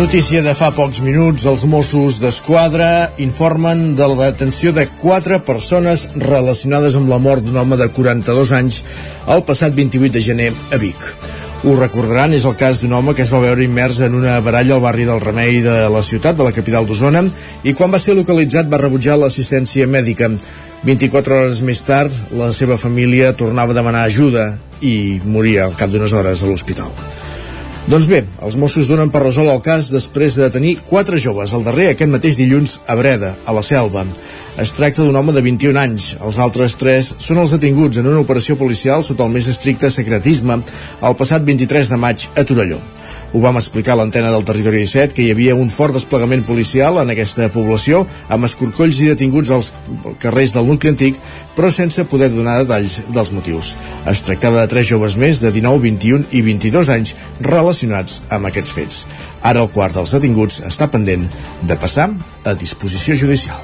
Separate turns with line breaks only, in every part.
Notícia de fa pocs minuts, els Mossos d'Esquadra informen de la detenció de quatre persones relacionades amb la mort d'un home de 42 anys el passat 28 de gener a Vic. Ho recordaran, és el cas d'un home que es va veure immers en una baralla al barri del Remei de la ciutat, de la capital d'Osona, i quan va ser localitzat va rebutjar l'assistència mèdica. 24 hores més tard, la seva família tornava a demanar ajuda i moria al cap d'unes hores a l'hospital. Doncs bé, els Mossos donen per resol el cas després de detenir quatre joves, el darrer aquest mateix dilluns a Breda, a la Selva. Es tracta d'un home de 21 anys. Els altres tres són els detinguts en una operació policial sota el més estricte secretisme el passat 23 de maig a Torelló. Ho vam explicar a l'antena del Territori 17 que hi havia un fort desplegament policial en aquesta població amb escorcolls i detinguts als carrers del nucli antic però sense poder donar detalls dels motius. Es tractava de tres joves més de 19, 21 i 22 anys relacionats amb aquests fets. Ara el quart dels detinguts està pendent de passar a disposició judicial.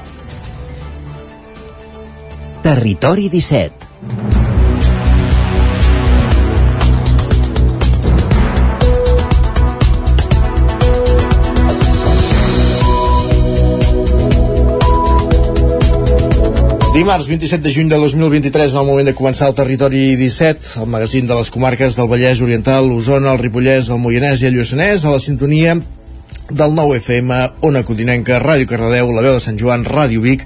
Territori 17
Dimarts 27 de juny de 2023, en el moment de començar el Territori 17, el magazín de les comarques del Vallès Oriental, l'Osona, el Ripollès, el Moianès i el Lluçanès, a la sintonia del 9 FM, Ona Continenca, Ràdio Cardedeu, La Veu de Sant Joan, Ràdio Vic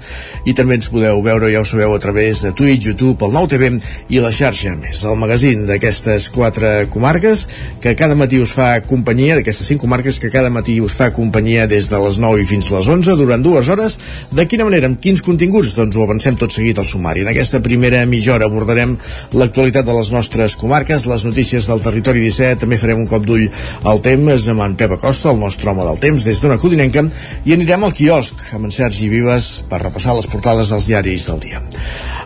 i també ens podeu veure, ja ho sabeu, a través de Twitch, YouTube, el 9 TV i la xarxa més, el magazín d'aquestes quatre comarques que cada matí us fa companyia, d'aquestes cinc comarques que cada matí us fa companyia des de les 9 i fins a les 11 durant dues hores. De quina manera, amb quins continguts? Doncs ho avancem tot seguit al sumari. En aquesta primera mitja hora abordarem l'actualitat de les nostres comarques, les notícies del territori 17, també farem un cop d'ull al temps amb en Pep Acosta, el nostre home del temps des d'una codinenca i anirem al quiosc amb en Sergi Vives per repassar les portades dels diaris del dia.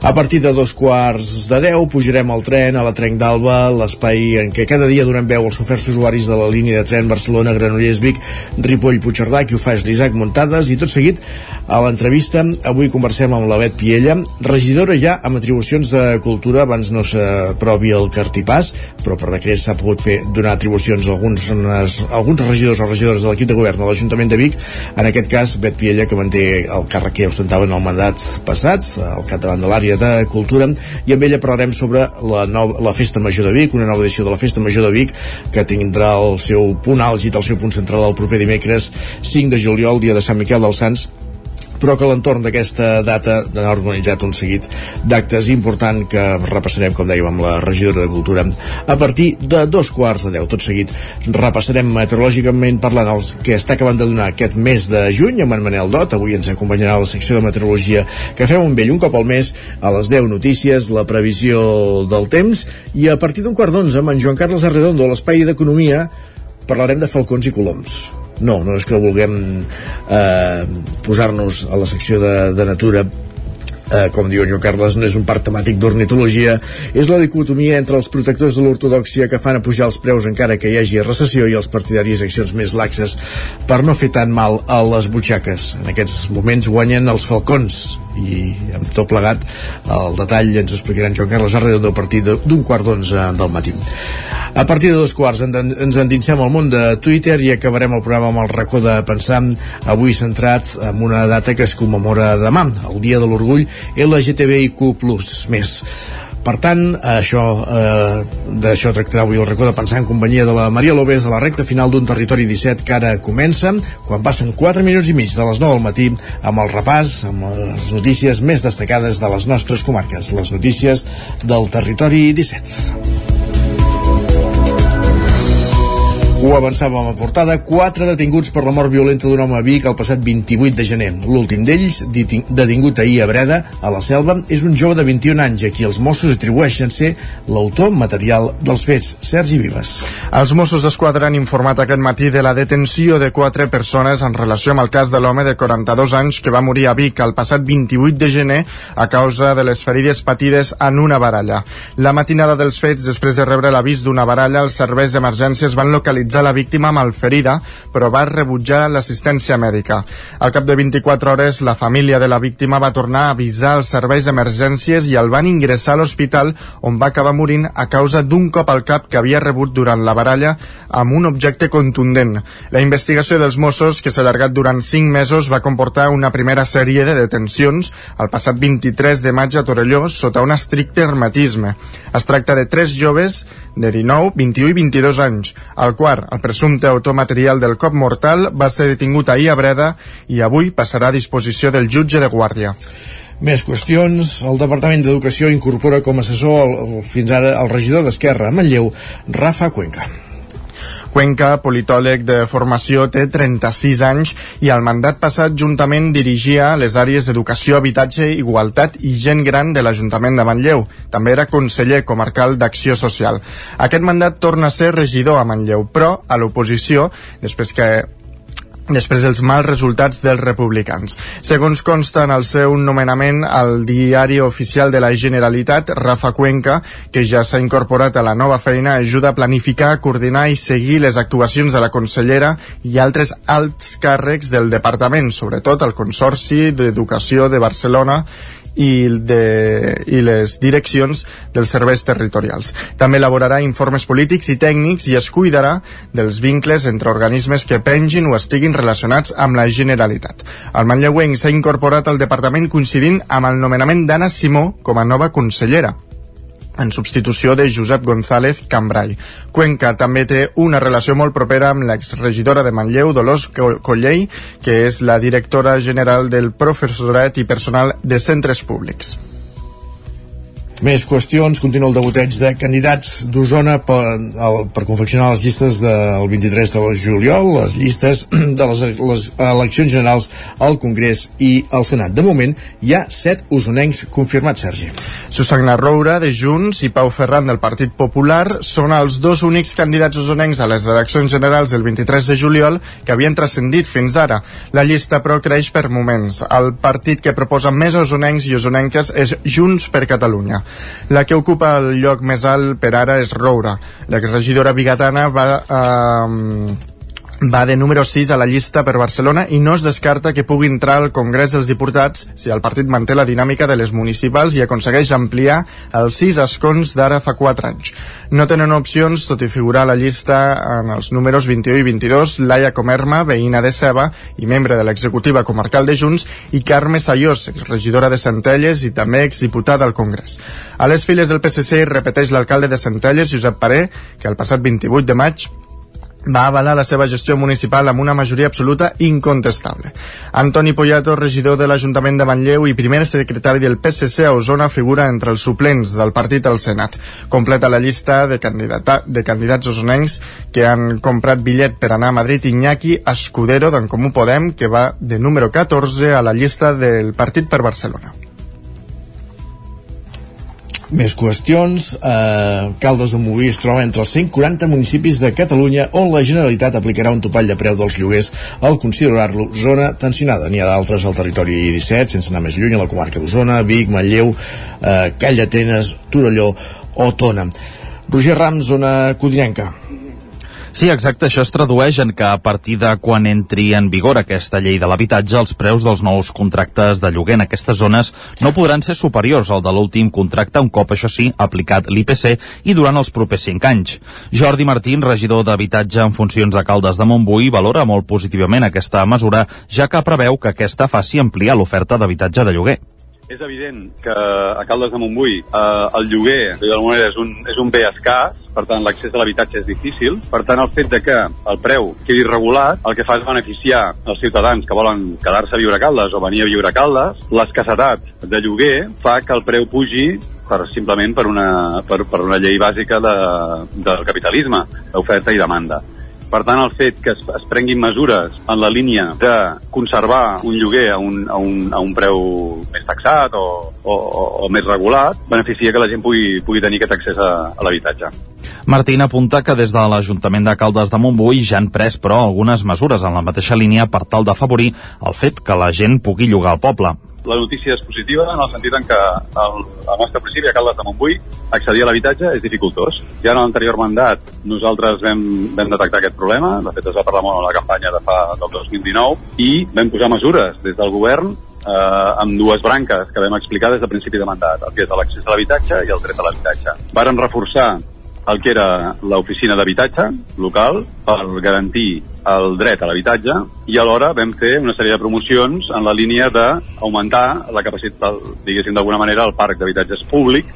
A partir de dos quarts de deu pujarem al tren a la Trenc d'Alba, l'espai en què cada dia donem veu als oferts usuaris de la línia de tren Barcelona, Granollers, Vic, Ripoll, Puigcerdà, qui ho fa és l'Isaac i tot seguit a l'entrevista avui conversem amb la Bet Piella, regidora ja amb atribucions de cultura, abans no s'aprovi el cartipàs, però per decret s'ha pogut fer donar atribucions a alguns, alguns regidors o regidores de l'equip de govern de l'Ajuntament de Vic, en aquest cas Bet Piella que manté el càrrec que ja ostentava en el mandat passat, al capdavant de l'àrea de Cultura, i amb ella parlarem sobre la, nova, la Festa Major de Vic, una nova edició de la Festa Major de Vic, que tindrà el seu punt àlgid, el seu punt central el proper dimecres 5 de juliol, dia de Sant Miquel dels Sants, però que a l'entorn d'aquesta data ha organitzat un seguit d'actes important que repassarem, com dèiem, amb la regidora de Cultura a partir de dos quarts de deu. Tot seguit repassarem meteorològicament parlant els que està acabant de donar aquest mes de juny amb en Manel Dot. Avui ens acompanyarà a la secció de meteorologia que fem un vell un cop al mes a les 10 notícies, la previsió del temps i a partir d'un quart d'onze amb en Joan Carles Arredondo a l'espai d'Economia parlarem de falcons i coloms no, no és que vulguem eh, posar-nos a la secció de, de natura eh, com diu Joan Carles, no és un parc temàtic d'ornitologia, és la dicotomia entre els protectors de l'ortodoxia que fan a pujar els preus encara que hi hagi recessió i els partidaris d'accions més laxes per no fer tan mal a les butxaques. En aquests moments guanyen els falcons i amb tot plegat el detall ens ho explicaran Joan Carles Arredondo a partir d'un quart d'onze del matí. A partir de dos quarts ens endinsem al món de Twitter i acabarem el programa amb el racó de pensar avui centrat en una data que es commemora demà, el Dia de l'Orgull LGTBIQ+. Més. Per tant, això eh, d'això tractarà avui el racó de pensar en companyia de la Maria López a la recta final d'un territori 17 que ara comença, quan passen 4 minuts i mig de les 9 del matí, amb el repàs, amb les notícies més destacades de les nostres comarques, les notícies del territori 17. Ho avançàvem a portada. Quatre detinguts per la mort violenta d'un home a Vic el passat 28 de gener. L'últim d'ells, detingut ahir a Breda, a la Selva, és un jove de 21 anys a qui els Mossos atribueixen ser l'autor material dels fets. Sergi Vives.
Els Mossos d'Esquadra han informat aquest matí de la detenció de quatre persones en relació amb el cas de l'home de 42 anys que va morir a Vic el passat 28 de gener a causa de les ferides patides en una baralla. La matinada dels fets, després de rebre l'avís d'una baralla, els serveis d'emergències van localitzar localitzar la víctima malferida, però va rebutjar l'assistència mèdica. Al cap de 24 hores, la família de la víctima va tornar a avisar els serveis d'emergències i el van ingressar a l'hospital on va acabar morint a causa d'un cop al cap que havia rebut durant la baralla amb un objecte contundent. La investigació dels Mossos, que s'ha allargat durant 5 mesos, va comportar una primera sèrie de detencions el passat 23 de maig a Torelló sota un estricte hermetisme. Es tracta de tres joves de 19, 21 i 22 anys. El quart, el presumpte autor material del cop mortal, va ser detingut ahir a Breda i avui passarà a disposició del jutge de guàrdia.
Més qüestions. El Departament d'Educació incorpora com a assessor el, el, fins ara el regidor d'Esquerra a Manlleu, Rafa Cuenca.
Cuenca, politòleg de formació, té 36 anys i al mandat passat juntament dirigia les àrees d'educació, habitatge, igualtat i gent gran de l'Ajuntament de Manlleu. També era conseller comarcal d'Acció Social. Aquest mandat torna a ser regidor a Manlleu, però a l'oposició, després que després dels mals resultats dels republicans. Segons consta en el seu nomenament al diari oficial de la Generalitat, Rafa Cuenca, que ja s'ha incorporat a la nova feina, ajuda a planificar, coordinar i seguir les actuacions de la consellera i altres alts càrrecs del departament, sobretot el Consorci d'Educació de Barcelona i, de, i les direccions dels serveis territorials. També elaborarà informes polítics i tècnics i es cuidarà dels vincles entre organismes que pengin o estiguin relacionats amb la Generalitat. El manlleuenc s'ha incorporat al departament coincidint amb el nomenament d'Anna Simó com a nova consellera en substitució de Josep González Cambrai. Cuenca també té una relació molt propera amb l'exregidora de Manlleu, Dolors Collell, que és la directora general del professorat i personal de centres públics.
Més qüestions, continua el debuteig de candidats d'Osona per, per confeccionar les llistes del 23 de juliol, les llistes de les, les eleccions generals al Congrés i al Senat. De moment, hi ha set usonencs confirmats, Sergi.
Susagna Roura, de Junts, i Pau Ferran, del Partit Popular, són els dos únics candidats usonencs a les eleccions generals del 23 de juliol que havien transcendit fins ara. La llista, però, creix per moments. El partit que proposa més usonencs i usonenques és Junts per Catalunya. La que ocupa el lloc més alt per ara és Roura. La regidora bigatana va... Eh, va de número 6 a la llista per Barcelona i no es descarta que pugui entrar al Congrés dels Diputats si el partit manté la dinàmica de les municipals i aconsegueix ampliar els 6 escons d'ara fa 4 anys. No tenen opcions, tot i figurar a la llista en els números 21 i 22, Laia Comerma, veïna de Ceba i membre de l'executiva comarcal de Junts, i Carme Sayós, regidora de Centelles i també exdiputada al Congrés. A les files del PSC repeteix l'alcalde de Centelles, Josep Paré, que el passat 28 de maig va avalar la seva gestió municipal amb una majoria absoluta incontestable. Antoni Poyato, regidor de l'Ajuntament de Manlleu i primer secretari del PSC a Osona, figura entre els suplents del partit al Senat. Completa la llista de, candidata, de candidats osonencs que han comprat bitllet per anar a Madrid Iñaki Escudero d'en Comú Podem, que va de número 14 a la llista del partit per Barcelona.
Més qüestions. Eh, Caldes de Moví es troba entre els 140 municipis de Catalunya on la Generalitat aplicarà un topall de preu dels lloguers al considerar-lo zona tensionada. N'hi ha d'altres al territori 17, sense anar més lluny, a la comarca d'Osona, Vic, Manlleu, eh, Call d'Atenes, Torelló o Tona. Roger Rams, zona codinenca.
Sí, exacte. Això es tradueix en que a partir de quan entri en vigor aquesta llei de l'habitatge, els preus dels nous contractes de lloguer en aquestes zones no podran ser superiors al de l'últim contracte, un cop, això sí, aplicat l'IPC i durant els propers 5 anys. Jordi Martín, regidor d'Habitatge en funcions de Caldes de Montbui, valora molt positivament aquesta mesura, ja que preveu que aquesta faci ampliar l'oferta d'habitatge de lloguer.
És evident que a Caldes de Montbui eh, el lloguer d'alguna manera és un, és un bé escàs, per tant l'accés a l'habitatge és difícil, per tant el fet de que el preu quedi regulat el que fa és beneficiar els ciutadans que volen quedar-se a viure a Caldes o venir a viure a Caldes, l'escassetat de lloguer fa que el preu pugi per, simplement per una, per, per una llei bàsica de, del capitalisme, d'oferta i demanda Per tant, el fet que es, es prenguin mesures en la línia de conservar un lloguer a un, a un, a un preu més taxat o, o, o més regulat beneficia que la gent pugui, pugui tenir aquest accés a, a l'habitatge.
Martín apunta que des de l'Ajuntament de Caldes de Montbui ja han pres, però, algunes mesures en la mateixa línia per tal d'afavorir el fet que la gent pugui llogar al poble.
La notícia és positiva en el sentit en que el, el nostre municipi, a Caldes de Montbui, accedir a l'habitatge és dificultós. Ja en l'anterior mandat nosaltres vam, vam detectar aquest problema, de fet es va parlar molt en la campanya de fa del 2019, i vam posar mesures des del govern eh, amb dues branques que vam explicar des del principi de mandat, el que és l'accés a l'habitatge i el dret a l'habitatge. Varen reforçar el que era l'oficina d'habitatge local per garantir el dret a l'habitatge i alhora vam fer una sèrie de promocions en la línia d'augmentar la capacitat, diguéssim d'alguna manera, el parc d'habitatges públic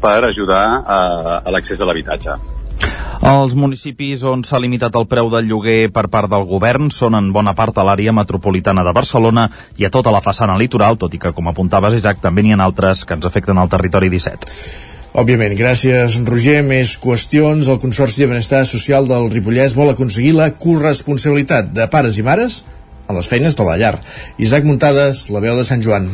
per ajudar a, a l'accés a l'habitatge.
Els municipis on s'ha limitat el preu del lloguer per part del govern són en bona part a l'àrea metropolitana de Barcelona i a tota la façana litoral, tot i que, com apuntaves, Isaac, també n'hi ha altres que ens afecten al territori 17.
Òbviament, gràcies Roger. Més qüestions. El Consorci de Benestar Social del Ripollès vol aconseguir la corresponsabilitat de pares i mares en les feines de la llar. Isaac Muntades, la veu de Sant Joan.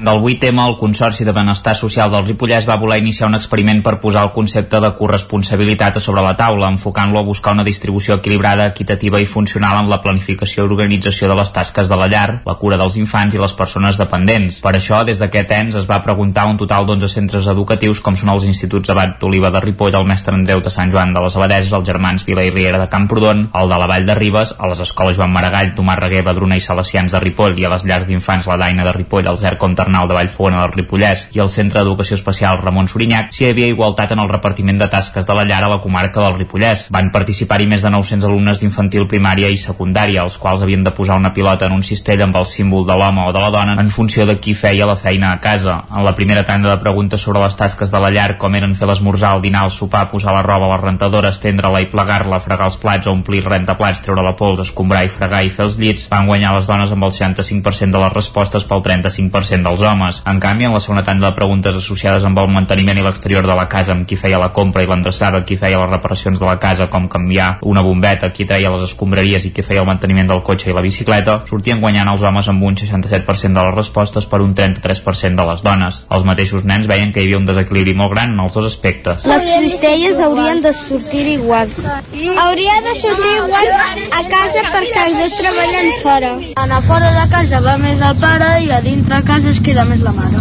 Del 8 tema, el Consorci de Benestar Social del Ripollès va voler iniciar un experiment per posar el concepte de corresponsabilitat a sobre la taula, enfocant-lo a buscar una distribució equilibrada, equitativa i funcional en la planificació i organització de les tasques de la llar, la cura dels infants i les persones dependents. Per això, des d'aquest ens es va preguntar un total d'11 centres educatius com són els Instituts Abat d'Oliva de Ripoll, el Mestre Andreu de Sant Joan de les Abadeses, els Germans Vila i Riera de Camprodon, el de la Vall de Ribes, a les escoles Joan Maragall, Tomàs Reguer, Badruna i Salesians de Ripoll i a les llars d'infants La Daina de Ripoll, el Zercom Ternal de Vallfona del Ripollès i el Centre d'Educació Especial Ramon Sorinyac, hi havia igualtat en el repartiment de tasques de la llar a la comarca del Ripollès. Van participar-hi més de 900 alumnes d'infantil primària i secundària, els quals havien de posar una pilota en un cistell amb el símbol de l'home o de la dona en funció de qui feia la feina a casa. En la primera tanda de preguntes sobre les tasques de la llar, com eren fer l'esmorzar, el dinar, el sopar, posar la roba a la rentadora, estendre-la i plegar-la, fregar els plats, omplir rentaplats, treure la pols, escombrar i fregar i fer els llits, van guanyar les dones amb el 65% de les respostes pel 35% dels homes. En canvi, en la segona tanda de preguntes associades amb el manteniment i l'exterior de la casa, amb qui feia la compra i l'endreçava, qui feia les reparacions de la casa, com canviar una bombeta, qui treia les escombraries i qui feia el manteniment del cotxe i la bicicleta, sortien guanyant els homes amb un 67% de les respostes per un 33% de les dones. Els mateixos nens veien que hi havia un desequilibri molt gran en els dos aspectes.
Les cistelles haurien de sortir iguals. Hauria de sortir igual a casa perquè els dos treballen fora.
A fora de casa va més el pare i a dintre casa es queda més la mare.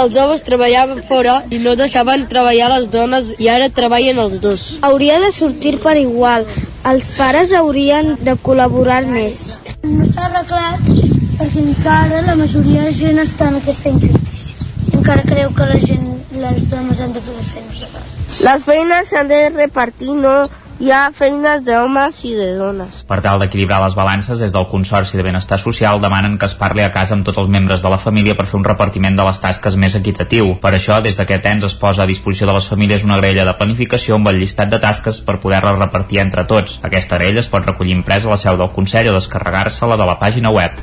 Els homes treballaven fora i no deixaven treballar les dones i ara treballen els dos.
Hauria de sortir per igual. Els pares haurien de col·laborar més.
No s'ha arreglat perquè encara la majoria de gent està en aquesta injustícia. Encara creu que la gent, les dones han de fer les feines de casa.
Les feines s'han de repartir, no hi ha feines d'homes i de dones.
Per tal d'equilibrar les balances, des del Consorci de Benestar Social demanen que es parli a casa amb tots els membres de la família per fer un repartiment de les tasques més equitatiu. Per això, des d'aquest ens es posa a disposició de les famílies una grella de planificació amb el llistat de tasques per poder-la repartir entre tots. Aquesta grella es pot recollir impresa a la seu del Consell o descarregar-se-la de la pàgina web.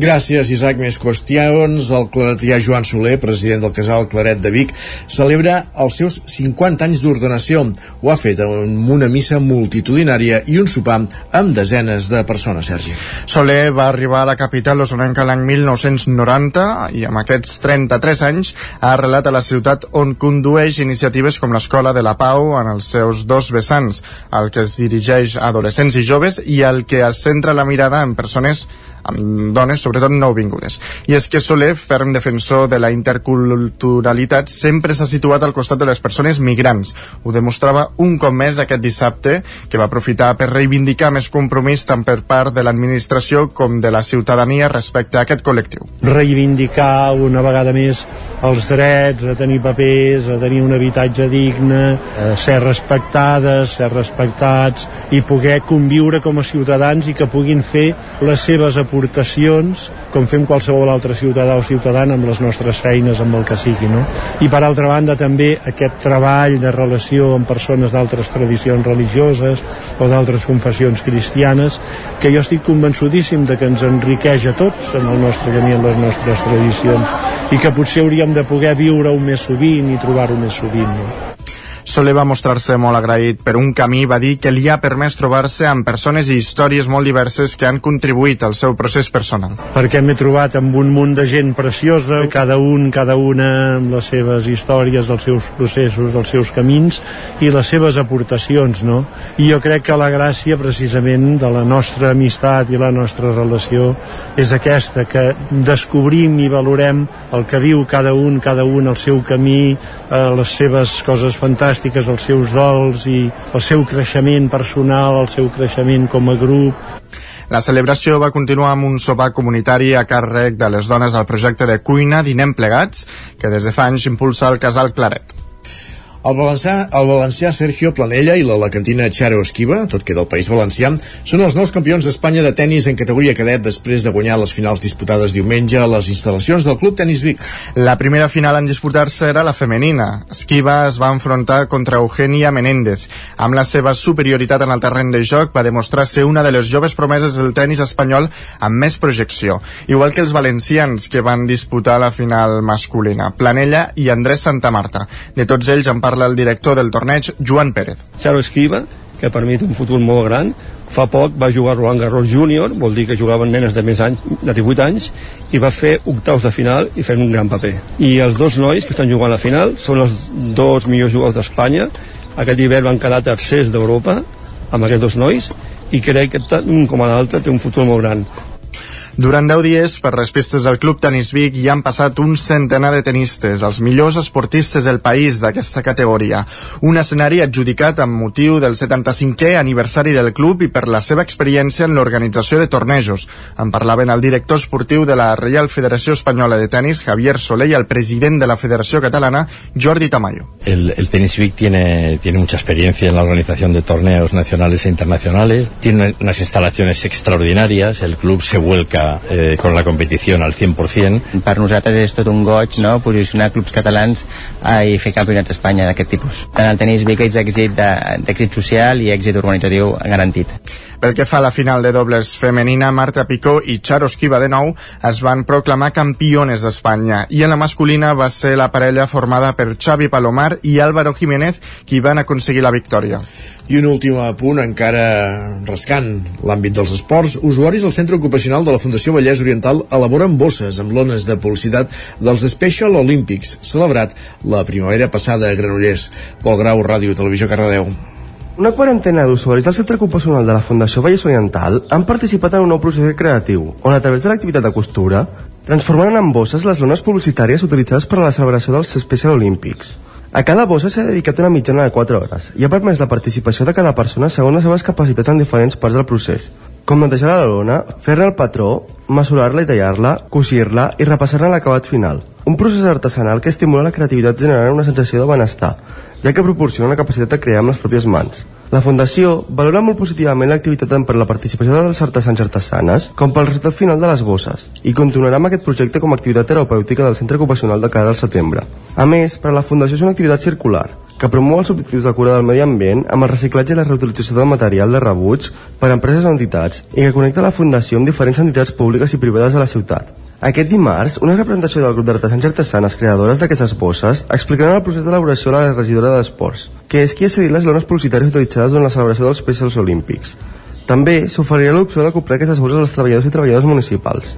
Gràcies, Isaac. Més qüestions. El claretià Joan Soler, president del casal Claret de Vic, celebra els seus 50 anys d'ordenació. Ho ha fet amb una missa multitudinària i un sopar amb desenes de persones, Sergi.
Soler va arribar a la capital osonenca l'any 1990 i amb aquests 33 anys ha arrelat a la ciutat on condueix iniciatives com l'Escola de la Pau en els seus dos vessants, al que es dirigeix a adolescents i joves i al que es centra la mirada en persones amb dones, sobretot nouvingudes. I és que Soler, ferm defensor de la interculturalitat, sempre s'ha situat al costat de les persones migrants. Ho demostrava un cop més aquest dissabte, que va aprofitar per reivindicar més compromís tant per part de l'administració com de la ciutadania respecte a aquest col·lectiu.
Reivindicar una vegada més els drets, a tenir papers, a tenir un habitatge digne, a ser respectades, ser respectats i poder conviure com a ciutadans i que puguin fer les seves aportacions com fem qualsevol altre ciutadà o ciutadana amb les nostres feines, amb el que sigui. No? I per altra banda també aquest treball de relació amb persones d'altres tradicions religioses o d'altres confessions cristianes que jo estic convençudíssim de que ens enriqueix a tots en el nostre camí, en les nostres tradicions i que potser hauríem de poder viure-ho més sovint i trobar-ho més sovint. No?
Soler va mostrar-se molt agraït per un camí, va dir que li ha permès trobar-se amb persones i històries molt diverses que han contribuït al seu procés personal.
Perquè m'he trobat amb un munt de gent preciosa, cada un, cada una amb les seves històries, els seus processos, els seus camins i les seves aportacions, no? I jo crec que la gràcia precisament de la nostra amistat i la nostra relació és aquesta, que descobrim i valorem el que viu cada un, cada un, el seu camí, eh, les seves coses fantàstiques, els seus dols i el seu creixement personal, el seu creixement com a grup.
La celebració va continuar amb un sopar comunitari a càrrec de les dones al projecte de cuina Dinem Plegats, que des de fa anys impulsa el Casal Claret.
El valencià, el valencià Sergio Planella i l'alacantina Charo Esquiva, tot que del País Valencià, són els nous campions d'Espanya de tennis en categoria cadet després de guanyar les finals disputades diumenge a les instal·lacions del Club Tenis Vic.
La primera final en disputar-se era la femenina. Esquiva es va enfrontar contra Eugenia Menéndez. Amb la seva superioritat en el terreny de joc va demostrar ser una de les joves promeses del tennis espanyol amb més projecció, igual que els valencians que van disputar la final masculina, Planella i Andrés Santamarta. De tots ells en parla el director del torneig, Joan Pérez.
Charo Esquiva, que per mi té un futur molt gran, fa poc va jugar Roland Garros Júnior, vol dir que jugaven nenes de més anys, de 18 anys, i va fer octaus de final i fent un gran paper. I els dos nois que estan jugant a la final són els dos millors jugadors d'Espanya. Aquest hivern van quedar tercers d'Europa amb aquests dos nois i crec que tant un com l'altre té un futur molt gran.
Durant 10 dies, per les pistes del Club Tenis Vic hi han passat un centenar de tenistes, els millors esportistes del país d'aquesta categoria. Un escenari adjudicat amb motiu del 75è aniversari del club i per la seva experiència en l'organització de tornejos. En parlaven el director esportiu de la Reial Federació Espanyola de Tenis, Javier Soler, i el president de la Federació Catalana, Jordi Tamayo.
El, el Tenis Vic tiene, tiene mucha experiencia en la organización de torneos nacionales e internacionales, tiene unas instalaciones extraordinarias, el club se vuelca eh, con la competición al 100%.
Per nosaltres és tot un goig no? posicionar clubs catalans eh, i fer campionats d'Espanya d'aquest tipus. En el tenis Vic és èxit d'èxit social i èxit organitzatiu garantit.
Pel que fa a la final de dobles femenina, Marta Picó i Charo Esquiva de nou es van proclamar campiones d'Espanya i en la masculina va ser la parella formada per Xavi Palomar i Álvaro Jiménez qui van aconseguir la victòria.
I un últim punt, encara rascant l'àmbit dels esports, usuaris del Centre Ocupacional de la Fundació Vallès Oriental elaboren bosses amb lones de publicitat dels Special Olympics, celebrat la primavera passada a Granollers. Pol Grau, Ràdio Televisió Cardedeu.
Una quarantena d'usuaris del Centre Ocupacional de la Fundació Vallès Oriental han participat en un nou procés creatiu, on a través de l'activitat de costura transformaran en bosses les lones publicitàries utilitzades per a la celebració dels Special Olympics. A cada bossa s'ha dedicat una mitjana de 4 hores i ha permès la participació de cada persona segons les seves capacitats en diferents parts del procés, com netejar la lona, fer-ne el patró, mesurar-la i tallar-la, cosir-la i repassar-ne l'acabat final. Un procés artesanal que estimula la creativitat generant una sensació de benestar, ja que proporciona la capacitat de crear amb les pròpies mans. La Fundació valora molt positivament l'activitat tant per la participació dels artesans artesanes com pel resultat final de les bosses i continuarà amb aquest projecte com a activitat terapèutica del centre ocupacional de cara al setembre. A més, per a la Fundació és una activitat circular que promou els objectius de cura del medi ambient amb el reciclatge i la reutilització del material de rebuig per a empreses o entitats i que connecta la Fundació amb diferents entitats públiques i privades de la ciutat. Aquest dimarts, una representació del grup d'artesans i artesanes creadores d'aquestes bosses explicaran el procés d'elaboració a la regidora d'Esports, que és qui ha cedit les lones publicitàries utilitzades durant la celebració dels Specials Olímpics. També s'oferirà l'opció de comprar aquestes bosses als treballadors i treballadors municipals.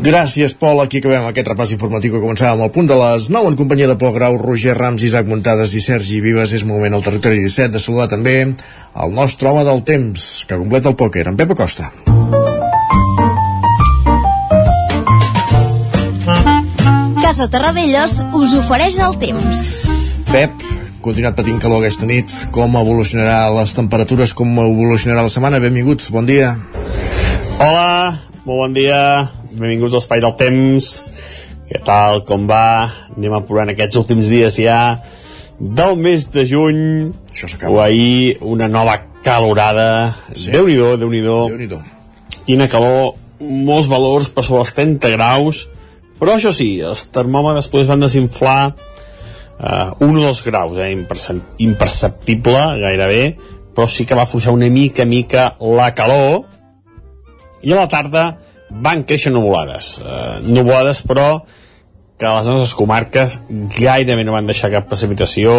Gràcies, Pol. Aquí acabem aquest repàs informatiu que començàvem al punt de les 9 en companyia de Pol Grau, Roger Rams, Isaac Muntades i Sergi Vives. És moment al territori 17 de saludar també el nostre home del temps, que completa el pòquer, en Pep Acosta.
Casa Terradellos us ofereix el temps.
Pep, continuat patint calor aquesta nit. Com evolucionarà les temperatures, com evolucionarà la setmana? Benvinguts, bon dia.
Hola, molt bon dia benvinguts a l'Espai del Temps. Què tal, com va? Anem apurant aquests últims dies ja del mes de juny. O ahir una nova calorada. Sí. Déu-n'hi-do, déu nhi déu quina calor molts valors per sobre els 30 graus. Però això sí, els termòmetres després van desinflar uh, un o dos graus eh, imperceptible gairebé. Però sí que va afluixar una mica mica la calor i a la tarda van créixer nuvolades. Eh, nuvolades, però, que a les nostres comarques gairebé no van deixar cap precipitació,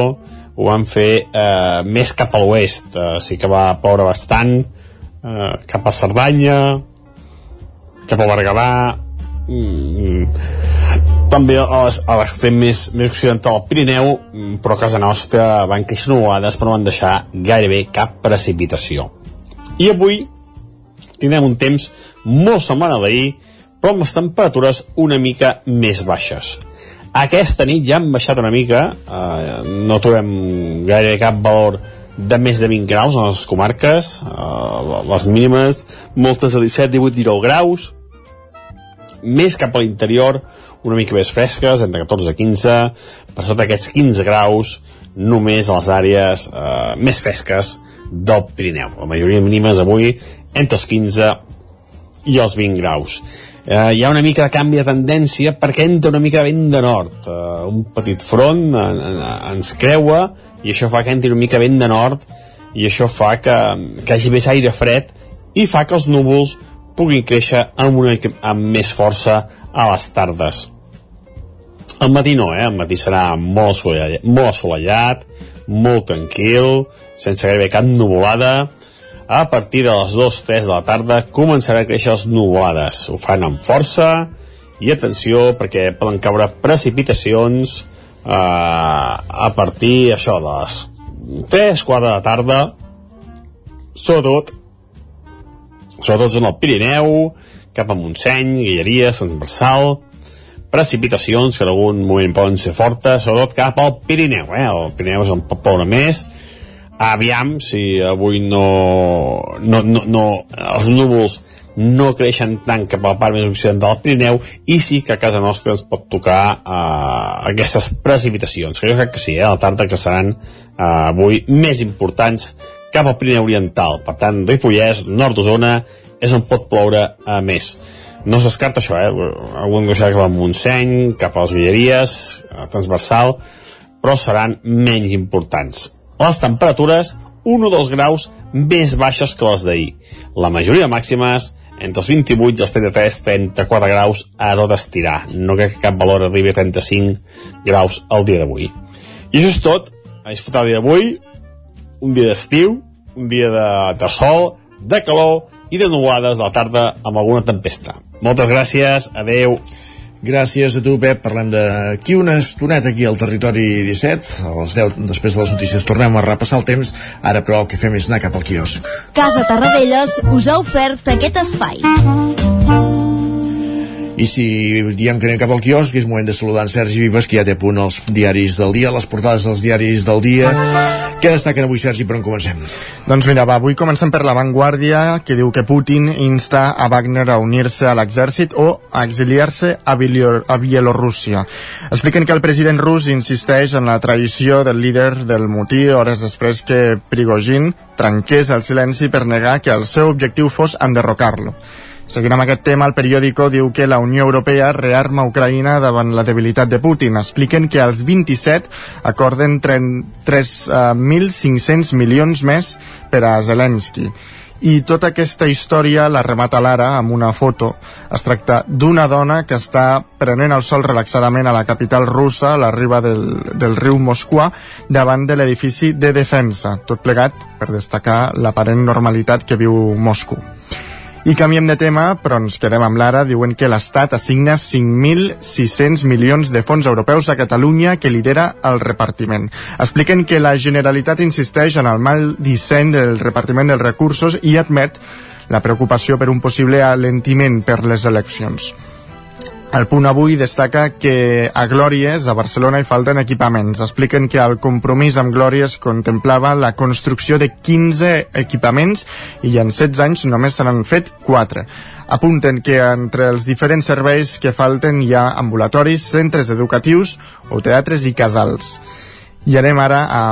ho van fer eh, més cap a l'oest, eh, sí que va ploure bastant, eh, cap a Cerdanya, cap a Berguedà, mm, també a l'extrem més, més occidental del Pirineu, mm, però a casa nostra van queixar nuvolades però no van deixar gairebé cap precipitació. I avui tindrem un temps molt semblant a d'ahir, però amb les temperatures una mica més baixes. Aquesta nit ja han baixat una mica, eh, no trobem gaire cap valor de més de 20 graus en les comarques, eh, les mínimes, moltes de 17, 18, 19 graus, més cap a l'interior, una mica més fresques, entre 14 i 15, per sota aquests 15 graus, només a les àrees eh, més fresques del Pirineu. La majoria mínimes avui entre els 15 i els 20 graus. Eh, hi ha una mica de canvi de tendència perquè entra una mica de vent de nord. Eh, un petit front en, en, ens creua i això fa que entri una mica de vent de nord i això fa que, que hagi més aire fred i fa que els núvols puguin créixer amb, una, amb més força a les tardes. Al matí no, eh? Al matí serà molt assolellat, molt, assolellat, molt tranquil, sense gairebé cap nuvolada. A partir de les 2-3 de la tarda començaran a créixer les nuvolades. Ho fan amb força i atenció perquè poden caure precipitacions eh, a partir això de les 3-4 de la tarda sobretot sobretot zona del Pirineu, cap a Montseny, Guilleria, Sant Marçal, precipitacions que en algun moment poden ser fortes, sobretot cap al Pirineu, eh? El Pirineu és pot ploure més. Aviam si avui no, no, no, no els núvols no creixen tant cap a la part més occidental del Pirineu i sí que a casa nostra ens pot tocar uh, aquestes precipitacions, que jo crec que sí, eh, a la tarda que seran uh, avui més importants cap al Pirineu Oriental. Per tant, Ripollès, nord d'Osona, és on pot ploure uh, més. No s'escarta això, eh? Algun gruixat cap al Montseny, cap a les Guilleries, transversal, però seran menys importants. Les temperatures, 1 o 2 graus més baixes que les d'ahir. La majoria màximes entre els 28 i els 33, 34 graus a tot estirar. No crec que cap valor arribi a 35 graus el dia d'avui. I això és tot. A disfrutar el dia d'avui, un dia d'estiu, un dia de, de sol, de calor i de nuvolades de la tarda amb alguna tempesta. Moltes gràcies, adeu.
Gràcies a tu, Pep. Parlem d'aquí una estoneta aquí al Territori 17. A les 10, després de les notícies, tornem a repassar el temps. Ara, però, el que fem és anar cap al quiosc.
Casa Tarradellas us ha ofert aquest espai.
I si diem que anem cap al quiosc, és moment de saludar en Sergi Vives, que ja té punt els diaris del dia, les portades dels diaris del dia. Què destaquen avui, Sergi, per on comencem?
Doncs mira, va, avui comencem per La Vanguardia, que diu que Putin insta a Wagner a unir-se a l'exèrcit o a exiliar-se a, Bielor a Bielorússia. Expliquen que el president rus insisteix en la traïció del líder del motí hores després que Prigozhin trenqués el silenci per negar que el seu objectiu fos enderrocar-lo. Seguint amb aquest tema, el periòdico diu que la Unió Europea rearma Ucraïna davant la debilitat de Putin. Expliquen que els 27 acorden 3.500 milions més per a Zelensky. I tota aquesta història la remata l'ara amb una foto. Es tracta d'una dona que està prenent el sol relaxadament a la capital russa, a la riba del, del riu Moscua, davant de l'edifici de defensa, tot plegat per destacar l'aparent normalitat que viu Moscou. I canviem de tema, però ens quedem amb l'ara. Diuen que l'Estat assigna 5.600 milions de fons europeus a Catalunya que lidera el repartiment. Expliquen que la Generalitat insisteix en el mal disseny del repartiment dels recursos i admet la preocupació per un possible alentiment per les eleccions. El punt avui destaca que a Glòries, a Barcelona, hi falten equipaments. Expliquen que el compromís amb Glòries contemplava la construcció de 15 equipaments i en 16 anys només se n'han fet 4. Apunten que entre els diferents serveis que falten hi ha ambulatoris, centres educatius o teatres i casals. I anem ara a...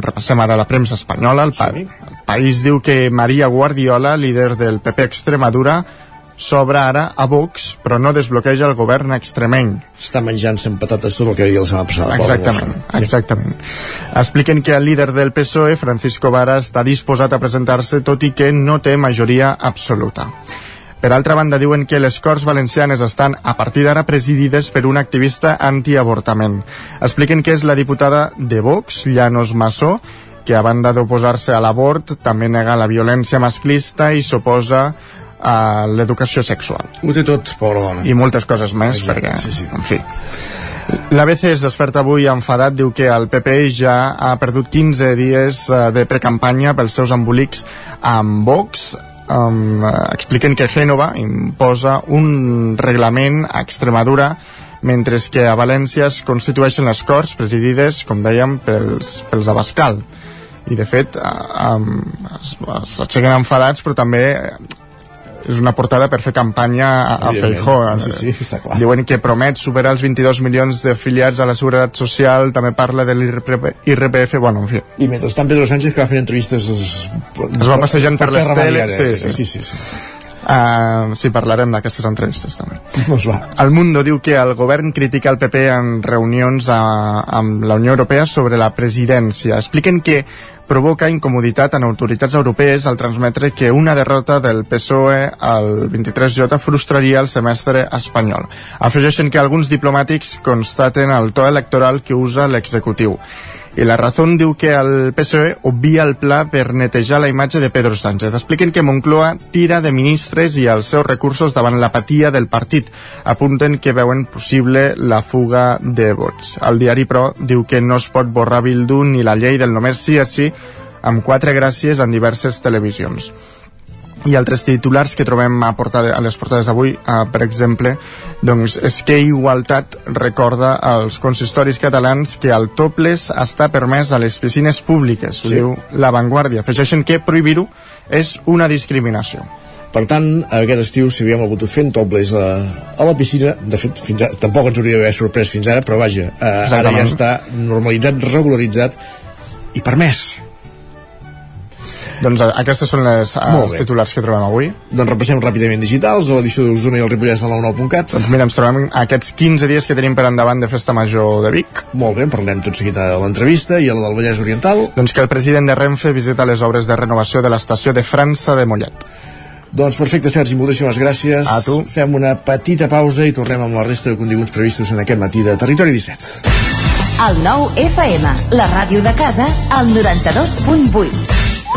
repassem ara la premsa espanyola. El, pa, el país diu que Maria Guardiola, líder del PP Extremadura, s'obre ara a Vox, però no desbloqueja el govern extremeny.
Està menjant-se amb patates tot el que deia la setmana passada.
Exactament, exactament. Expliquen que el líder del PSOE, Francisco Vara, està disposat a presentar-se tot i que no té majoria absoluta. Per altra banda, diuen que les Corts Valencianes estan a partir d'ara presidides per un activista antiavortament. Expliquen que és la diputada de Vox, Llanos Massó, que a banda d'oposar-se a l'avort també nega la violència masclista i s'oposa a l'educació sexual.
Ho té tot, pobra dona.
I moltes coses més,
Exacte,
perquè,
sí, sí.
en fi. L'ABC es desperta avui enfadat, diu que el PP ja ha perdut 15 dies eh, de precampanya pels seus embolics amb Vox, um, expliquen que Gènova imposa un reglament a Extremadura mentre que a València es constitueixen les Corts presidides, com dèiem, pels, pels Abascal. I, de fet, eh, um, s'aixequen enfadats, però també eh, és una portada per fer campanya a, a. Feijó.
Sí, sí, està clar.
Diuen que promet superar els 22 milions d'afiliats a la Seguretat Social, també parla de l'IRPF, bueno, en fi.
I mentrestant Pedro Sánchez que va fent entrevistes es,
Es va passejant per les
terra
teles,
variada.
sí, sí.
sí, sí, sí.
Uh, sí, parlarem d'aquestes entrevistes també.
Doncs va.
El Mundo diu que el govern critica el PP en reunions a, amb la Unió Europea sobre la presidència. Expliquen que provoca incomoditat en autoritats europees al transmetre que una derrota del PSOE al 23J frustraria el semestre espanyol. Afegeixen que alguns diplomàtics constaten el to electoral que usa l'executiu. I la Razón diu que el PSOE obvia el pla per netejar la imatge de Pedro Sánchez. Expliquen que Moncloa tira de ministres i els seus recursos davant l'apatia del partit. Apunten que veuen possible la fuga de vots. El diari, però, diu que no es pot borrar Bildu ni la llei del només sí és sí amb quatre gràcies en diverses televisions i altres titulars que trobem a, portada, a les portades d'avui, uh, per exemple, doncs és que Igualtat recorda als consistoris catalans que el topless està permès a les piscines públiques, ho
Sí.
diu La Vanguardia. Afegeixen que prohibir-ho és una discriminació.
Per tant, aquest estiu, si havíem hagut fent topless a, a la piscina, de fet, fins ara, tampoc ens hauria d'haver sorprès fins ara, però vaja, eh, ara ja està normalitzat, regularitzat i permès.
Doncs eh, aquestes són les, uh, titulars que trobem avui.
Doncs repassem ràpidament digitals, a l'edició d'Osona i el Ripollès de la 99.cat.
Doncs mira, ens trobem aquests 15 dies que tenim per endavant de Festa Major de Vic.
Molt bé, parlem tot seguit a l'entrevista i a la del Vallès Oriental.
Doncs que el president de Renfe visita les obres de renovació de l'estació de França de Mollet.
Doncs perfecte, Sergi, moltíssimes gràcies.
A tu.
Fem una petita pausa i tornem amb la resta de continguts previstos en aquest matí de Territori 17.
El nou FM, la ràdio de casa, al 92.8.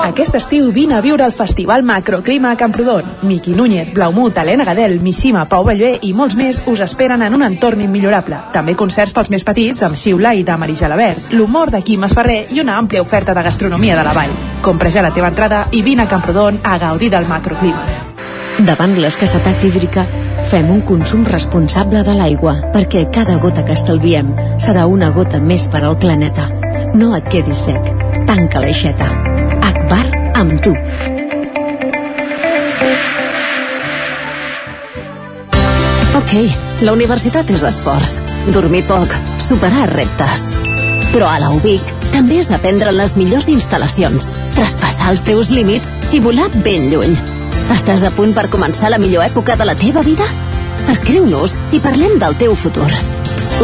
Aquest estiu vine a viure el Festival Macroclima a Camprodon. Miqui Núñez, Blaumut, Helena Gadel, Missima, Pau Ballvé i molts més us esperen en un entorn immillorable. També concerts pels més petits amb Xiula i de Marisa Labert, l'humor de Quim Esferrer i una àmplia oferta de gastronomia de la vall. Compra ja la teva entrada i vine a Camprodon a gaudir del macroclima.
Davant l'escassetat hídrica, fem un consum responsable de l'aigua, perquè cada gota que estalviem serà una gota més per al planeta. No et quedis sec. Tanca l'aixeta. Akbar amb tu.
Ok, la universitat és esforç, dormir poc, superar reptes. Però a la UBIC també és aprendre les millors instal·lacions, traspassar els teus límits i volar ben lluny. Estàs a punt per començar la millor època de la teva vida? Escriu-nos i parlem del teu futur.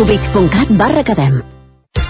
ubic.cat barra cadem.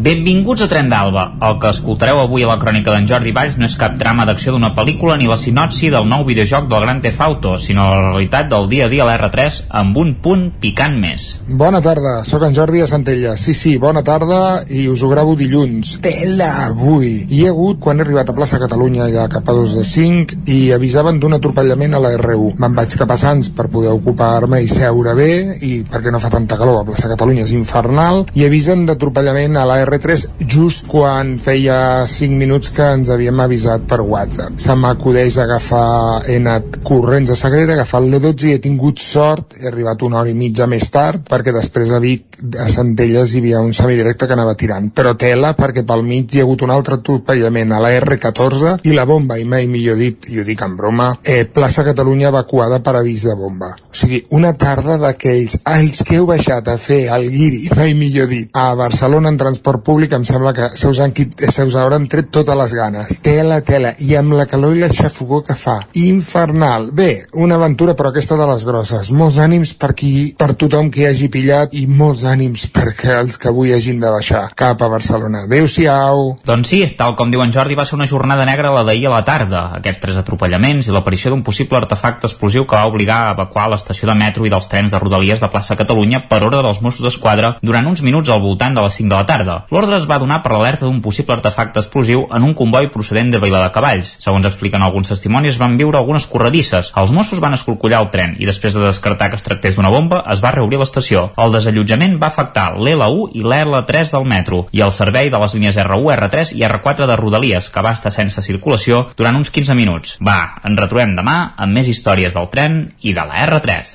Benvinguts a Tren d'Alba. El que escoltareu avui a la crònica d'en Jordi Valls no és cap drama d'acció d'una pel·lícula ni la sinopsi del nou videojoc del Gran Theft Auto, sinó la realitat del dia a dia a l'R3 amb un punt picant més.
Bona tarda, sóc en Jordi de Centella. Sí, sí, bona tarda i us ho gravo dilluns. Tela avui! Hi ha hagut quan he arribat a plaça Catalunya ja cap a dos de 5 i avisaven d'un atropellament a la R1. Me'n vaig cap a Sants per poder ocupar-me i seure bé i perquè no fa tanta calor, a plaça Catalunya és infernal, i avisen d'atropellament a la R3 just quan feia 5 minuts que ens havíem avisat per WhatsApp. Se m'acudeix agafar, he anat corrents a Sagrera, he agafat l'E12 i he tingut sort, he arribat una hora i mitja més tard, perquè després a Vic, a Centelles, hi havia un semidirecte que anava tirant. Però tela, perquè pel mig hi ha hagut un altre atropellament a la R14 i la bomba, i mai millor dit, i ho dic en broma, eh, plaça Catalunya evacuada per avís de bomba. O sigui, una tarda d'aquells, els que heu baixat a fer el guiri, mai millor dit, a Barcelona en transport públic em sembla que se us, han, se us hauran tret totes les ganes. Tela, tela, i amb la calor i la xafogó que fa. Infernal. Bé, una aventura però aquesta de les grosses. Molts ànims per qui, per tothom que hagi pillat i molts ànims perquè els que avui hagin de baixar cap a Barcelona. Adéu-siau.
Doncs sí, tal com diu en Jordi, va ser una jornada negra la d'ahir a la tarda. Aquests tres atropellaments i l'aparició d'un possible artefacte explosiu que va obligar a evacuar l'estació de metro i dels trens de Rodalies de plaça Catalunya per ordre dels Mossos d'Esquadra durant uns minuts al voltant de les 5 de la tarda. L'ordre es va donar per l'alerta d'un possible artefacte explosiu en un comboi procedent de Vila de Cavalls. Segons expliquen alguns testimonis, van viure algunes corredisses. Els Mossos van escorcollar el tren i després de descartar que es tractés d'una bomba, es va reobrir l'estació. El desallotjament va afectar l'L1 i l'L3 del metro i el servei de les línies R1, R3 i R4 de Rodalies, que va estar sense circulació durant uns 15 minuts. Va, ens retrobem demà amb més històries del tren i de la R3.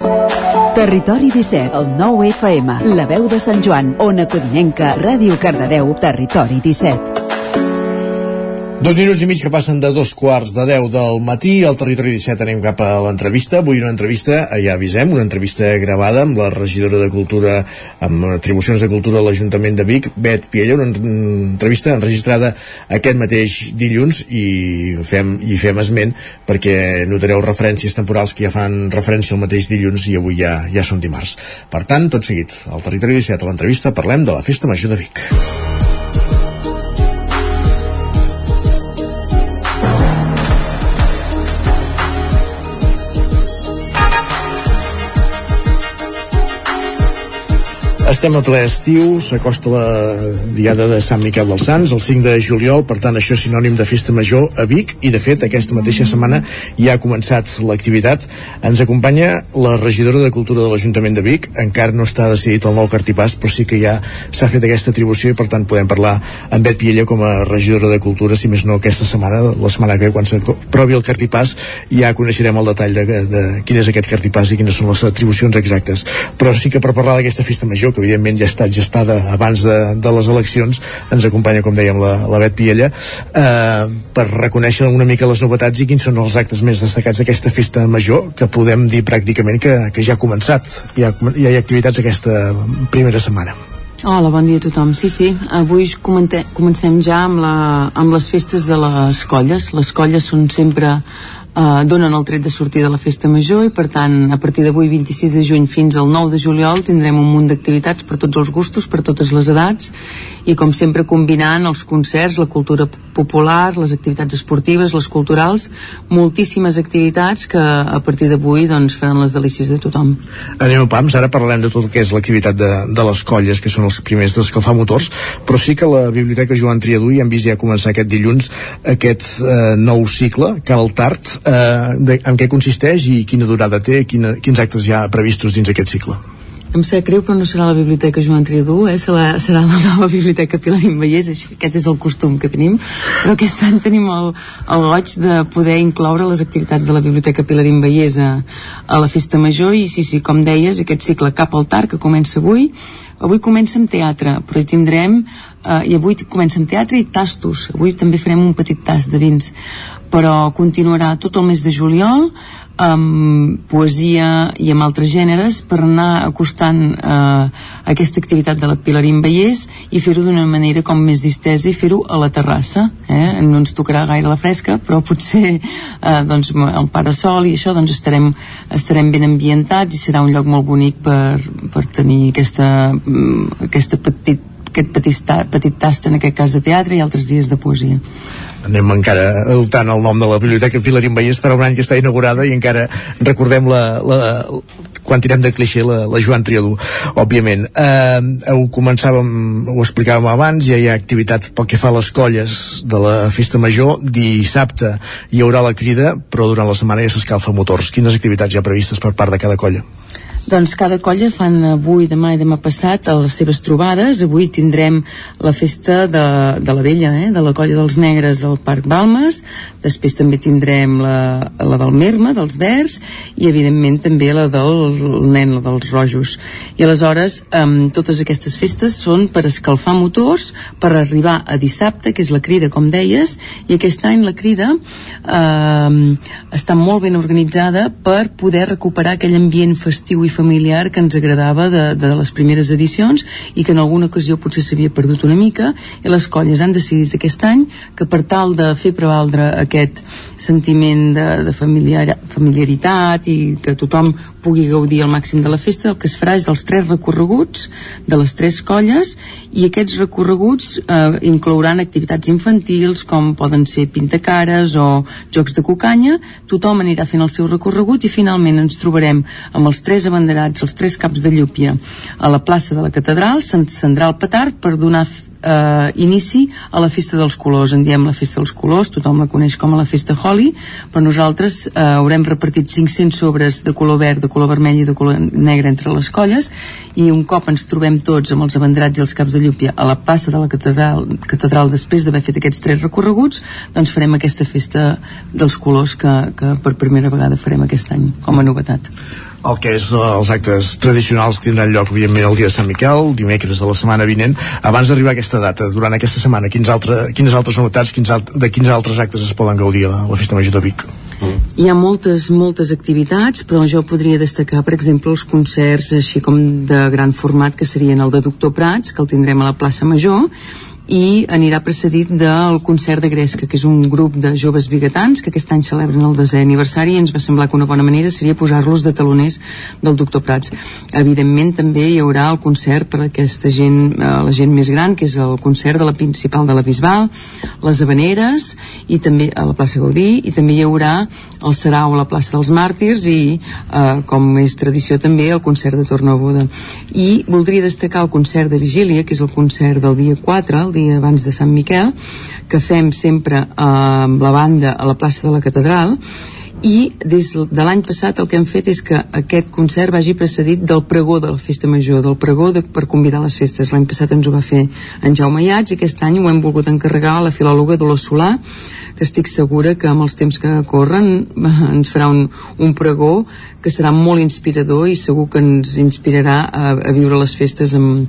Territori 17, el 9 FM, la veu de Sant Joan, Ona Codinenca, Ràdio Cardedeu, Territori 17.
Dos minuts i mig que passen de dos quarts de deu del matí. Al Territori 17 anem cap a l'entrevista. Avui una entrevista, eh, ja avisem, una entrevista gravada amb la regidora de Cultura, amb atribucions de Cultura a l'Ajuntament de Vic, Bet Piella, una entrevista enregistrada aquest mateix dilluns i fem, i fem esment perquè notareu referències temporals que ja fan referència al mateix dilluns i avui ja, ja són dimarts. Per tant, tot seguit, al Territori 17 a l'entrevista parlem de la Festa Major de Vic. Estem a ple estiu, s'acosta la diada de Sant Miquel dels Sants, el 5 de juliol, per tant això és sinònim de festa major a Vic, i de fet aquesta mateixa setmana ja ha començat l'activitat. Ens acompanya la regidora de Cultura de l'Ajuntament de Vic, encara no està decidit el nou cartipàs, però sí que ja s'ha fet aquesta atribució i per tant podem parlar amb Bet Piella com a regidora de Cultura, si més no aquesta setmana, la setmana que ve, quan s'aprovi el cartipàs, ja coneixerem el detall de, de quin és aquest cartipàs i quines són les atribucions exactes. Però sí que per parlar d'aquesta festa major, que evidentment ja ha estat gestada abans de, de les eleccions, ens acompanya, com dèiem, la, la Bet Piella, eh, per reconèixer una mica les novetats i quins són els actes més destacats d'aquesta festa major, que podem dir pràcticament que, que ja ha començat. Ja, ja hi ha activitats aquesta primera setmana.
Hola, bon dia a tothom. Sí, sí, avui comencem ja amb, la, amb les festes de les colles. Les colles són sempre eh, donen el tret de sortir de la festa major i per tant a partir d'avui 26 de juny fins al 9 de juliol tindrem un munt d'activitats per tots els gustos, per totes les edats i com sempre combinant els concerts, la cultura popular, les activitats esportives, les culturals, moltíssimes activitats que a partir d'avui doncs, faran les delícies de tothom.
Anem a pams, ara parlarem de tot el que és l'activitat de, de les colles, que són els primers d'escalfar motors, però sí que la Biblioteca Joan Triadú ja hem vist ja començar aquest dilluns aquest eh, nou cicle, Cal Tart, eh, de, en què consisteix i quina durada té, quina, quins actes hi ha previstos dins aquest cicle?
Em sap greu, però no serà la Biblioteca Joan Triadú, eh? serà, serà la nova Biblioteca Pilarín Vallès, aquest és el costum que tenim, però aquest any tenim el, el goig de poder incloure les activitats de la Biblioteca Pilarín Vallès a, a la Festa Major, i sí, sí, com deies, aquest cicle Cap al Tar, que comença avui, avui comença amb teatre, però hi tindrem, eh, i avui comença amb teatre i tastos, avui també farem un petit tast de vins, però continuarà tot el mes de juliol, amb poesia i amb altres gèneres per anar acostant eh, aquesta activitat de la Pilarín Vallès i fer-ho d'una manera com més distesa i fer-ho a la terrassa eh? no ens tocarà gaire la fresca però potser eh, doncs, el parasol i això doncs estarem, estarem ben ambientats i serà un lloc molt bonic per, per tenir aquesta, mm, aquesta petit, aquest petit, petit tast en aquest cas de teatre i altres dies de poesia
anem encara adoptant el nom de la Biblioteca Pilarín Vallès farà un any que està inaugurada i encara recordem la, la, quan tirem de clixé la, la Joan Triadú, òbviament. Eh, ho començàvem, ho explicàvem abans, ja hi ha activitat pel que fa a les colles de la Festa Major. Dissabte hi haurà la crida, però durant la setmana ja s'escalfa motors. Quines activitats hi ha previstes per part de cada colla?
Doncs cada colla fan avui, demà i demà passat les seves trobades. Avui tindrem la festa de, de la vella, eh? de la colla dels negres al Parc Balmes. Després també tindrem la, la del Merma, dels verds, i evidentment també la del nen, la dels rojos. I aleshores, eh, totes aquestes festes són per escalfar motors, per arribar a dissabte, que és la crida, com deies, i aquest any la crida eh, està molt ben organitzada per poder recuperar aquell ambient festiu i familiar que ens agradava de, de les primeres edicions i que en alguna ocasió potser s'havia perdut una mica i les colles han decidit aquest any que per tal de fer prevaldre aquest sentiment de, de familiar, familiaritat i que tothom pugui gaudir al màxim de la festa, el que es farà és els tres recorreguts de les tres colles i aquests recorreguts eh, inclouran activitats infantils com poden ser pintacares o jocs de cucanya, tothom anirà fent el seu recorregut i finalment ens trobarem amb els tres abanderats, els tres caps de llúpia a la plaça de la catedral, s'encendrà el petard per donar eh, inici a la Festa dels Colors. En diem la Festa dels Colors, tothom la coneix com a la Festa Holly, però nosaltres eh, haurem repartit 500 sobres de color verd, de color vermell i de color negre entre les colles i un cop ens trobem tots amb els abanderats i els caps de llúpia a la plaça de la catedral, catedral després d'haver fet aquests tres recorreguts, doncs farem aquesta festa dels colors que, que per primera vegada farem aquest any com a novetat
el que és uh, els actes tradicionals tindran lloc evidentment el dia de Sant Miquel, dimecres de la setmana vinent abans d'arribar a aquesta data, durant aquesta setmana quins altre, quines altres novetats quins alt, de quins altres actes es poden gaudir a la Festa Major de Vic
mm. Hi ha moltes, moltes activitats, però jo podria destacar, per exemple, els concerts així com de gran format, que serien el de Doctor Prats, que el tindrem a la plaça Major, i anirà precedit del concert de Gresca, que és un grup de joves biguetans que aquest any celebren el desè aniversari i ens va semblar que una bona manera seria posar-los de taloners del doctor Prats. Evidentment també hi haurà el concert per a aquesta gent, eh, la gent més gran, que és el concert de la principal de la Bisbal, les Habaneres i també a la plaça Gaudí i també hi haurà el Sarau a la plaça dels Màrtirs i eh, com és tradició també el concert de Tornabuda. I voldria destacar el concert de Vigília, que és el concert del dia 4, el dia abans de Sant Miquel, que fem sempre eh, amb la banda a la plaça de la Catedral, i des de l'any passat el que hem fet és que aquest concert vagi precedit del pregó de la festa major, del pregó de, per convidar les festes. L'any passat ens ho va fer en Jaume Iats i aquest any ho hem volgut encarregar a la filòloga Dolors Solà, que estic segura que amb els temps que corren ens farà un, un pregó que serà molt inspirador i segur que ens inspirarà a, a viure les festes amb,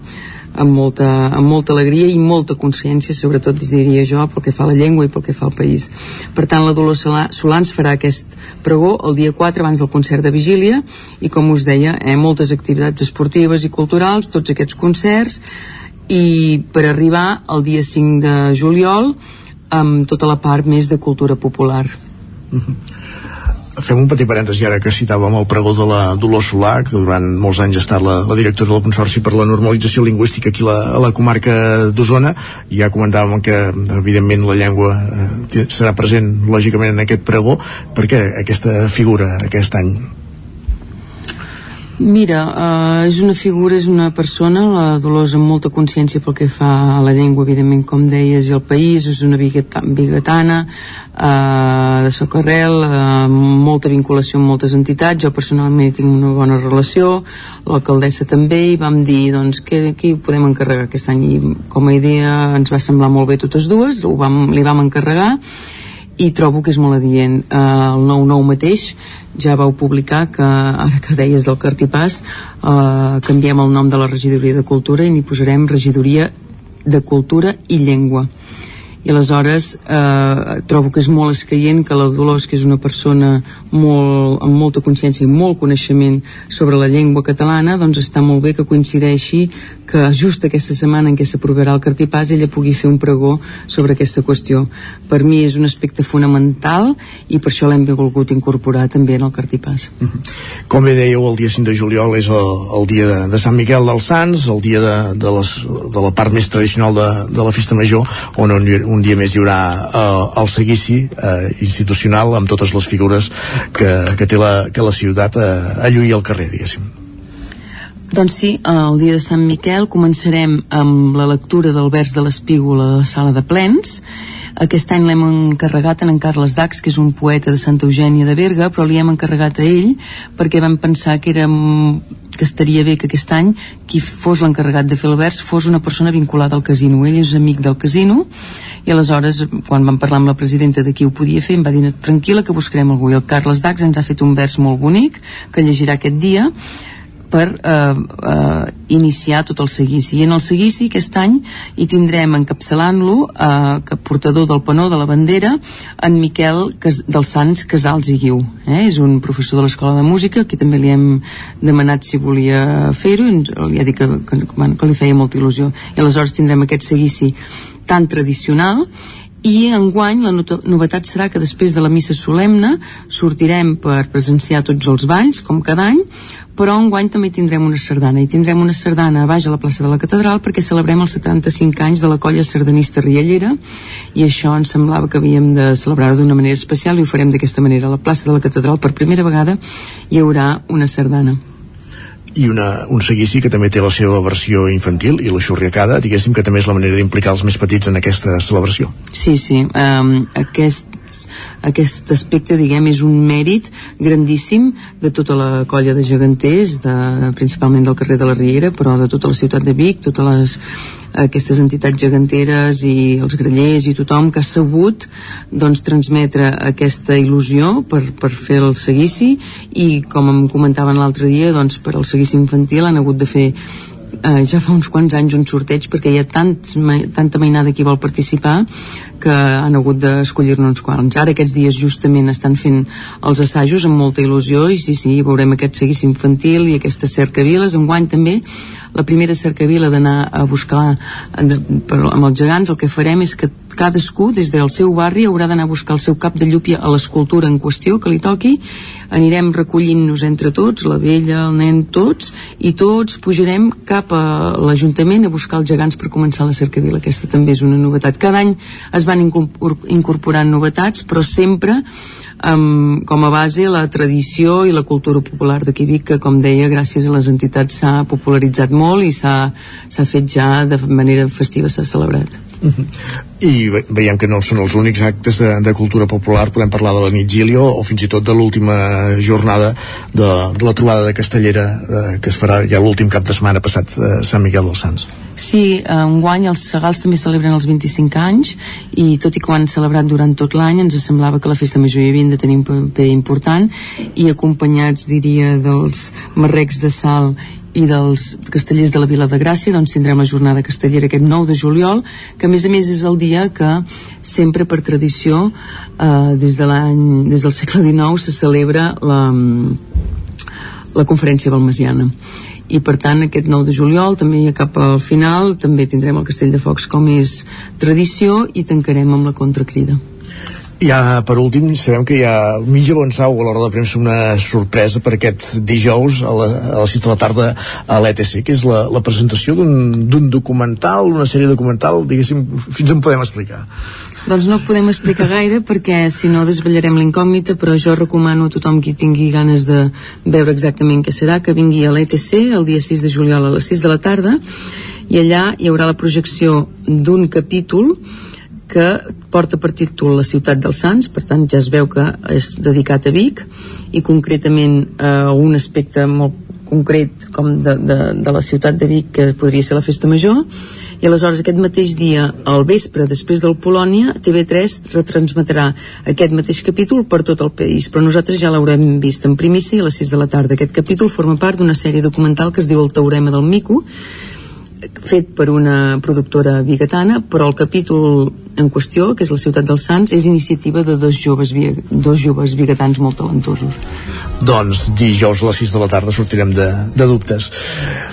amb molta, amb molta alegria i molta consciència, sobretot diria jo, pel que fa a la llengua i pel que fa al país. Per tant, la Dolors Solans farà aquest pregó el dia 4 abans del concert de vigília i, com us deia, eh, moltes activitats esportives i culturals, tots aquests concerts, i per arribar al dia 5 de juliol amb tota la part més de cultura popular.
Mm -hmm fem un petit parèntesi ara que citàvem el pregó de la Dolors Solà, que durant molts anys ha estat la, la directora del Consorci per la Normalització Lingüística aquí la, a la comarca d'Osona, ja comentàvem que evidentment la llengua eh, serà present lògicament en aquest pregó, perquè aquesta figura aquest any
Mira, uh, és una figura, és una persona, la Dolors amb molta consciència pel que fa a la llengua, evidentment, com deies, i el país, és una bigatana, uh, de socarrel, uh, molta vinculació amb moltes entitats, jo personalment tinc una bona relació, l'alcaldessa també, i vam dir, doncs, què, què podem encarregar aquest any? I com a idea ens va semblar molt bé totes dues, ho vam, li vam encarregar, i trobo que és molt adient. Uh, el 9-9 mateix ja vau publicar que, ara que deies del cartipàs, eh, canviem el nom de la regidoria de cultura i n'hi posarem regidoria de cultura i llengua i aleshores eh, trobo que és molt escaient que la Dolors, que és una persona molt, amb molta consciència i molt coneixement sobre la llengua catalana, doncs està molt bé que coincideixi que just aquesta setmana en què s'aprovarà el cartipàs ella pugui fer un pregó sobre aquesta qüestió. Per mi és un aspecte fonamental i per això l'hem volgut incorporar també en el cartipàs.
Mhm. Com bé dèieu, el dia 5 de juliol és el, el dia de, de Sant Miquel dels Sants, el dia de, de, les, de la part més tradicional de, de la festa major, on un, un dia més hi haurà eh, el seguici eh, institucional amb totes les figures que, que té la, que la ciutat eh, a lluir al carrer, diguéssim.
Doncs sí, el dia de Sant Miquel començarem amb la lectura del vers de l'espígol a la sala de plens. Aquest any l'hem encarregat en en Carles Dax, que és un poeta de Santa Eugènia de Berga, però li hem encarregat a ell perquè vam pensar que era que estaria bé que aquest any qui fos l'encarregat de fer el vers fos una persona vinculada al casino. Ell és amic del casino i aleshores, quan vam parlar amb la presidenta de qui ho podia fer, em va dir tranquil·la que buscarem algú. I el Carles Dax ens ha fet un vers molt bonic que llegirà aquest dia per eh, eh, iniciar tot el seguici. I en el seguici aquest any hi tindrem encapçalant-lo eh, que portador del panó de la bandera en Miquel Cas dels Sants Casals i Guiu. Eh? És un professor de l'Escola de Música que també li hem demanat si volia fer-ho i li ha dit que, que, que li feia molta il·lusió. I aleshores tindrem aquest seguici tan tradicional i enguany la novetat serà que després de la missa solemne sortirem per presenciar tots els balls, com cada any, però enguany també tindrem una sardana. I tindrem una sardana a baix a la plaça de la Catedral perquè celebrem els 75 anys de la colla sardanista Riallera i això ens semblava que havíem de celebrar-ho d'una manera especial i ho farem d'aquesta manera. A la plaça de la Catedral per primera vegada hi haurà una sardana
i una, un seguici que també té la seva versió infantil i la xurriacada, diguéssim que també és la manera d'implicar els més petits en aquesta celebració.
Sí, sí, um, aquest aquest aspecte, diguem, és un mèrit grandíssim de tota la colla de geganters, de, principalment del carrer de la Riera, però de tota la ciutat de Vic, totes les aquestes entitats geganteres i els grellers i tothom que ha sabut doncs, transmetre aquesta il·lusió per, per fer el seguici i com em comentaven l'altre dia doncs, per al seguici infantil han hagut de fer eh, ja fa uns quants anys un sorteig perquè hi ha tants, tanta mainada que hi vol participar que han hagut d'escollir-ne uns quants. Ara aquests dies justament estan fent els assajos amb molta il·lusió i sí, sí, veurem aquest seguici infantil i aquestes cercaviles. Enguany també la primera cercavila d'anar a buscar de, per, amb els gegants el que farem és que cadascú des del seu barri haurà d'anar a buscar el seu cap de llúpia a l'escultura en qüestió que li toqui. Anirem recollint-nos entre tots la vella, el nen, tots i tots pujarem cap a l'Ajuntament a buscar els gegants per començar la cercavila. Aquesta també és una novetat. Cada any es van incorporant novetats però sempre amb, com a base la tradició i la cultura popular de Vic que com deia gràcies a les entitats s'ha popularitzat molt i s'ha fet ja de manera festiva s'ha celebrat
-huh. I veiem que no són els únics actes de, de cultura popular, podem parlar de la Nitgílio o fins i tot de l'última jornada de, de la trobada de Castellera eh, que es farà ja l'últim cap de setmana passat a Sant Miquel dels Sants.
Sí, enguany els Segals també celebren els 25 anys i tot i que ho han celebrat durant tot l'any ens semblava que la festa major hi havien de tenir un paper important i acompanyats, diria, dels marrecs de sal i dels castellers de la Vila de Gràcia doncs tindrem la jornada castellera aquest 9 de juliol que a més a més és el dia que sempre per tradició eh, des de l'any des del segle XIX se celebra la, la conferència balmesiana i per tant aquest 9 de juliol també cap al final també tindrem el Castell de Focs com és tradició i tancarem amb la contracrida.
Ja per últim sabem que hi ha mitja Bonsau a l'hora de premsa una sorpresa per aquest dijous a, la, a les 6 de la tarda a l'ETC que és la, la presentació d'un documental una sèrie documental, diguéssim fins on podem explicar
doncs no podem explicar gaire perquè si no desvetllarem l'incògnita, però jo recomano a tothom qui tingui ganes de veure exactament què serà, que vingui a l'ETC el dia 6 de juliol a les 6 de la tarda i allà hi haurà la projecció d'un capítol que porta per títol La ciutat dels Sants, per tant ja es veu que és dedicat a Vic i concretament a un aspecte molt concret com de, de, de la ciutat de Vic que podria ser la festa major i aleshores aquest mateix dia, al vespre, després del Polònia, TV3 retransmetrà aquest mateix capítol per tot el país, però nosaltres ja l'haurem vist en primícia a les 6 de la tarda. Aquest capítol forma part d'una sèrie documental que es diu El Teorema del Mico, fet per una productora bigatana, però el capítol en qüestió, que és la ciutat dels Sants, és iniciativa de dos joves, dos joves bigatans molt talentosos.
Doncs dijous a les 6 de la tarda sortirem de, de dubtes.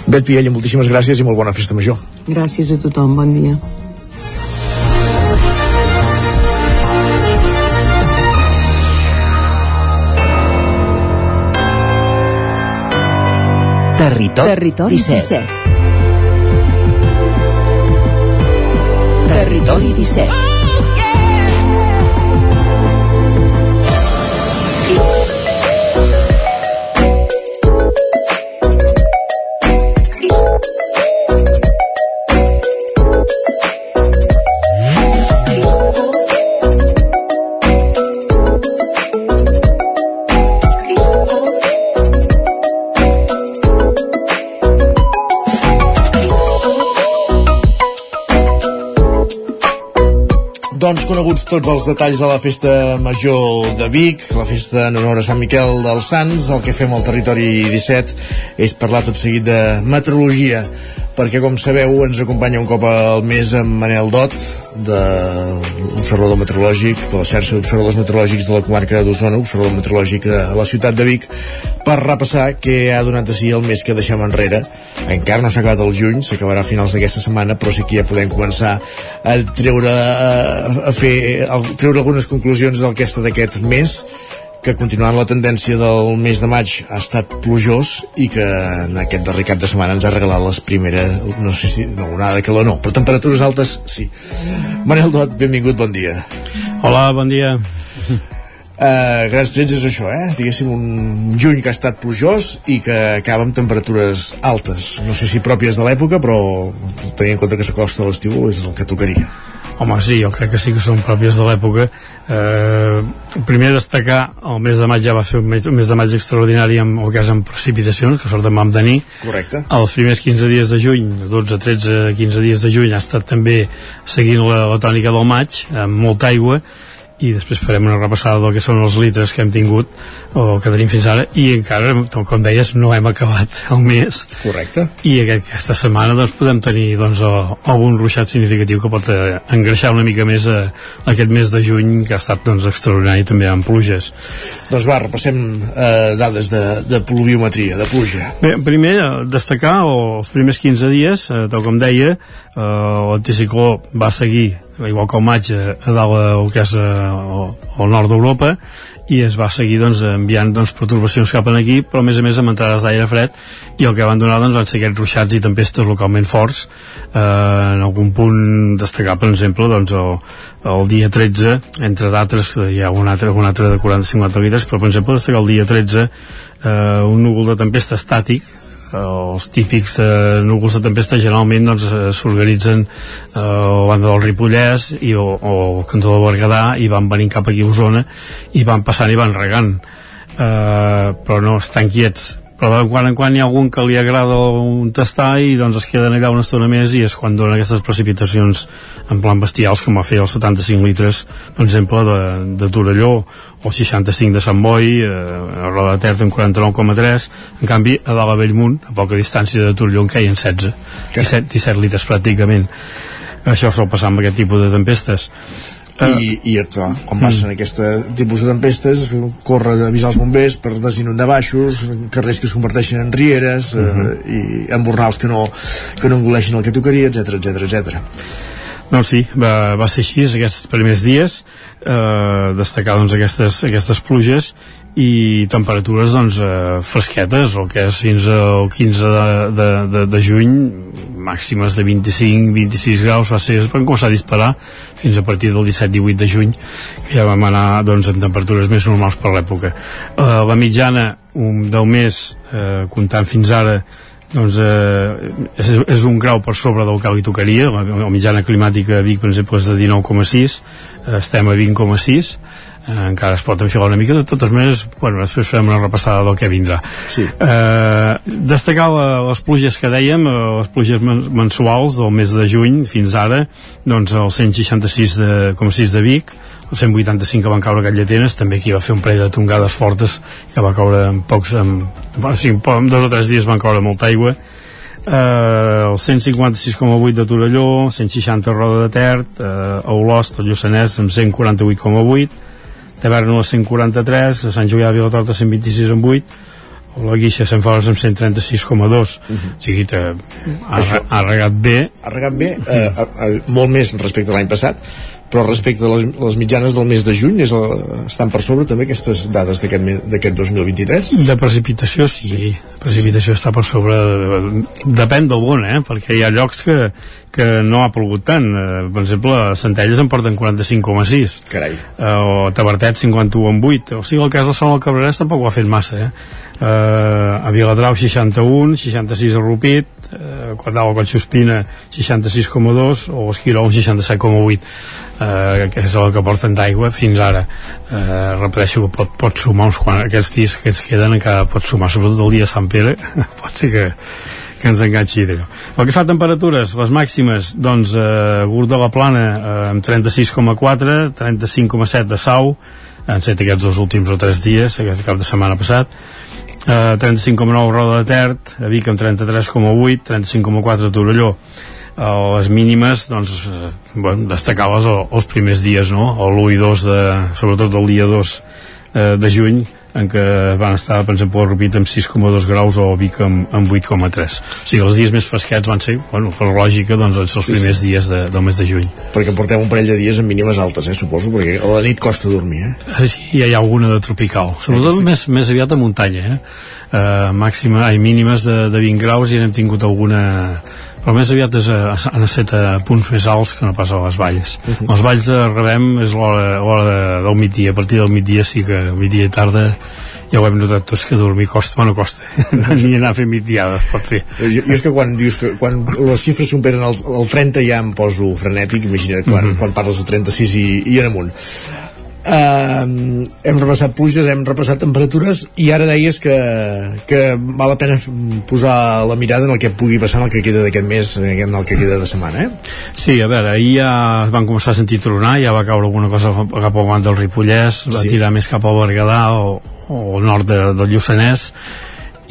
Bet Piella, moltíssimes gràcies i molt bona festa major.
Gràcies a tothom, bon dia.
Territori, Territori 17. 17. Territori 17.
Doncs coneguts tots els detalls de la festa major de Vic, la festa en honor a Sant Miquel dels Sants, el que fem al territori 17 és parlar tot seguit de meteorologia perquè com sabeu ens acompanya un cop al mes en Manel Dot de l'observador meteorològic de la xarxa d'observadors meteorològics de la comarca d'Osona, observador meteorològic a la ciutat de Vic per repassar què ha donat a si el mes que deixem enrere. Encara no s'ha acabat el juny, s'acabarà a finals d'aquesta setmana però sí que ja podem començar a treure a, a fer a treure algunes conclusions del que ha estat mes que continuant la tendència del mes de maig ha estat plujós i que en aquest darrer cap de setmana ens ha regalat les primeres, no sé si, no, onada de calor no, però temperatures altes sí. Manel Dot, benvingut, bon dia.
Hola, bon dia.
Uh, grans trets és això, eh? Diguéssim un juny que ha estat plujós i que acaba amb temperatures altes. No sé si pròpies de l'època, però tenint en compte que s'acosta l'estiu és el que tocaria.
Home, sí, jo crec que sí que són pròpies de l'època. Eh, primer destacar, el mes de maig ja va ser un mes, un mes de maig extraordinari amb el cas amb precipitacions, que sort en vam tenir.
Correcte.
Els primers 15 dies de juny, 12, 13, 15 dies de juny, ha estat també seguint la, la tònica del maig, amb molta aigua, i després farem una repassada del que són els litres que hem tingut o que tenim fins ara i encara, com deies, no hem acabat el mes.
Correcte.
I aquest, aquesta setmana doncs, podem tenir doncs, algun ruixat significatiu que pot eh, engreixar una mica més eh, aquest mes de juny que ha estat doncs, extraordinari també amb pluges.
Doncs va, repassem eh, dades de, de pluviometria, de pluja.
Bé, primer eh, destacar els primers 15 dies, eh, tal com deia eh, l'anticicló va seguir igual que el maig a, a dalt el que és al, al nord d'Europa i es va seguir doncs, enviant doncs, perturbacions cap aquí, però a més a més amb entrades d'aire fred i el que van donar doncs, van ser aquests ruixats i tempestes localment forts. Eh, en algun punt destacar per exemple doncs, el, el dia 13 entre d'altres hi ha un altre, un altre de 40-50 litres però per exemple destacar el dia 13 eh, un núvol de tempesta estàtic els típics eh, núvols de tempesta generalment doncs, eh, s'organitzen eh, a banda del Ripollès i, o, o el cantó del Berguedà i van venint cap aquí a Osona i van passant i van regant. Eh, però no estan quiets però de quan en quan hi ha algun que li agrada un tastar i doncs es queden allà una estona més i és quan donen aquestes precipitacions en plan bestials com va fer els 75 litres per exemple de, de Torelló o 65 de Sant Boi eh, a Roda de Ter en 49,3 en canvi a dalt a Bellmunt a poca distància de Torelló en queien 16 17, 17 litres pràcticament. Això sol passar amb aquest tipus de tempestes
i, i clar, quan passen mm. aquest tipus de tempestes corre d'avisar els bombers per desinundar baixos carrers que es converteixen en rieres mm -hmm. eh, i embornals que no, que no engoleixen el que tocaria, etc etc etc.
Doncs sí, va, va ser així aquests primers dies, eh, destacar doncs, aquestes, aquestes pluges i temperatures doncs, eh, fresquetes, el que és fins al 15 de, de, de, de juny, màximes de 25-26 graus, va ser, van començar a disparar fins a partir del 17-18 de juny, que ja vam anar doncs, amb temperatures més normals per l'època. Eh, la mitjana un, del mes, eh, comptant fins ara, doncs eh, és, és un grau per sobre del que li tocaria la, la mitjana climàtica a Vic per exemple és de 19,6 eh, estem a 20,6 eh, encara es pot enfilar una mica. De totes maneres bueno, després farem una repassada del que vindrà.
Sí.
eh, destacar la, les pluges que dèiem eh, les pluges men mensuals del mes de juny fins ara. Doncs el 166,6 de, de Vic el 185 que van caure a Gatllatenes també aquí va fer un parell de tongades fortes que va caure en pocs en, bueno, sí, en dos o tres dies van caure molta aigua. Eh, el 156,8 de Torelló 160 a Roda de Ter eh, a Olost, al Lluçanès amb 148,8 Taverna a 143 a Sant Julià de Vilatorta 126 amb 8 o la Guixa Sant Fores amb 136,2 uh -huh. o sigui que ha, ha regat bé.
Ha regat bé, eh, a, molt més respecte a l'any passat però respecte a les, les mitjanes del mes de juny és el, estan per sobre també aquestes dades d'aquest 2023?
De precipitació sí, sí. precipitació sí. està per sobre depèn del bon, eh? perquè hi ha llocs que, que no ha plogut tant eh, per exemple, a Centelles en porten 45,6
Carai.
Eh, o Tabertet 51,8 o sigui, el cas del Sol del Cabrerès tampoc ho ha fet massa eh? Eh, a Viladrau 61 66 a Rupit eh, quan a Collsospina 66,2 o Esquirol 67,8 eh, que és el que porten d'aigua fins ara. Eh, repeteixo que pot, pot sumar uns quan aquests dies que ens queden encara pot sumar sobretot el dia de Sant Pere pot ser que, que ens enganxi allò. El que fa temperatures, les màximes doncs eh, Gurt de la Plana eh, amb 36,4 35,7 de Sau han set aquests dos últims o tres dies aquest cap de setmana passat eh, 35,9 Roda de Tert a Vic amb 33,8 35,4 Torelló a les mínimes doncs, eh, bueno, destacar les els primers dies no? l'1 i 2 de, sobretot el dia 2 eh, de juny en què van estar, per exemple, a Rupit amb 6,2 graus o Vic amb, amb 8,3 o sigui, els dies més fresquets van ser bueno, per lògica, doncs, els sí, primers sí. dies de, del mes de juny
perquè portem un parell de dies amb mínimes altes, eh, suposo perquè a la nit costa dormir eh?
eh sí, hi ha alguna de tropical sobretot sí. més, més aviat a muntanya eh? Uh, màxima, ai, mínimes de, de 20 graus i n'hem tingut alguna però més aviat és a, han estat a punts més alts que no pas a les valls uh -huh. les valls de rebem és l'hora del migdia. A partir del migdia sí que migdia i tarda ja ho hem notat tots que dormir costa, bueno costa. Ni anar a fer migdiada es pot fer.
Jo, jo és que quan dius que quan les xifres superen el, el 30 ja em poso frenètic. Imagina't quan, uh -huh. quan parles de 36 i, i en amunt Uh, hem repassat pluges, hem repassat temperatures i ara deies que, que val la pena posar la mirada en el que pugui passar en el que queda d'aquest mes en el que queda de setmana eh?
Sí, a veure, ahir ja van començar a sentir tronar ja va caure alguna cosa cap al banc del Ripollès va sí. tirar més cap al Berguedà o, o nord de, del Lluçanès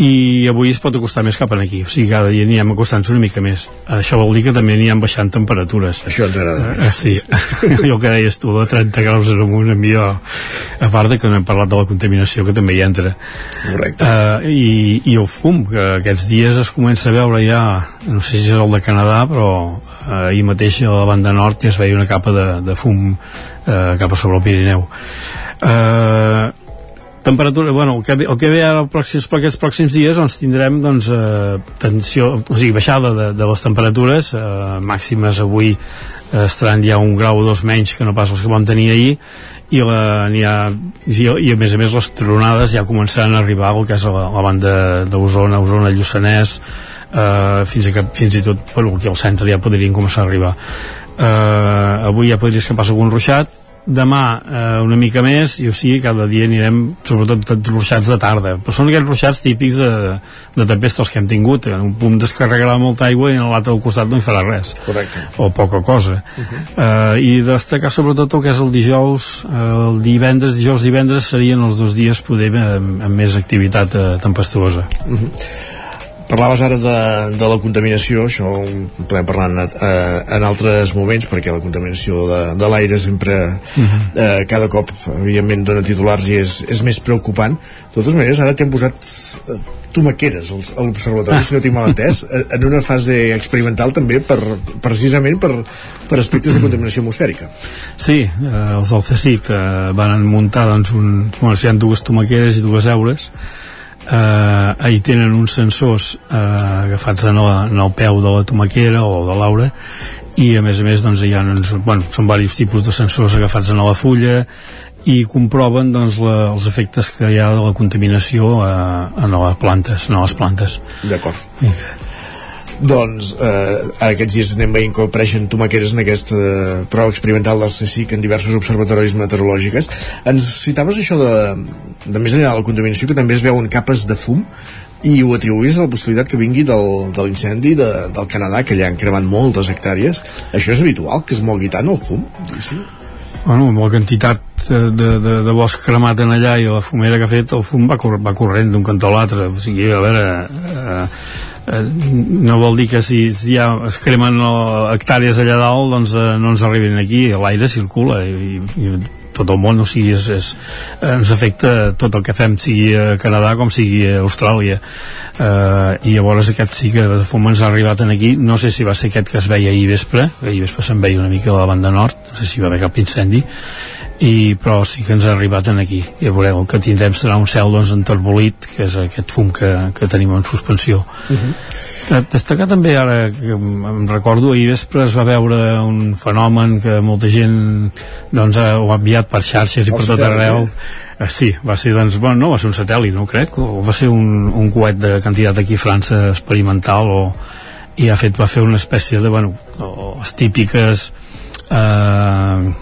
i avui es pot acostar més cap aquí. O sigui, cada dia anirem acostant-nos una mica més. Això vol dir que també anirem baixant temperatures.
Això ens agrada
uh, sí, allò que deies tu de 30 graus en amunt a mi a part de que no hem parlat de la contaminació que també hi entra.
Correcte.
Uh, i, i el fum, que aquests dies es comença a veure ja no sé si és el de Canadà però uh, ahir mateix a la banda nord ja es veia una capa de, de fum uh, cap a sobre el Pirineu. Uh, temperatura, bueno, el que, el que ve ara pròxims, per aquests pròxims dies doncs tindrem doncs, eh, tensió, o sigui, baixada de, de les temperatures eh, màximes avui eh, estaran ja un grau o dos menys que no pas els que vam tenir ahir i, la, ha, i, i a més a més les tronades ja començaran a arribar al que és la, la banda d'Osona, Osona, Lluçanès eh, fins, a fins i tot bueno, aquí al centre ja podrien començar a arribar. Eh, avui ja podria escapar algun ruixat demà eh, una mica més i o sigui cada dia anirem sobretot ruixats de tarda. Però són aquells ruixats típics de, de tempestes que hem tingut. En un punt descarregarà molta aigua i en l'altre costat no hi farà res.
Correcte.
o poca cosa. Uh -huh. eh, i destacar sobretot el que és el dijous eh, el divendres, dijous divendres serien els dos dies poder amb, amb més activitat eh, tempestuosa. Uh
-huh Parlaves ara de, de la contaminació, això ho podem parlar en, eh, en altres moments, perquè la contaminació de, de l'aire sempre, uh -huh. eh, cada cop, evidentment, dona titulars i és, és més preocupant. De totes maneres, ara t'hem posat eh, tomaqueres a l'observatori, ah. si no tinc mal entès, en una fase experimental també per, precisament per, per aspectes de contaminació atmosfèrica.
Sí, eh, els del CSIC eh, van muntar doncs, un, bueno, si hi ha dues tomaqueres i dues eures eh, ahir tenen uns sensors eh, agafats en el, en el peu de la tomaquera o de l'aura i a més a més doncs, hi ha uns, bueno, són diversos tipus de sensors agafats en la fulla i comproven doncs, la, els efectes que hi ha de la contaminació eh, en les plantes, en les plantes.
D'acord doncs eh, aquests dies anem veient que apareixen tomaqueres en aquesta prova experimental del CSIC en diversos observatoris meteorològiques ens citaves això de, de més enllà de la contaminació que també es veuen capes de fum i ho atribuïs a la possibilitat que vingui del, de l'incendi de, del Canadà que allà han cremat moltes hectàrees això és habitual, que es mogui tant el fum? Sí.
Bueno, amb la quantitat de, de, de bosc cremat en allà i la fumera que ha fet, el fum va, cor va corrent d'un cantó a l'altre. O sigui, a veure, eh, eh, no vol dir que si, si ja es cremen hectàrees allà dalt doncs eh, no ens arribin aquí, l'aire circula i, i tot el món, o sigui, és, és, ens afecta tot el que fem, sigui a Canadà com sigui a Austràlia. Uh, I llavors aquest sí que de fum ens ha arribat en aquí, no sé si va ser aquest que es veia ahir vespre, ahir vespre se'n veia una mica a la banda nord, no sé si va haver cap incendi, i, però sí que ens ha arribat en aquí i veureu, el que tindrem serà un cel doncs, enterbolit, que és aquest fum que, que tenim en suspensió uh -huh. Destacar també ara que em recordo ahir vespre es va veure un fenomen que molta gent doncs, ho ha enviat per xarxes i per tot arreu eh? sí, va ser doncs, bueno, no va ser un satèl·lit no crec, o va ser un, un coet de candidat aquí a França experimental o, i ha fet, va fer una espècie de, bueno, les típiques eh,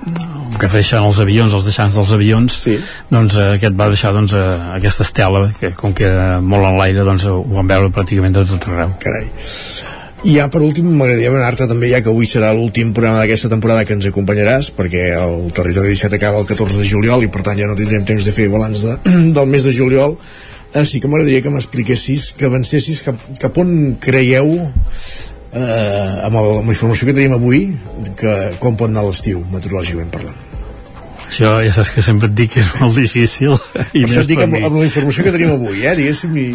que feixen els avions, els deixants dels avions sí. doncs eh, aquest va deixar doncs, eh, aquesta estela que com que era molt en l'aire doncs ho van veure pràcticament de tot arreu
Carai. I ja per últim m'agradaria demanar-te també ja que avui serà l'últim programa d'aquesta temporada que ens acompanyaràs perquè el Territori 17 acaba el 14 de juliol i per tant ja no tindrem temps de fer balanç de, del mes de juliol eh, sí que m'agradaria que m'expliquessis que avancessis cap, cap on creieu eh, amb, el, amb la informació que tenim avui que com pot anar l'estiu meteorològicament parlant?
Això ja saps que sempre et dic que és molt difícil
i per això et dic amb, amb la informació que tenim avui eh, diguéssim i...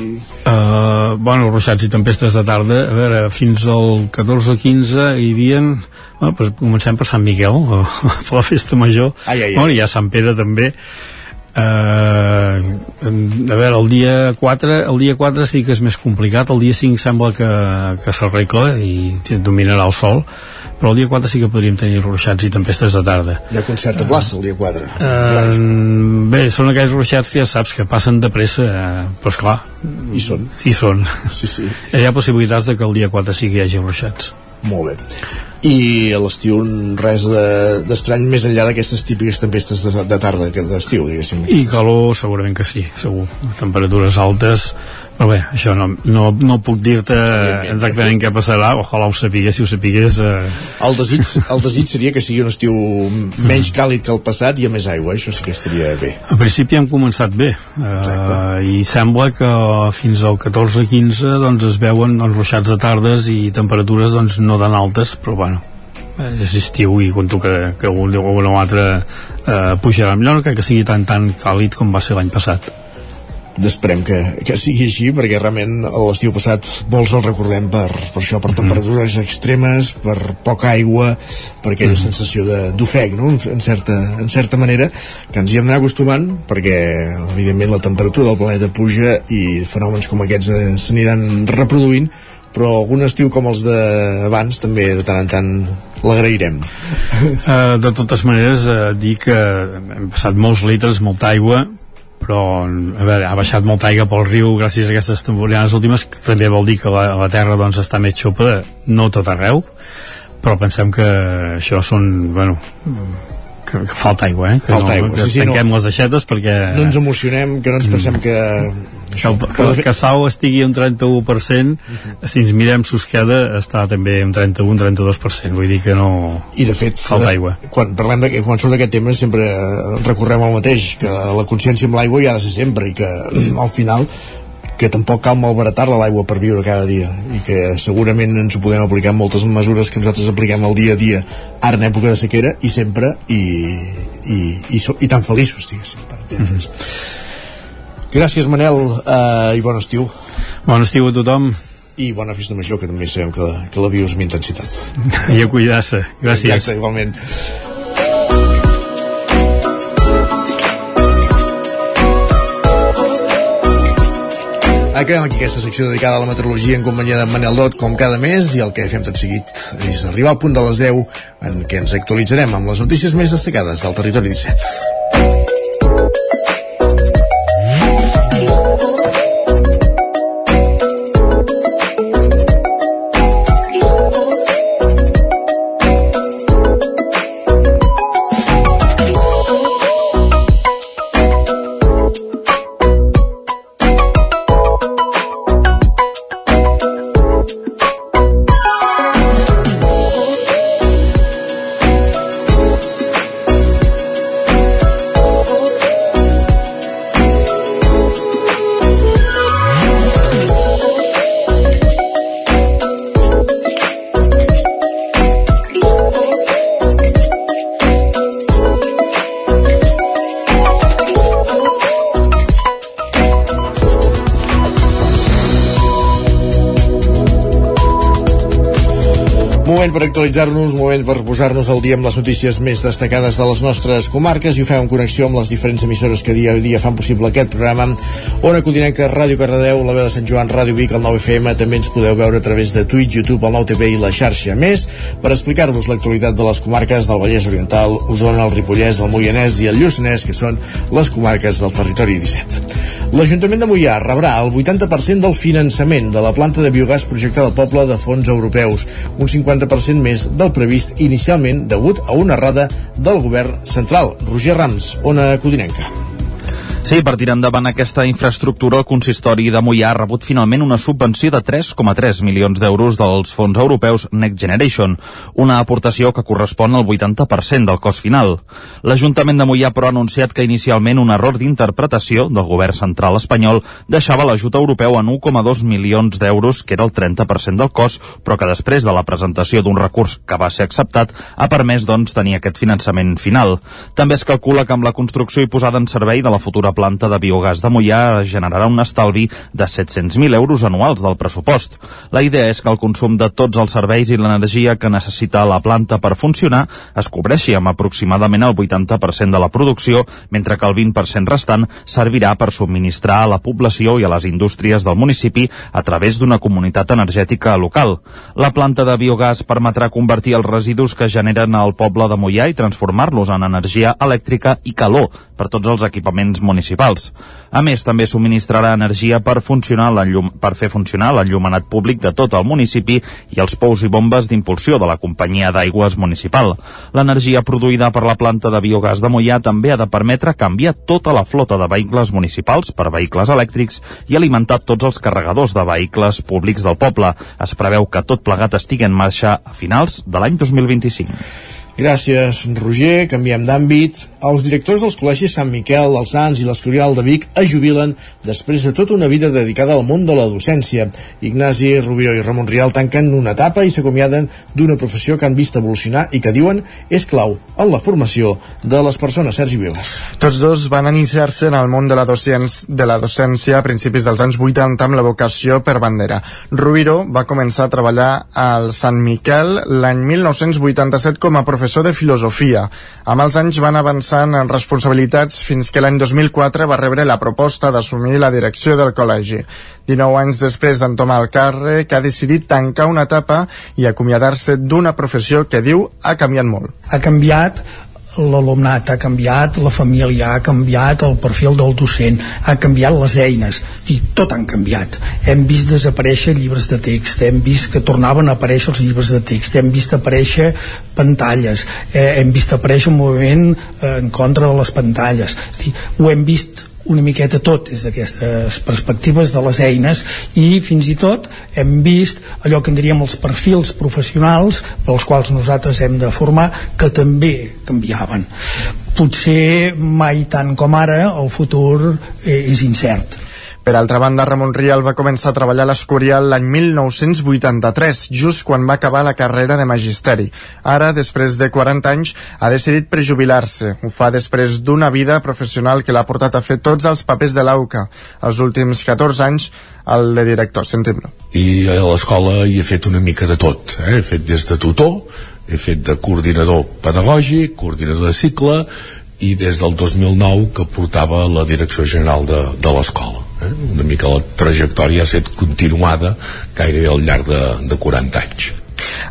Uh, bueno, ruixats i tempestes de tarda. A veure, fins al 14 o 15 hi havia bueno, pues comencem per Sant Miquel per la festa major.
Ai, ai, ai.
Bueno, i a Sant Pere també Uh, a veure, el dia 4 el dia 4 sí que és més complicat. El dia 5 sembla que, que s'arregla i dominarà el sol però el dia 4 sí que podríem tenir ruixats i tempestes de tarda.
Hi ha concert a plaça el dia 4
uh, bé, són aquells ruixats que ja saps que passen de pressa uh, però esclar
hi són,
hi són.
Sí, sí.
hi ha possibilitats de que el dia 4 sí que hi hagi ruixats.
Molt bé i a l'estiu res d'estrany de, més enllà d'aquestes típiques tempestes de, de tarda que d'estiu, diguéssim.
I calor segurament que sí, segur. Temperatures altes, però bé, això no, no, no puc dir-te exactament què passarà, ojalà ho sapigués, si ho sapigués... Eh...
El, desig, el desig seria que sigui un estiu menys càlid que el passat i a més aigua, això sí que estaria bé.
A principi hem començat bé, eh, i sembla que fins al 14-15 doncs, es veuen doncs, ruixats de tardes i temperatures doncs, no tan altes, però bueno, és estiu i conto que, que un o un altre eh, pujarà. Millor que, que sigui tan tan càlid com va ser l'any passat
Esperem que, que sigui així perquè realment l'estiu passat molts el recordem per, per això, per mhm. temperatures extremes per poca aigua per aquella mm. sensació d'ofec no? en, certa, en certa manera que ens hi hem d'anar acostumant perquè evidentment la temperatura del planeta puja i fenòmens com aquests eh, s'aniran reproduint però algun estiu com els d'abans també de tant en tant l'agrairem.
Uh, de totes maneres, uh, dir que hem passat molts litres, molta aigua, però a veure, ha baixat molta aigua pel riu gràcies a aquestes temporades últimes que també vol dir que la, la terra doncs, està més xopa no tot arreu però pensem que això són bueno, que, que falta aigua, eh? que,
falta
no,
aigua.
que
sí, sí,
tanquem
no,
les aixetes perquè...
No ens emocionem, que no ens pensem que...
Això, que, que, que, que Sau estigui un 31% uh -huh. si ens mirem Susqueda està també un 31-32% vull dir que no...
I de fet,
falta aigua.
quan parlem de, quan surt d'aquest tema sempre recorrem al mateix, que la consciència amb l'aigua hi ha de ser sempre i que al final que tampoc cal malbaratar-la l'aigua per viure cada dia i que segurament ens ho podem aplicar en moltes mesures que nosaltres apliquem al dia a dia ara en època de sequera i sempre i, i, i, so, i tan feliços diguéssim per entendre's. Mm -hmm. gràcies Manel. Uh, i bon estiu.
Bon estiu a tothom.
I bona festa major que també sabem que, que la vius amb intensitat.
I a cuidar-se, gràcies.
Exacte, igualment Acabem aquí aquesta secció dedicada a la meteorologia en companyia de Manel Dot, com cada mes, i el que fem tot seguit és arribar al punt de les 10 en què ens actualitzarem amb les notícies més destacades del territori 17. Moment per actualitzar-nos, moment per posar-nos al dia amb les notícies més destacades de les nostres comarques i ho fem en connexió amb les diferents emissores que dia a dia fan possible aquest programa. Ona Codinenca, Ràdio Cardedeu, la veu de Sant Joan, Ràdio Vic, el 9FM, també ens podeu veure a través de Twitch, YouTube, el 9TV i la xarxa. Més, per explicar-vos l'actualitat de les comarques del Vallès Oriental, Osona, el Ripollès, el Moianès i el Lluçanès, que són les comarques del territori 17. L'Ajuntament de Moià rebrà el 80% del finançament de la planta de biogàs projectada al poble de fons europeus, un 50% més del previst inicialment degut a una errada del govern central. Roger Rams, Ona Codinenca.
Sí, per tirar endavant aquesta infraestructura, el consistori de Mollà ha rebut finalment una subvenció de 3,3 milions d'euros dels fons europeus Next Generation, una aportació que correspon al 80% del cost final. L'Ajuntament de Mollà, però, ha anunciat que inicialment un error d'interpretació del govern central espanyol deixava l'ajut europeu en 1,2 milions d'euros, que era el 30% del cost, però que després de la presentació d'un recurs que va ser acceptat, ha permès, doncs, tenir aquest finançament final. També es calcula que amb la construcció i posada en servei de la futura planta de biogàs de Mollà generarà un estalvi de 700.000 euros anuals del pressupost. La idea és que el consum de tots els serveis i l'energia que necessita la planta per funcionar es cobreixi amb aproximadament el 80% de la producció, mentre que el 20% restant servirà per subministrar a la població i a les indústries del municipi a través d'una comunitat energètica local. La planta de biogàs permetrà convertir els residus que generen al poble de Mollà i transformar-los en energia elèctrica i calor per tots els equipaments municipals. A més, també subministrarà energia per, funcionar llum, per fer funcionar l'enllumenat públic de tot el municipi i els pous i bombes d'impulsió de la companyia d'aigües municipal. L'energia produïda per la planta de biogàs de Mollà també ha de permetre canviar tota la flota de vehicles municipals per vehicles elèctrics i alimentar tots els carregadors de vehicles públics del poble. Es preveu que tot plegat estigui en marxa a finals de l'any 2025.
Gràcies, Roger. Canviem d'àmbit. Els directors dels col·legis Sant Miquel, els Sants i l'Escorial de Vic es jubilen després de tota una vida dedicada al món de la docència. Ignasi Rubio i Ramon Rial tanquen una etapa i s'acomiaden d'una professió que han vist evolucionar i que diuen és clau en la formació de les persones. Sergi Viles.
Tots dos van iniciar-se en el món de la, docència, de la docència a principis dels anys 80 amb la vocació per bandera. Rubiro va començar a treballar al Sant Miquel l'any 1987 com a professor professor de filosofia. Amb els anys van avançant en responsabilitats fins que l'any 2004 va rebre la proposta d'assumir la direcció del col·legi. 19 anys després d'entomar el càrrec, ha decidit tancar una etapa i acomiadar-se d'una professió que diu ha canviat molt.
Ha canviat l'alumnat ha canviat, la família ha canviat, el perfil del docent ha canviat les eines, i tot han canviat. Hem vist desaparèixer llibres de text, hem vist que tornaven a aparèixer els llibres de text, hem vist aparèixer pantalles, eh, hem vist aparèixer un moviment eh, en contra de les pantalles. Dir, ho hem vist una miqueta tot des d'aquestes perspectives de les eines i fins i tot hem vist allò que en diríem els perfils professionals pels quals nosaltres hem de formar que també canviaven. Potser mai tant com ara el futur eh, és incert
Per altra banda, Ramon Rial va començar a treballar a l'Escorial l'any 1983, just quan va acabar la carrera de magisteri. Ara, després de 40 anys, ha decidit prejubilar-se. Ho fa després d'una vida professional que l'ha portat a fer tots els papers de l'AUCA. Els últims 14 anys, el de director. Sentim-lo.
I a l'escola hi he fet una mica de tot. Eh? He fet des de tutor, he fet de coordinador pedagògic, coordinador de cicle, i des del 2009 que portava la direcció general de, de l'escola eh? una mica la trajectòria ha estat continuada gairebé al llarg de, de 40 anys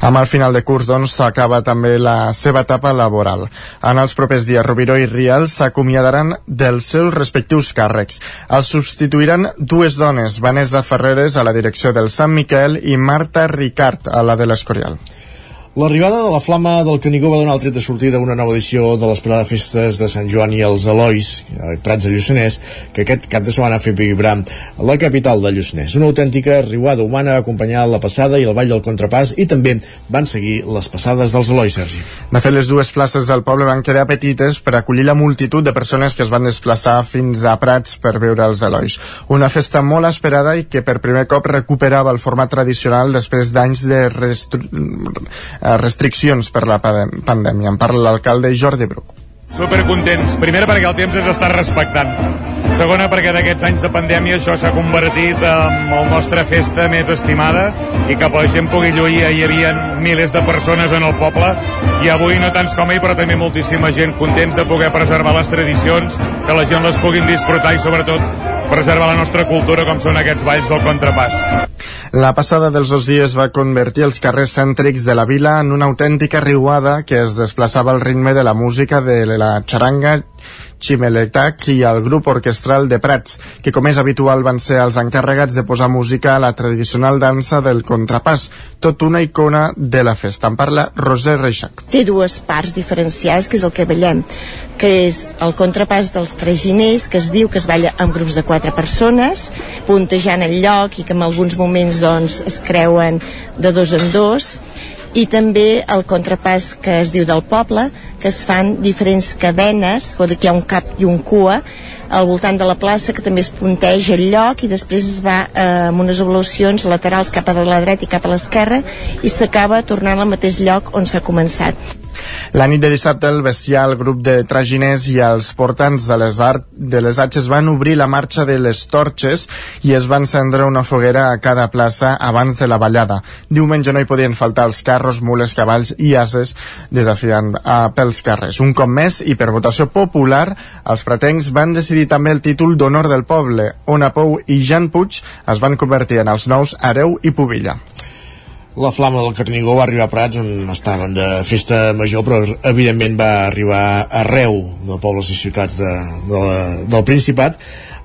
amb el final de curs, doncs, s'acaba també la seva etapa laboral. En els propers dies, Rubiró i Rial s'acomiadaran dels seus respectius càrrecs. Els substituiran dues dones, Vanessa Ferreres a la direcció del Sant Miquel i Marta Ricard a la de l'Escorial.
L'arribada de la Flama del Canigó va donar el tret de sortida a una nova edició de l'esperada festes de Sant Joan i els Elois, a Prats de Lluçanès, que aquest cap de setmana ha fet vibrar la capital de Lluçanès. Una autèntica riuada humana va acompanyar la passada i el ball del contrapàs i també van seguir les passades dels Elois, Sergi.
De fet, les dues places del poble van quedar petites per acollir la multitud de persones que es van desplaçar fins a Prats per veure els Elois. Una festa molt esperada i que per primer cop recuperava el format tradicional després d'anys de restru Eh, restriccions per la pandèmia. En parla l'alcalde Jordi Bruc.
Supercontents. Primera perquè el temps ens està respectant. Segona perquè d'aquests anys de pandèmia això s'ha convertit en la nostra festa més estimada i que la gent pugui lluir. Hi havia milers de persones en el poble i avui no tants com ahir però també moltíssima gent contents de poder preservar les tradicions, que la gent les puguin disfrutar i sobretot preservar la nostra cultura com són aquests balls del contrapàs.
La passada dels dos dies va convertir els carrers cèntrics de la vila en una autèntica riuada que es desplaçava al ritme de la música de la xaranga Ximeletac i el grup orquestral de Prats, que com és habitual van ser els encarregats de posar música a la tradicional dansa del contrapàs, tot una icona de la festa. En parla Roser Reixac.
Té dues parts diferenciades, que és el que ballem, que és el contrapàs dels traginers, que es diu que es balla amb grups de quatre persones, puntejant el lloc i que en alguns moments doncs, es creuen de dos en dos, i també el contrapàs que es diu del poble, que es fan diferents cadenes, o que hi ha un cap i un cua, al voltant de la plaça, que també es punteja el lloc i després es va eh, amb unes evolucions laterals cap a la dreta i cap a l'esquerra i s'acaba tornant al mateix lloc on s'ha començat.
La nit de dissabte el bestiar, el grup de traginers i els portants de les, art, de les atxes van obrir la marxa de les torxes i es va encendre una foguera a cada plaça abans de la ballada. Diumenge no hi podien faltar els carros, mules, cavalls i ases desafiant a, pels carrers. Un cop més i per votació popular, els pretencs van decidir també el títol d'honor del poble. Ona Pou i Jan Puig es van convertir en els nous Areu i Pubilla
la flama del Carnigó va arribar a Prats on estaven de festa major però evidentment va arribar arreu de pobles i ciutats de, de la, del Principat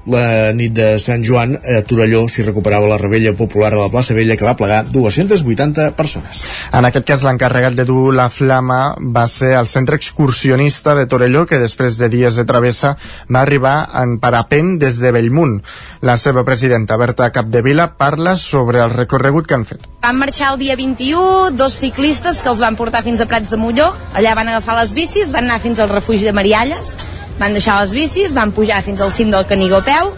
la nit de Sant Joan a Torelló s'hi recuperava la rebella popular a la plaça Vella que va plegar 280 persones.
En aquest cas l'encarregat de dur la flama va ser el centre excursionista de Torelló que després de dies de travessa va arribar en parapent des de Bellmunt. La seva presidenta Berta Capdevila parla sobre el recorregut que han fet.
Van marxar el dia 21, dos ciclistes que els van portar fins a Prats de Molló, allà van agafar les bicis, van anar fins al refugi de Marialles, van deixar les bicis, van pujar fins al cim del Canigó peu,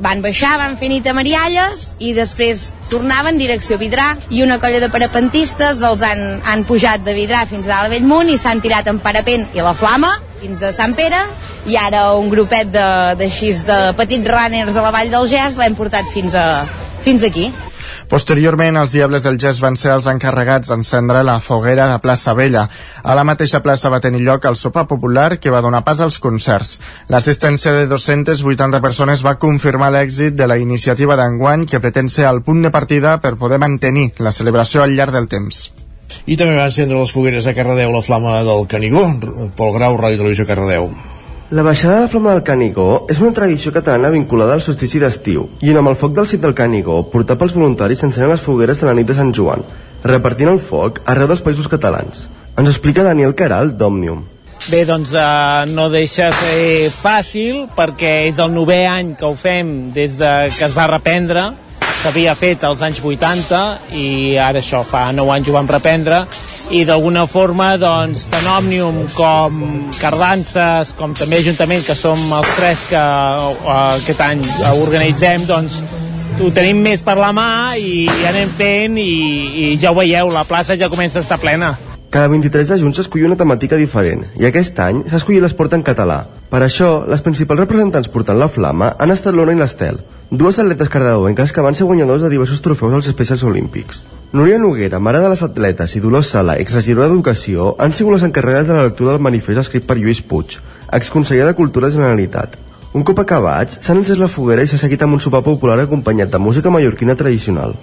van baixar, van fer nit a Marialles i després tornaven direcció Vidrà i una colla de parapentistes els han, han pujat de Vidrà fins a dalt Bellmunt i s'han tirat en parapent i la flama fins a Sant Pere i ara un grupet de, de, de, de petits runners de la Vall del Gès l'hem portat fins, a, fins aquí
Posteriorment, els Diables del Gès van ser els encarregats d'encendre la foguera a la plaça Vella. A la mateixa plaça va tenir lloc el sopar popular que va donar pas als concerts. L'assistència de 280 persones va confirmar l'èxit de la iniciativa d'enguany que pretén ser el punt de partida per poder mantenir la celebració al llarg del temps.
I també va encendre les fogueres a Cardedeu la flama del Canigó. Pol Grau, Ràdio Televisió Cardedeu.
La baixada de la flama del Canigó és una tradició catalana vinculada al solstici d'estiu i amb el foc del cit del Canigó portar pels voluntaris s'encenen les fogueres de la nit de Sant Joan, repartint el foc arreu dels països catalans. Ens explica Daniel Caral d'Òmnium.
Bé, doncs eh, no deixa ser fàcil perquè és el novè any que ho fem des de que es va reprendre s'havia fet als anys 80 i ara això, fa 9 anys ho vam reprendre. I d'alguna forma doncs tant Òmnium com Cardances com també Ajuntament que som els tres que uh, aquest any organitzem doncs ho tenim més per la mà i, anem fent i, i ja ho veieu, la plaça ja comença a estar plena.
Cada 23 de juny s'escull una temàtica diferent i aquest any s'ha l'esport en català. Per això, les principals representants portant la flama han estat l'Ona i l'Estel, dues atletes cardedeuenques que van ser guanyadors de diversos trofeus als especials olímpics. Núria Noguera, mare de les atletes, i Dolors Sala, exregidora d'Educació, han sigut les encarregades de la lectura del manifest escrit per Lluís Puig, exconseller de Cultura de Generalitat. Un cop acabats, s'han encès la foguera i s'ha seguit amb un sopar popular acompanyat de música mallorquina tradicional.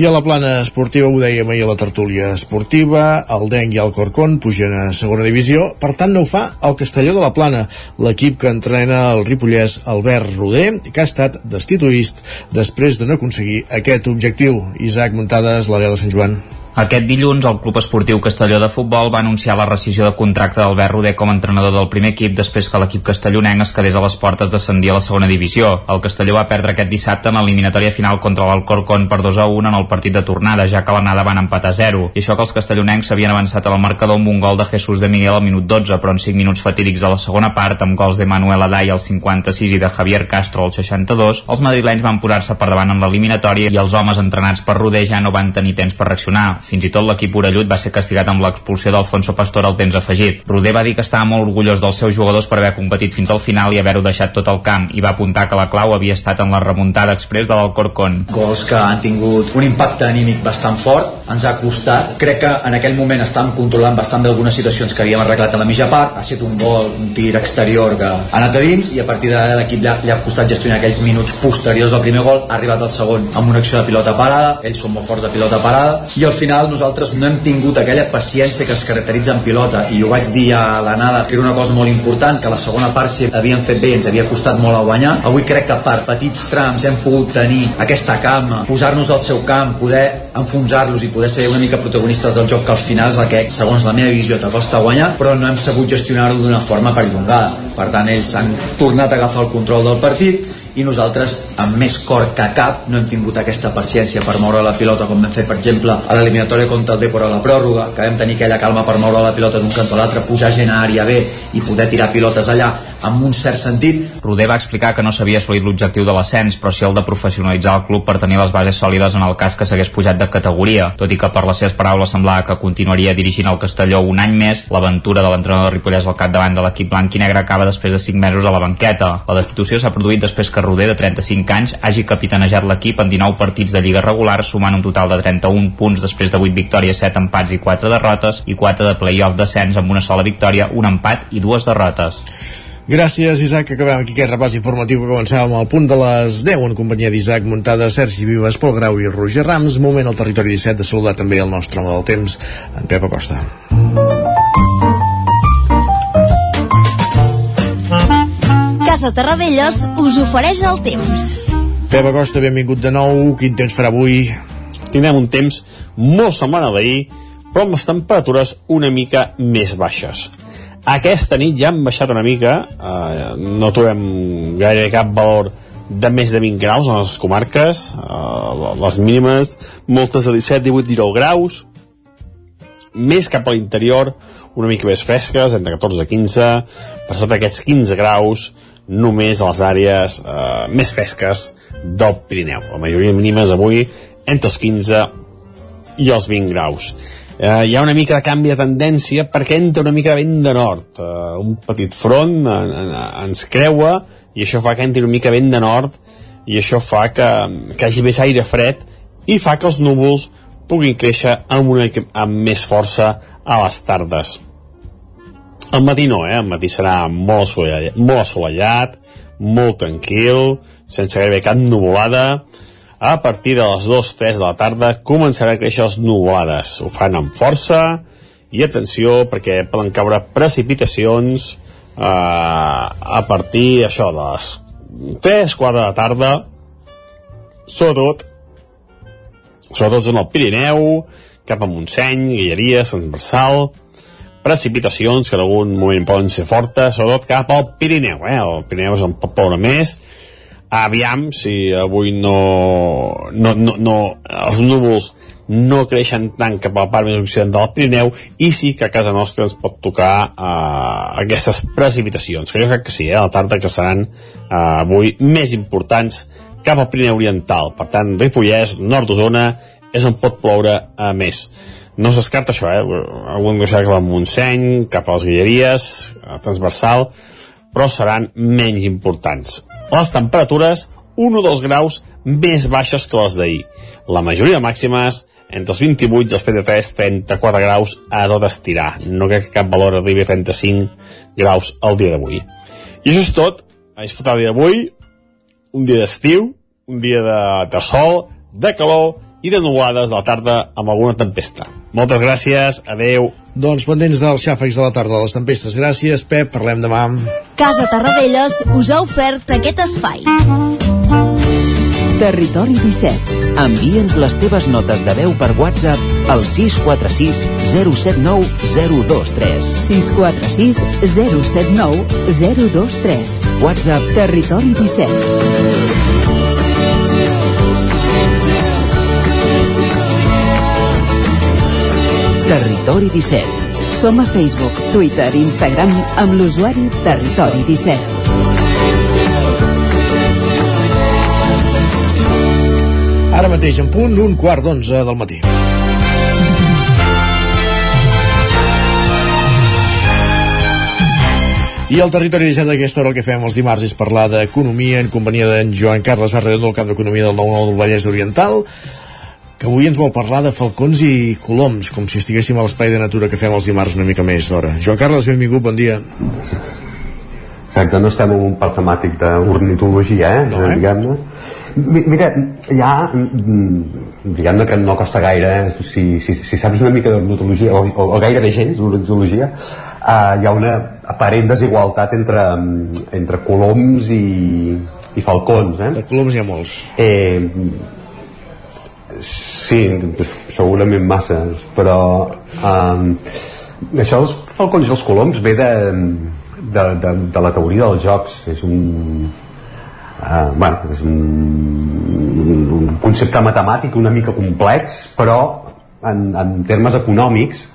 I a la plana esportiva, ho dèiem ahir a la tertúlia esportiva, el Denc i el Corcón pugen a segona divisió, per tant no ho fa el Castelló de la Plana, l'equip que entrena el Ripollès Albert Roder, que ha estat destituït després de no aconseguir aquest objectiu. Isaac Muntades, l'àrea de Sant Joan.
Aquest dilluns, el Club Esportiu Castelló de Futbol va anunciar la rescisió de contracte d'Albert Roder com a entrenador del primer equip després que l'equip castellonenc es quedés a les portes d'ascendir a la segona divisió. El Castelló va perdre aquest dissabte en l'eliminatòria final contra l'Alcorcón per 2 a 1 en el partit de tornada, ja que l'anada van empatar a 0. I això que els castellonencs s'havien avançat al marcador amb un gol de Jesús de Miguel al minut 12, però en 5 minuts fatídics a la segona part, amb gols de Manuel Adai al 56 i de Javier Castro al 62, els madrilenys van posar-se per davant en l'eliminatòria i els homes entrenats per Roder ja no van tenir temps per reaccionar. Fins i tot l'equip orellut va ser castigat amb l'expulsió d'Alfonso Pastor al temps afegit. Roder va dir que estava molt orgullós dels seus jugadors per haver competit fins al final i haver-ho deixat tot el camp i va apuntar que la clau havia estat en la remuntada express de l'Alcorcón.
Gols que han tingut un impacte anímic bastant fort, ens ha costat. Crec que en aquell moment estàvem controlant bastant bé algunes situacions que havíem arreglat a la mitja part, ha sigut un gol, un tir exterior que ha anat a dins i a partir d'ara l'equip li ha costat gestionar aquells minuts posteriors al primer gol, ha arribat al segon amb una acció de pilota parada, ells són molt forts de pilota parada i al final nosaltres no hem tingut aquella paciència que es caracteritza en pilota i ho vaig dir a l'anada que era una cosa molt important que la segona part si havíem fet bé ens havia costat molt a guanyar. Avui crec que per petits trams hem pogut tenir aquesta cama, posar-nos al seu camp poder enfonsar-los i poder ser una mica protagonistes del joc que al final és que segons la meva visió t'acosta guanyar però no hem sabut gestionar-ho d'una forma perllongada. Per tant ells han tornat a agafar el control del partit i nosaltres amb més cor que cap no hem tingut aquesta paciència per moure la pilota com vam fer per exemple a l'eliminatòria contra el Depor a la pròrroga que vam tenir aquella calma per moure la pilota d'un cantó a l'altre pujar gent a àrea B i poder tirar pilotes allà amb un cert sentit.
Roder va explicar que no s'havia assolit l'objectiu de l'ascens, però sí el de professionalitzar el club per tenir les bases sòlides en el cas que s'hagués pujat de categoria. Tot i que per les seves paraules semblava que continuaria dirigint el Castelló un any més, l'aventura de l'entrenador Ripollès al capdavant de l'equip blanc i negre acaba després de 5 mesos a la banqueta. La destitució s'ha produït després que Roder, de 35 anys, hagi capitanejat l'equip en 19 partits de lliga regular, sumant un total de 31 punts després de 8 victòries, 7 empats i 4 derrotes, i 4 de play-off descens amb una sola victòria, un empat i dues derrotes.
Gràcies, Isaac. Acabem aquí aquest repàs informatiu que començàvem al punt de les 10 en companyia d'Isaac Muntada, Sergi Vives, Pol Grau i Roger Rams. Moment al territori 17 de saludar també el nostre home del temps, en Pep Acosta.
Casa Terradellos us ofereix el temps.
Pep Acosta, benvingut de nou. Quin temps farà avui?
Tindrem un temps molt semblant a d'ahir, però amb les temperatures una mica més baixes. Aquesta nit ja han baixat una mica, eh, no trobem gaire cap valor de més de 20 graus en les comarques, eh, les mínimes, moltes de 17, 18, 19 graus, més cap a l'interior, una mica més fresques, entre 14 i 15, per sota aquests 15 graus, només a les àrees eh, més fresques del Pirineu. La majoria mínimes avui entre els 15 i els 20 graus. Eh, hi ha una mica de canvi de tendència perquè entra una mica de vent de nord. Eh, un petit front en, en, ens creua i això fa que entri una mica vent de nord i això fa que, que hagi més aire fred i fa que els núvols puguin créixer amb, una, amb més força a les tardes. Al matí no, eh? Al matí serà molt assolellat, molt, assolellat, molt tranquil, sense gairebé cap nuvolada. A partir de les 2-3 de la tarda començaran a créixer les nuvolades. Ho fan amb força i atenció perquè poden caure precipitacions eh, a partir això de les 3-4 de la tarda sobretot sobretot zona del Pirineu cap a Montseny, Guilleria, Sant Marçal precipitacions que en algun moment poden ser fortes, sobretot cap al Pirineu, eh? el Pirineu és un poble més. Aviam si avui no, no, no, no els núvols no creixen tant cap a la part més occidental del Pirineu i sí que a casa nostra ens pot tocar uh, aquestes precipitacions que jo crec que sí, eh, a la tarda que seran uh, avui més importants cap al Pirineu Oriental per tant Ripollès, nord d'Osona és on pot ploure uh, més no s'escarta això, eh? algun deixar cap al Montseny, cap a les Guilleries transversal, però seran menys importants les temperatures 1 o 2 graus més baixes que les d'ahir. La majoria màximes entre els 28 i els 33, 34 graus a tot estirar. No crec que cap valor arribi a 35 graus al dia d'avui. I això és tot. A disfrutar el dia d'avui, un dia d'estiu, un dia de, de sol, de calor i de nuades de la tarda amb alguna tempesta. Moltes gràcies, adeu.
Doncs pendents dels xàfecs de la tarda de les tempestes. Gràcies, Pep, parlem demà.
Casa Tarradellas us ha ofert aquest espai.
Territori 17.
Envia'ns les teves notes de veu per WhatsApp al 646 079 023.
646 079 023.
WhatsApp
Territori 17.
Territori 17.
Som a Facebook, Twitter i Instagram amb l'usuari Territori 17.
Ara mateix en punt, un quart d'onze del matí. I el territori 17 d'aquesta hora el que fem els dimarts és parlar d'economia en companyia d'en Joan Carles Arredon del cap d'Economia del 9-9 del Vallès Oriental que avui ens vol parlar de falcons i coloms, com si estiguéssim a l'espai de natura que fem els dimarts una mica més d'hora. Joan Carles, benvingut, bon dia.
Exacte, no estem en un parc temàtic d'ornitologia, eh?
No, eh?
Diguem-ne. Mi- Mira, ja, mm, diguem-ne que no costa gaire, eh? si, si, si saps una mica d'ornitologia, o, o, o gairebé gens d'ornitologia, uh, hi ha una aparent desigualtat entre, mm, entre coloms i, i falcons. Eh?
De coloms hi ha molts.
Eh, sí, segurament massa, però um, això dels falcons i els coloms ve de, de, de, de la teoria dels jocs. És un, uh, bueno, és un, un concepte matemàtic una mica complex, però en, en termes econòmics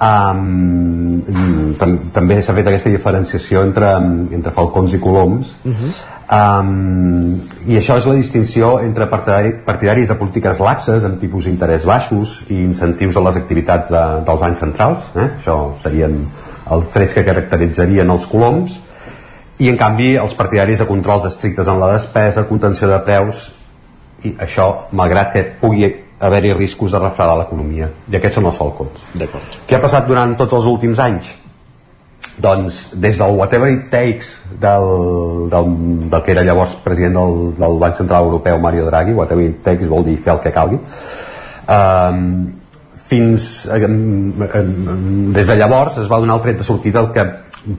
um, tam també s'ha fet aquesta diferenciació entre, entre falcons i coloms
Uh -huh.
Um, I això és la distinció entre partidari, partidaris de polítiques laxes amb tipus d'interès baixos i incentius a les activitats de, dels bancs centrals. Eh? Això serien els trets que caracteritzarien els coloms. I, en canvi, els partidaris de controls estrictes en la despesa, contenció de preus, i això, malgrat que pugui haver-hi riscos de refredar l'economia. I aquests són els falcons. Què ha passat durant tots els últims anys? doncs des del whatever it takes del, del, del que era llavors president del, del Banc Central Europeu Mario Draghi, whatever it takes vol dir fer el que calgui um, fins um, um, des de llavors es va donar el tret de sortida el que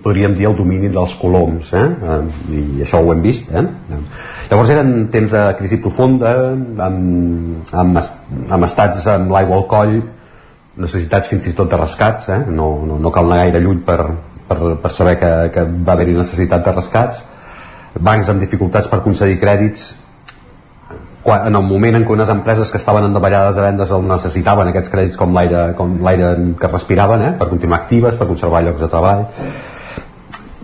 podríem dir el domini dels coloms eh? um, i això ho hem vist eh? Llavors eren temps de crisi profunda amb, amb, amb estats amb l'aigua al coll necessitats fins i tot de rescats eh? no, no, no cal anar gaire lluny per, per, per saber que, que va haver-hi necessitat de rescats bancs amb dificultats per concedir crèdits quan, en el moment en què unes empreses que estaven endavallades a vendes el necessitaven aquests crèdits com com l'aire que respiraven eh? per continuar actives, per conservar llocs de treball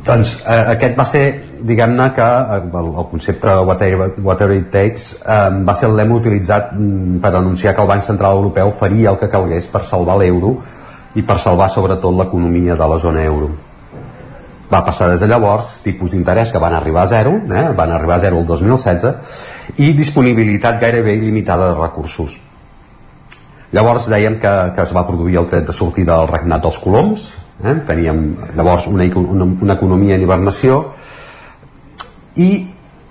doncs eh, aquest va ser diguem-ne que eh, el, el concepte whatever, whatever it takes eh, va ser el lema utilitzat mm, per anunciar que el Banc Central Europeu faria el que calgués per salvar l'euro i per salvar sobretot l'economia de la zona euro va passar des de llavors tipus d'interès que van arribar a zero eh, van arribar a zero el 2016 i disponibilitat gairebé il·limitada de recursos llavors dèiem que, que es va produir el tret de sortida del regnat dels coloms eh? teníem llavors una, una, una economia en hibernació i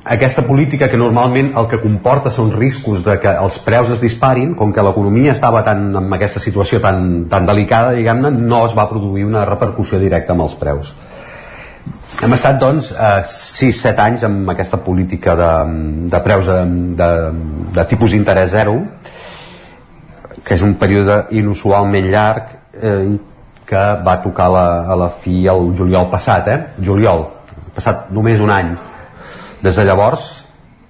aquesta política que normalment el que comporta són riscos de que els preus es disparin, com que l'economia estava tan, en aquesta situació tan, tan delicada, diguem-ne, no es va produir una repercussió directa amb els preus. Hem estat, doncs, eh, 6-7 anys amb aquesta política de, de preus de, de, de tipus d'interès zero, que és un període inusualment llarg eh, que va tocar la, a la fi el juliol passat, eh? Juliol, passat només un any. Des de llavors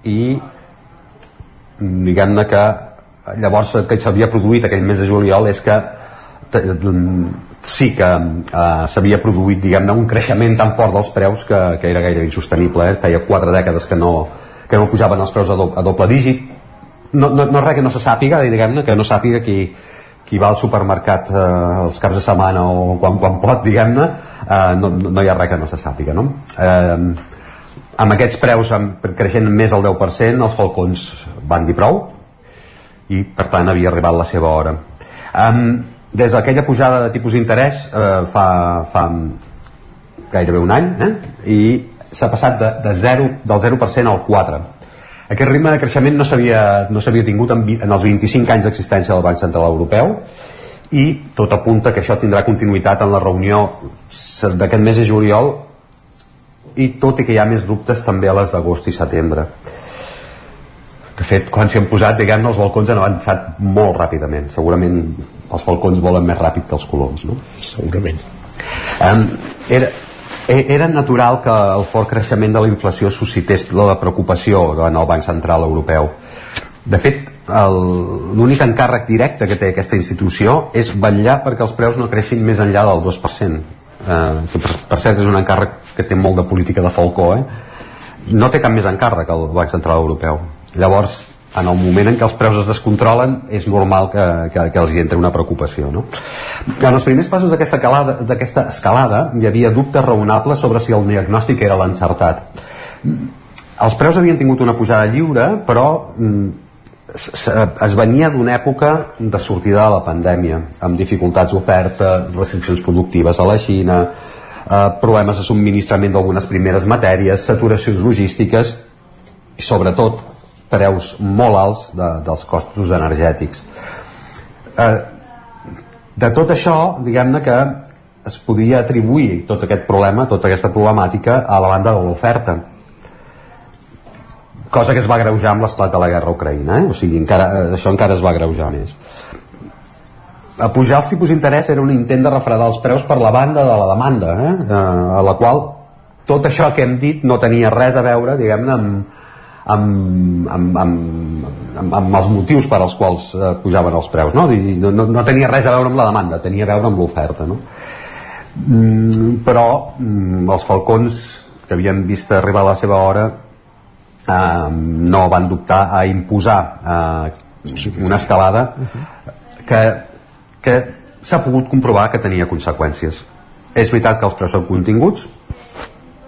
i diguem-ne que llavors el que s'havia produït aquell mes de juliol és que sí que eh, s'havia produït diguem-ne un creixement tan fort dels preus que, que era gaire insostenible eh? feia quatre dècades que no, que no pujaven els preus a, do, a doble dígit no, no, no res que no se sàpiga diguem-ne que no sàpiga qui, qui va al supermercat eh, els caps de setmana o quan, quan pot, diguem-ne, eh, no, no hi ha res que no se sàpiga, no? Eh, amb aquests preus amb, creixent més del 10%, els falcons van dir prou i, per tant, havia arribat la seva hora. Eh, des d'aquella pujada de tipus d'interès eh, fa, fa gairebé un any eh, i s'ha passat de, de 0, del 0% al 4% aquest ritme de creixement no s'havia no tingut en, en els 25 anys d'existència del Banc Central Europeu i tot apunta que això tindrà continuïtat en la reunió d'aquest mes de juliol i tot i que hi ha més dubtes també a les d'agost i setembre de fet, quan s'hi han posat, diguem-ne, els balcons han avançat molt ràpidament. Segurament els balcons volen més ràpid que els coloms, no?
Segurament.
Um, era, Eh, era natural que el fort creixement de la inflació suscités la preocupació en el Banc Central Europeu. De fet, l'únic encàrrec directe que té aquesta institució és vetllar perquè els preus no creixin més enllà del 2%. Eh, que per, per cert és un encàrrec que té molt de política de Falcó, eh? No té cap més encàrrec el Banc Central Europeu. Llavors, en el moment en què els preus es descontrolen és normal que, que, que els hi entre una preocupació no? en els primers passos d'aquesta escalada, escalada hi havia dubtes raonables sobre si el diagnòstic era l'encertat els preus havien tingut una pujada lliure però mm, es venia d'una època de sortida de la pandèmia amb dificultats d'oferta, restriccions productives a la Xina eh, problemes de subministrament d'algunes primeres matèries saturacions logístiques i sobretot preus molt alts de, dels costos energètics. Eh, de tot això, diguem-ne que es podia atribuir tot aquest problema, tota aquesta problemàtica a la banda de l'oferta cosa que es va greujar amb l'esclat de la guerra Ucraïna eh? o sigui, encara, eh, això encara es va greujar més a pujar els tipus d'interès era un intent de refredar els preus per la banda de la demanda eh? a la qual tot això que hem dit no tenia res a veure diguem-ne amb, amb, amb, amb, amb, amb els motius per als quals eh, pujaven els preus no? No, no, no tenia res a veure amb la demanda tenia a veure amb l'oferta no? mm, però mm, els falcons que havien vist arribar a la seva hora eh, no van dubtar a imposar eh, una escalada que, que s'ha pogut comprovar que tenia conseqüències és veritat que els preus són continguts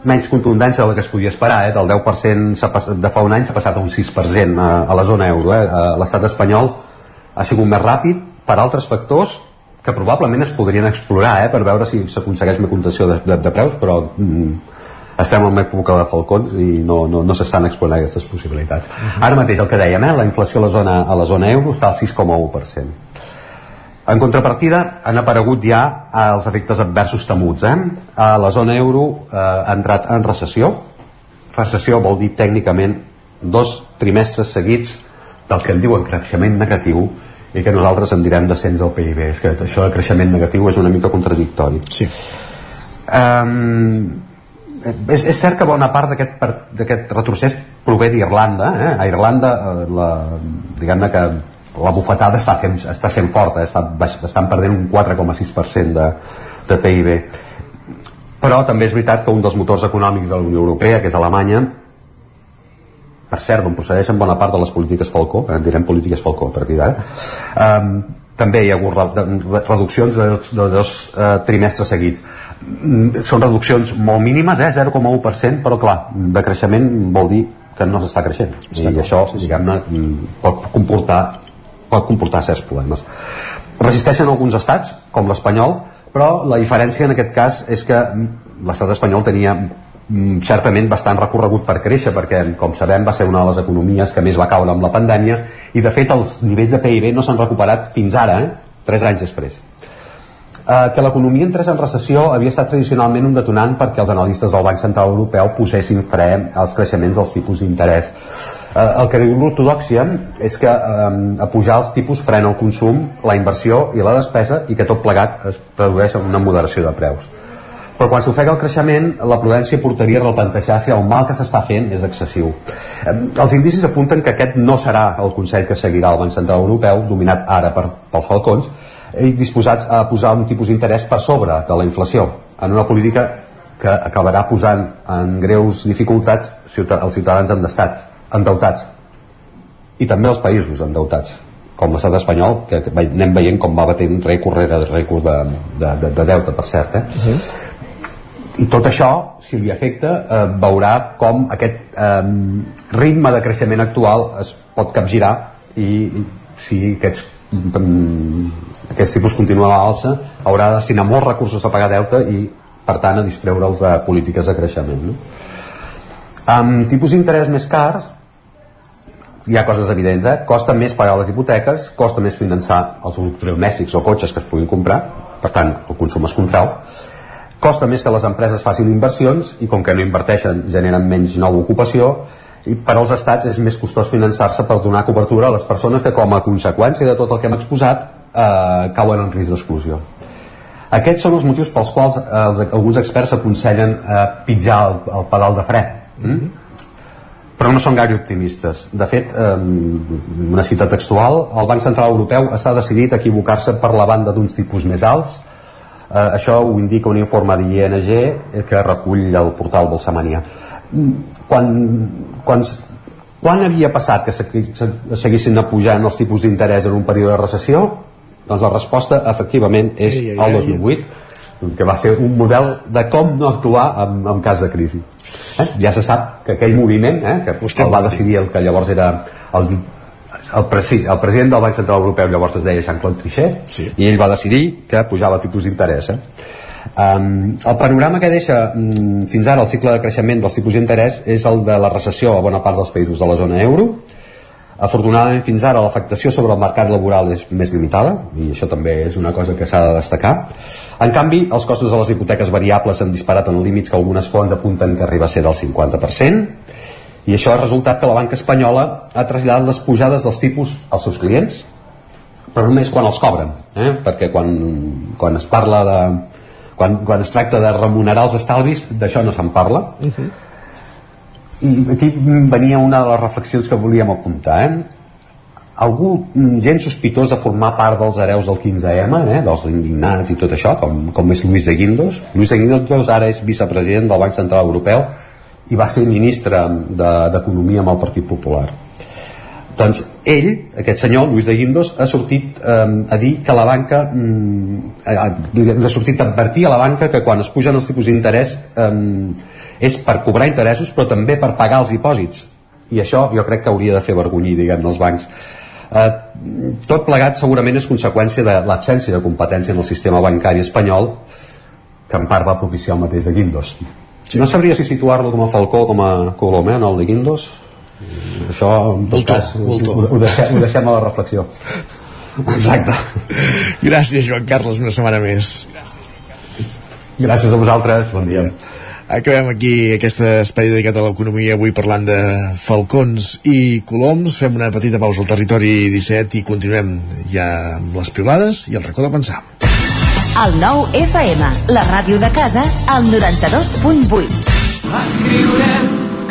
menys contundència de la que es podia esperar, eh? del 10% de fa un any s'ha passat a un 6% a, a la zona euro. Eh? L'estat espanyol ha sigut més ràpid per altres factors que probablement es podrien explorar eh? per veure si s'aconsegueix més contenció de, de, de preus, però mm, estem en època de falcons i no, no, no s'estan explorant aquestes possibilitats. Uh -huh. Ara mateix el que dèiem, eh? la inflació a la zona, a la zona euro està al 6,1%. En contrapartida, han aparegut ja els efectes adversos temuts. Eh? A la zona euro eh, ha entrat en recessió. Recessió vol dir tècnicament dos trimestres seguits del que en diuen creixement negatiu i que nosaltres en direm descens del PIB. És que això de creixement negatiu és una mica contradictori.
Sí.
Um, és, és cert que bona part d'aquest retrocés prové d'Irlanda. Eh? A Irlanda, eh, la, diguem-ne que la bufetada està, fent, està sent forta, eh? està, estan perdent un 4,6% de, de PIB. Però també és veritat que un dels motors econòmics de la Unió Europea, que és Alemanya, per cert, on procedeixen bona part de les polítiques Falcó, en direm polítiques Falcó a partir d'ara, um, també hi ha hagut reduccions de, de dos uh, trimestres seguits. Mm, són reduccions molt mínimes, eh, 0,1%, però clar, de creixement vol dir que no s'està creixent. Està I això, diguem-ne, mm, pot comportar pot comportar certs problemes. Resisteixen alguns estats, com l'espanyol, però la diferència en aquest cas és que l'estat espanyol tenia mm, certament bastant recorregut per créixer perquè com sabem va ser una de les economies que més va caure amb la pandèmia i de fet els nivells de PIB no s'han recuperat fins ara, eh? tres anys després eh, que l'economia entrés en recessió havia estat tradicionalment un detonant perquè els analistes del Banc Central Europeu posessin fre als creixements dels tipus d'interès eh, el que diu l'ortodoxia és que eh, a pujar els tipus frena el consum, la inversió i la despesa i que tot plegat es produeix en una moderació de preus. però quan s'ofega el creixement la prudència portaria a replantejar si el mal que s'està fent és excessiu eh, els indicis apunten que aquest no serà el Consell que seguirà el Banc Central Europeu dominat ara per, pels falcons i disposats a posar un tipus d'interès per sobre de la inflació en una política que acabarà posant en greus dificultats els ciutadans endestats, endeutats i també els països endeutats com l'estat espanyol, que anem veient com va batent rècord rere rècord de, de, de, de deute, per cert. Eh? Uh -huh. I tot això, si li afecta, eh, veurà com aquest eh, ritme de creixement actual es pot capgirar i si aquests, aquests tipus continuen a l'alça, haurà de destinar molts recursos a pagar deute i, per tant, a distreure'ls de polítiques de creixement. No? Amb tipus d'interès més cars, hi ha coses evidents, eh? costa més pagar les hipoteques, costa més finançar els electrodomèstics o cotxes que es puguin comprar, per tant el consum es contrau, costa més que les empreses facin inversions i com que no inverteixen generen menys nova ocupació i per als estats és més costós finançar-se per donar cobertura a les persones que com a conseqüència de tot el que hem exposat eh, cauen en risc d'exclusió. Aquests són els motius pels quals eh, alguns experts aconsellen eh, pitjar el, el pedal de fre. Mm però no són gaire optimistes. De fet, eh, una cita textual, el Banc Central Europeu està decidit a equivocar-se per la banda d'uns tipus més alts. Eh, això ho indica un informe d'ING que recull el portal Bolsamania. Quan, quan, quan havia passat que seguissin pujant els tipus d'interès en un període de recessió? Doncs la resposta, efectivament, és el 2008 que va ser un model de com no actuar en, en cas de crisi. Eh? Ja se sap que aquell moviment, eh, que Vostè el va decidir el que llavors era el, el, presi, el president del Banc Central Europeu llavors es deia Jean-Claude Trichet sí. i ell va decidir que pujava tipus d'interès. Eh? Um, el panorama que deixa um, fins ara el cicle de creixement dels tipus d'interès és el de la recessió a bona part dels països de la zona euro, Afortunadament fins ara l'afectació sobre el mercat laboral és més limitada i això també és una cosa que s'ha de destacar. En canvi, els costos de les hipoteques variables han disparat en límits que algunes fonts apunten que arriba a ser del 50% i això ha resultat que la banca espanyola ha traslladat les pujades dels tipus als seus clients però només quan els cobren eh? perquè quan, quan es parla de quan, quan es tracta de remunerar els estalvis d'això no se'n parla uh -huh i aquí venia una de les reflexions que volíem apuntar eh? algú gent sospitós de formar part dels hereus del 15M eh? dels indignats i tot això com, com és Luis de Guindos Luis de Guindos ara és vicepresident del Banc Central Europeu i va ser ministre d'Economia de, amb el Partit Popular doncs ell, aquest senyor, Luis de Guindos, ha sortit eh, a dir que la banca mm, ha sortit a advertir a la banca que quan es pugen els tipus d'interès eh, és per cobrar interessos però també per pagar els dipòsits. I això jo crec que hauria de fer vergonyir diguem els bancs. Eh, tot plegat segurament és conseqüència de l'absència de competència en el sistema bancari espanyol que en part va propiciar el mateix de Guindos. Sí. no sabria si situar-lo com a Falcó com a Colomé en el de Guindos? Això en tot cas ho, ho, deixem, ho deixem a la reflexió.
Exacte. Gràcies Joan Carles una setmana més.
Gràcies a vosaltres, bon dia
Acabem aquí aquest espai dedicat a l'economia avui parlant de falcons i coloms. Fem una petita pausa al territori 17 i continuem ja amb les piulades i el racó de pensar.
El nou FM, la ràdio de casa, al 92.8. Escriurem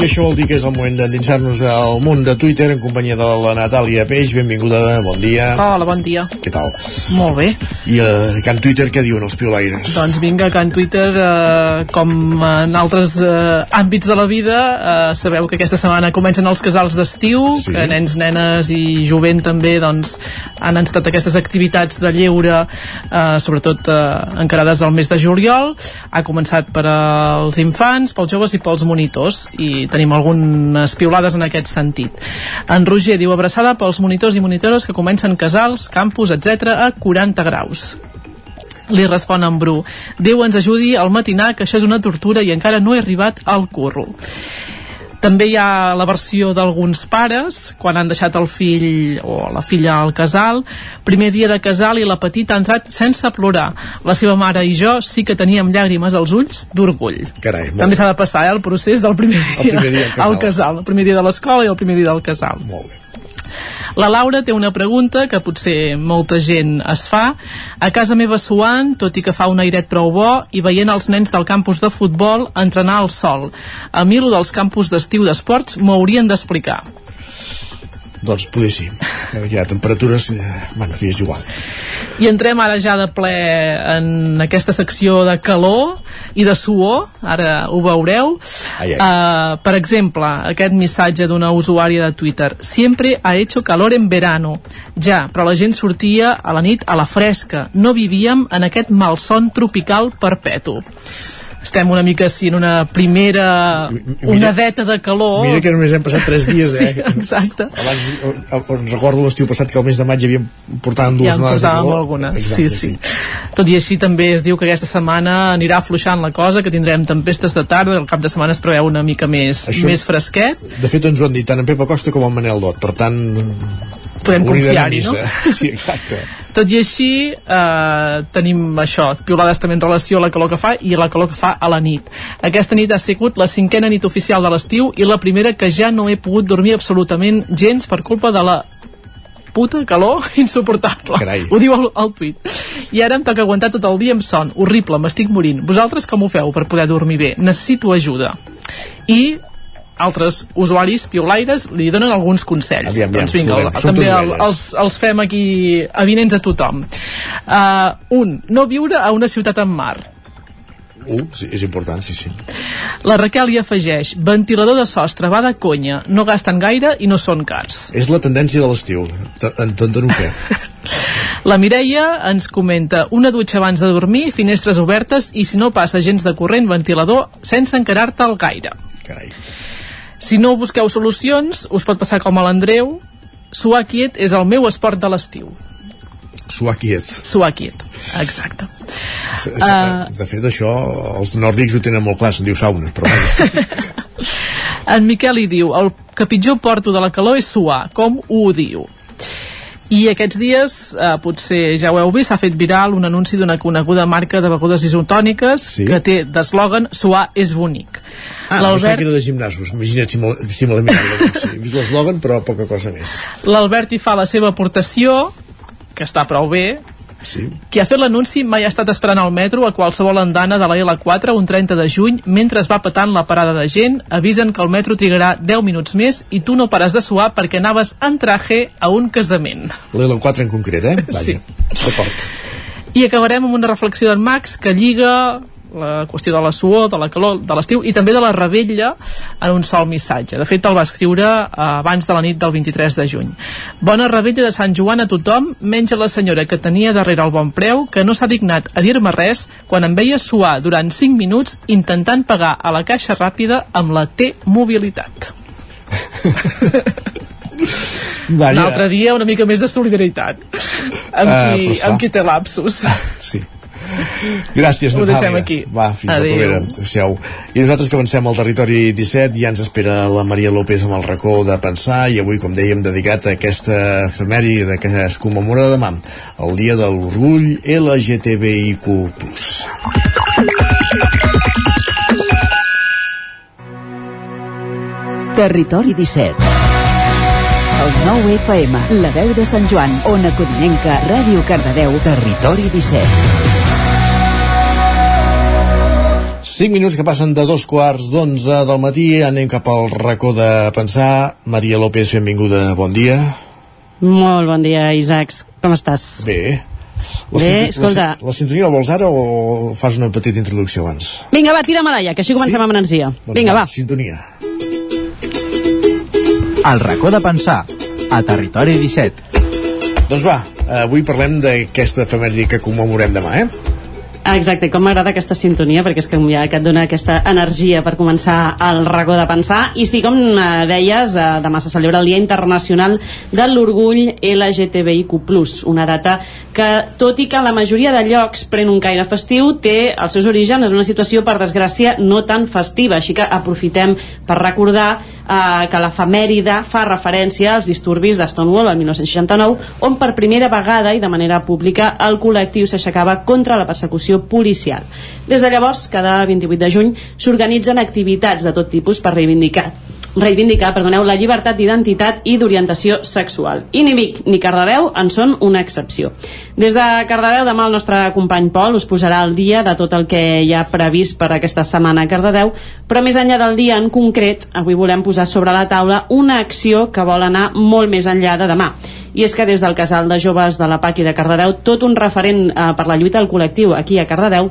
I això vol dir que és el moment d'endinsar-nos al món de Twitter en companyia de la Natàlia Peix. Benvinguda, bon dia.
Hola, bon dia.
Què tal?
Molt bé.
I uh, Can Twitter què diuen els piolaires?
Doncs vinga, en Twitter, eh, com en altres eh, àmbits de la vida, eh, sabeu que aquesta setmana comencen els casals d'estiu,
Sí.
que nens, nenes i jovent també doncs, han encetat aquestes activitats de lleure, eh, sobretot eh, encarades al mes de juliol. Ha començat per als infants, pels joves i pels monitors, i tenim algunes piulades en aquest sentit. En Roger diu abraçada pels monitors i monitores que comencen casals, campus, etc a 40 graus. Li respon en Bru Déu ens ajudi al matinar que això és una tortura i encara no he arribat al curro també hi ha la versió d'alguns pares quan han deixat el fill o la filla al casal. Primer dia de casal i la petita ha entrat sense plorar. La seva mare i jo sí que teníem llàgrimes als ulls d'orgull. També s'ha de passar eh, el procés del primer dia,
El primer dia al casal.
al casal el primer dia de l'escola i el primer dia del casal.
Molt bé
la Laura té una pregunta que potser molta gent es fa. A casa meva suant, tot i que fa un airet prou bo, i veient els nens del campus de futbol entrenar al sol. A mi, dels campus d'estiu d'esports m'ho haurien d'explicar.
Doncs poder sí. Hi ha temperatures... eh, Bueno, en fi, és igual.
I entrem ara ja de ple en aquesta secció de calor i de suor, ara ho veureu.
Ai, ai.
Uh, per exemple, aquest missatge d'una usuària de Twitter. Siempre ha hecho calor en verano. Ja, però la gent sortia a la nit a la fresca. No vivíem en aquest malson tropical perpetu. Estem una mica així en una primera onadeta de calor.
Mira que només hem passat 3 dies, eh?
Sí, exacte.
Abans, eh, eh, recordo l'estiu passat que al mes de maig havíem portàvem dues
ja
onades de calor. Exacte,
sí, sí, Tot i així també es diu que aquesta setmana anirà afluixant la cosa, que tindrem tempestes de tarda, el cap de setmana es preveu una mica més,
Això-
més fresquet.
De fet, ens ho han dit tant en Pepa Costa com en Manel Dot, per tant...
Podem confiar-hi, no?
Sí, exacte.
Tot i així, eh, tenim això, piolades també en relació a la calor que fa i a la calor que fa a la nit. Aquesta nit ha sigut la cinquena nit oficial de l'estiu i la primera que ja no he pogut dormir absolutament gens per culpa de la puta calor insuportable.
Carai.
Ho diu el, el tuit. I ara em toca aguantar tot el dia amb son. Horrible, m'estic morint. Vosaltres com ho feu per poder dormir bé? Necessito ajuda. I altres usuaris piolaires li donen alguns consells.
Aviam, aviam,
doncs vinga,
som
també el, els, els fem aquí avinents a tothom. Uh, un, no viure a una ciutat amb mar.
Uh, sí, és important, sí, sí.
La Raquel hi afegeix, ventilador de sostre, va de conya, no gasten gaire i no són cars.
És la tendència de l'estiu. T- En en dono fe.
La Mireia ens comenta una dutxa abans de dormir, finestres obertes i si no passa gens de corrent, ventilador sense encarar-te al gaire.
Carai.
Si no busqueu solucions, us pot passar com a l'Andreu, suar quiet és el meu esport de l'estiu.
Suar quiet.
Suar quiet, exacte.
Uh... De fet, això, els nòrdics ho tenen molt clar, se'n diu sauna, però...
en Miquel hi diu, el que pitjor porto de la calor és suar, com ho diu? I aquests dies, eh, potser ja ho heu vist, s'ha fet viral un anunci d'una coneguda marca de begudes isotòniques sí? que té d'eslògan Suar és bonic.
Ah, L'Albert... que era de gimnasos, imagina't si me, si me l'he mirat. He vist l'eslògan, però poca cosa més.
L'Albert hi fa la seva aportació, que està prou bé,
Sí.
Qui ha fet l'anunci mai ha estat esperant al metro a qualsevol andana de la L4 un 30 de juny mentre es va petant la parada de gent, avisen que el metro trigarà 10 minuts més i tu no pares de suar perquè anaves en traje a un casament.
L'L4 en concret, eh?
Vaja. Sí.
D'acord.
I acabarem amb una reflexió d'en Max que lliga la qüestió de la suor, de la calor, de l'estiu i també de la rebella en un sol missatge. De fet, el va escriure eh, abans de la nit del 23 de juny. Bona rebella de Sant Joan a tothom, menys a la senyora que tenia darrere el bon preu, que no s'ha dignat a dir-me res quan em veia suar durant 5 minuts intentant pagar a la caixa ràpida amb la T-mobilitat.
Vaja.
L'altre dia una mica més de solidaritat amb,
Ah,
qui,
però està.
amb qui té lapsus.
Sí. Gràcies,
Ho
Natàlia.
deixem aquí.
Va, fins
Adéu.
la propera. Adéu. I nosaltres que avancem al territori 17 ja ens espera la Maria López amb el racó de pensar i avui, com dèiem, dedicat a aquesta efemèride que es commemora demà, el dia de l'orgull LGTBIQ+.
Territori 17
El 9 FM, la veu de Sant Joan, Ona Codinenca, Ràdio Cardedeu,
Territori 17
5 minuts que passen de dos quarts d'onze del matí, anem cap al racó de pensar. Maria López, benvinguda, bon dia.
Molt bon dia, Isaacs. Com estàs?
Bé. La,
Bé, escolta.
La, la sintonia la vols ara o fas una petita introducció abans?
Vinga, va, tira medalla, que així comencem amb energia.
Doncs
Vinga, va.
Sintonia.
El racó de pensar, a Territori 17.
Doncs va, avui parlem d'aquesta efemèride que commemorem demà, eh?
Ah, Exacte, com m'agrada aquesta sintonia perquè és que ja que et dona aquesta energia per començar el racó de pensar. I sí, com eh, deies, eh, demà se celebra el Dia Internacional de l'Orgull LGTBIQ+, una data que, tot i que la majoria de llocs pren un caire festiu, té els seus orígens en una situació, per desgràcia, no tan festiva, així que aprofitem per recordar eh, que l'efemèride fa referència als disturbis de Stonewall el 1969, on per primera vegada i de manera pública el col·lectiu s'aixecava contra la persecució policial. Des de llavors, cada 28 de juny, s'organitzen activitats de tot tipus per reivindicar reivindicar, perdoneu, la llibertat d'identitat i d'orientació sexual. I ni Vic ni Cardedeu en són una excepció. Des de Cardedeu, demà el nostre company Pol us posarà al dia de tot el que hi ha previst per aquesta setmana a Cardedeu, però més enllà del dia en concret, avui volem posar sobre la taula una acció que vol anar molt més enllà de demà. I és que des del casal de joves de la PAC i de Cardedeu, tot un referent eh, per la lluita del col·lectiu aquí a Cardedeu,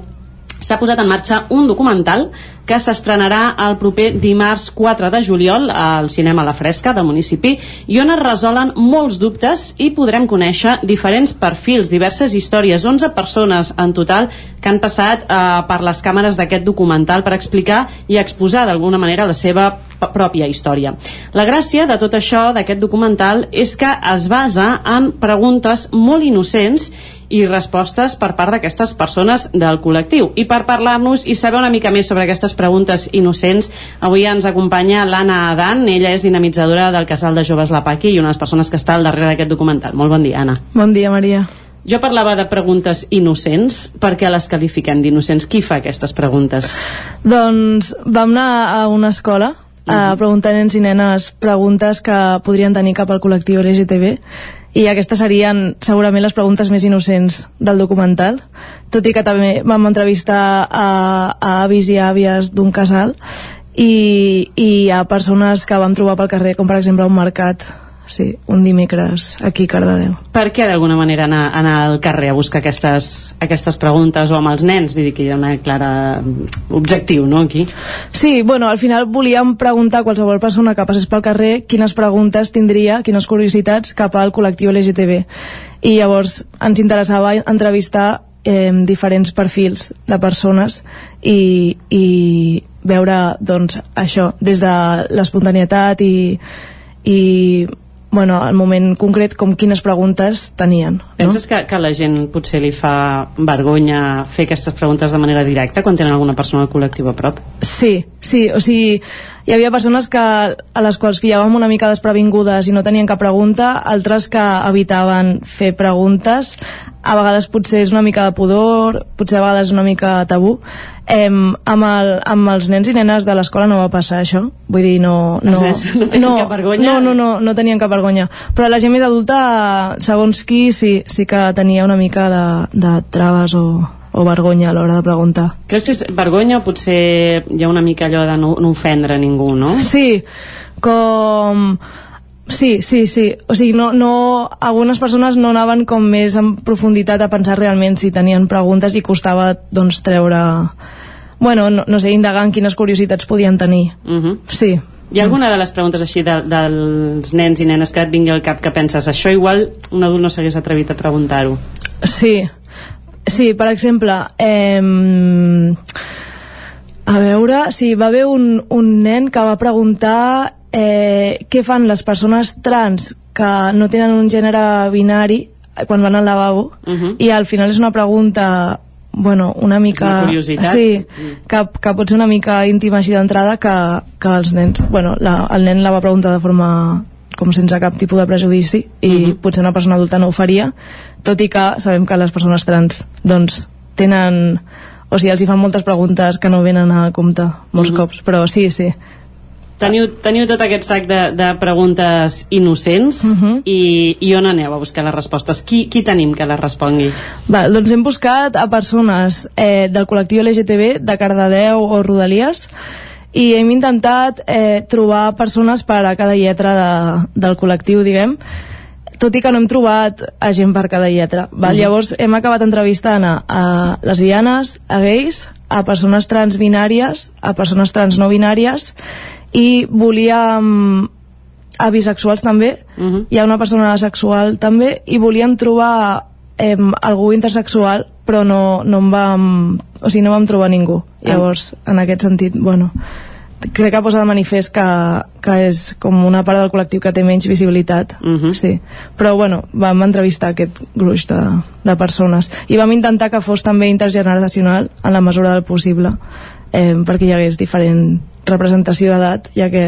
s'ha posat en marxa un documental que s'estrenarà el proper dimarts 4 de juliol al cinema La Fresca del municipi i on es resolen molts dubtes i podrem conèixer diferents perfils, diverses històries, 11 persones en total que han passat eh, per les càmeres d'aquest documental per explicar i exposar d'alguna manera la seva pròpia història. La gràcia de tot això, d'aquest documental, és que es basa en preguntes molt innocents i respostes per part d'aquestes persones del col·lectiu. I per parlar-nos i saber una mica més sobre aquestes preguntes innocents, avui ens acompanya l'Anna Adan, ella és dinamitzadora del Casal de Joves La Paqui i una de les persones que està al darrere d'aquest documental. Molt bon dia, Anna.
Bon dia, Maria.
Jo parlava de preguntes innocents, per què les qualifiquem d'innocents? Qui fa aquestes preguntes?
Doncs vam anar a una escola a preguntar a nens i nenes preguntes que podrien tenir cap al col·lectiu LGTB i aquestes serien segurament les preguntes més innocents del documental tot i que també vam entrevistar a, a avis i àvies d'un casal i, i a persones que vam trobar pel carrer com per exemple un mercat sí, un dimecres aquí a Cardedeu
Per què d'alguna manera anar, anar al carrer a buscar aquestes, aquestes preguntes o amb els nens? Vull dir que hi ha una clara objectiu, no, aquí?
Sí, bueno, al final volíem preguntar a qualsevol persona que passés pel carrer quines preguntes tindria, quines curiositats cap al col·lectiu LGTB. I llavors ens interessava entrevistar eh, diferents perfils de persones i, i veure doncs, això des de l'espontanietat i, i bueno, al moment concret com quines preguntes tenien. No?
Penses que, que la gent potser li fa vergonya fer aquestes preguntes de manera directa quan tenen alguna persona del col·lectiu a prop?
Sí, sí, o sigui, hi havia persones que, a les quals pillàvem una mica desprevingudes i no tenien cap pregunta, altres que evitaven fer preguntes, a vegades potser és una mica de pudor, potser a vegades una mica tabú. Em, amb, el, amb els nens i nenes de l'escola no va passar això, vull dir, no... No,
nens no tenien
no,
cap vergonya?
No, no, no, no tenien cap vergonya. Però la gent més adulta, segons qui, sí, sí que tenia una mica de, de traves o, o vergonya a l'hora de preguntar.
Creus que és vergonya o potser hi ha una mica allò de no, no ofendre ningú, no?
Sí, com... Sí, sí, sí. O sigui, no, no, algunes persones no anaven com més en profunditat a pensar realment si tenien preguntes i costava doncs treure... Bueno, no, no sé, indagar en quines curiositats podien tenir.
Uh -huh.
Sí.
Hi ha alguna de les preguntes així de, dels nens i nenes que et vingui al cap que penses això igual un adult no s'hagués atrevit a preguntar-ho?
Sí, sí, per exemple, eh, a veure, sí, va haver un, un nen que va preguntar eh, què fan les persones trans que no tenen un gènere binari quan van al lavabo
Uh -huh.
i al final és una pregunta bueno, una mica...
una.
Sí, que, que pot ser una mica íntima així d'entrada que, que els nens... Bueno, la, el nen la va preguntar de forma com sense cap tipus de prejudici i
Mhm.
potser una persona adulta no ho faria tot i que sabem que les persones trans doncs tenen o sigui, els hi fan moltes preguntes que no venen a compte molts
Mhm.
cops, però sí, sí
Teniu, teniu tot aquest sac de, de preguntes innocents
Uh -huh.
i, i on aneu a buscar les respostes? Qui, qui tenim que les respongui?
Va, doncs hem buscat a persones eh, del col·lectiu LGTB de Cardedeu o Rodalies i hem intentat eh, trobar persones per a cada lletra de, del col·lectiu, diguem, tot i que no hem trobat a gent per cada lletra. Val?
Mhm.
Llavors hem acabat entrevistant a, a lesbianes, a gais, a persones transbinàries, a persones trans no binàries i volíem a bisexuals també,
Uh -huh.
hi ha una persona sexual també i volíem trobar eh, algú intersexual però no, no em vam o sigui, no vam trobar ningú llavors, en aquest sentit, bueno crec que posa de manifest que, que és com una part del col·lectiu que té menys visibilitat
Uh -huh.
sí. però bueno, vam entrevistar aquest gruix de, de persones i vam intentar que fos també intergeneracional en la mesura del possible eh, perquè hi hagués diferent representació d'edat ja que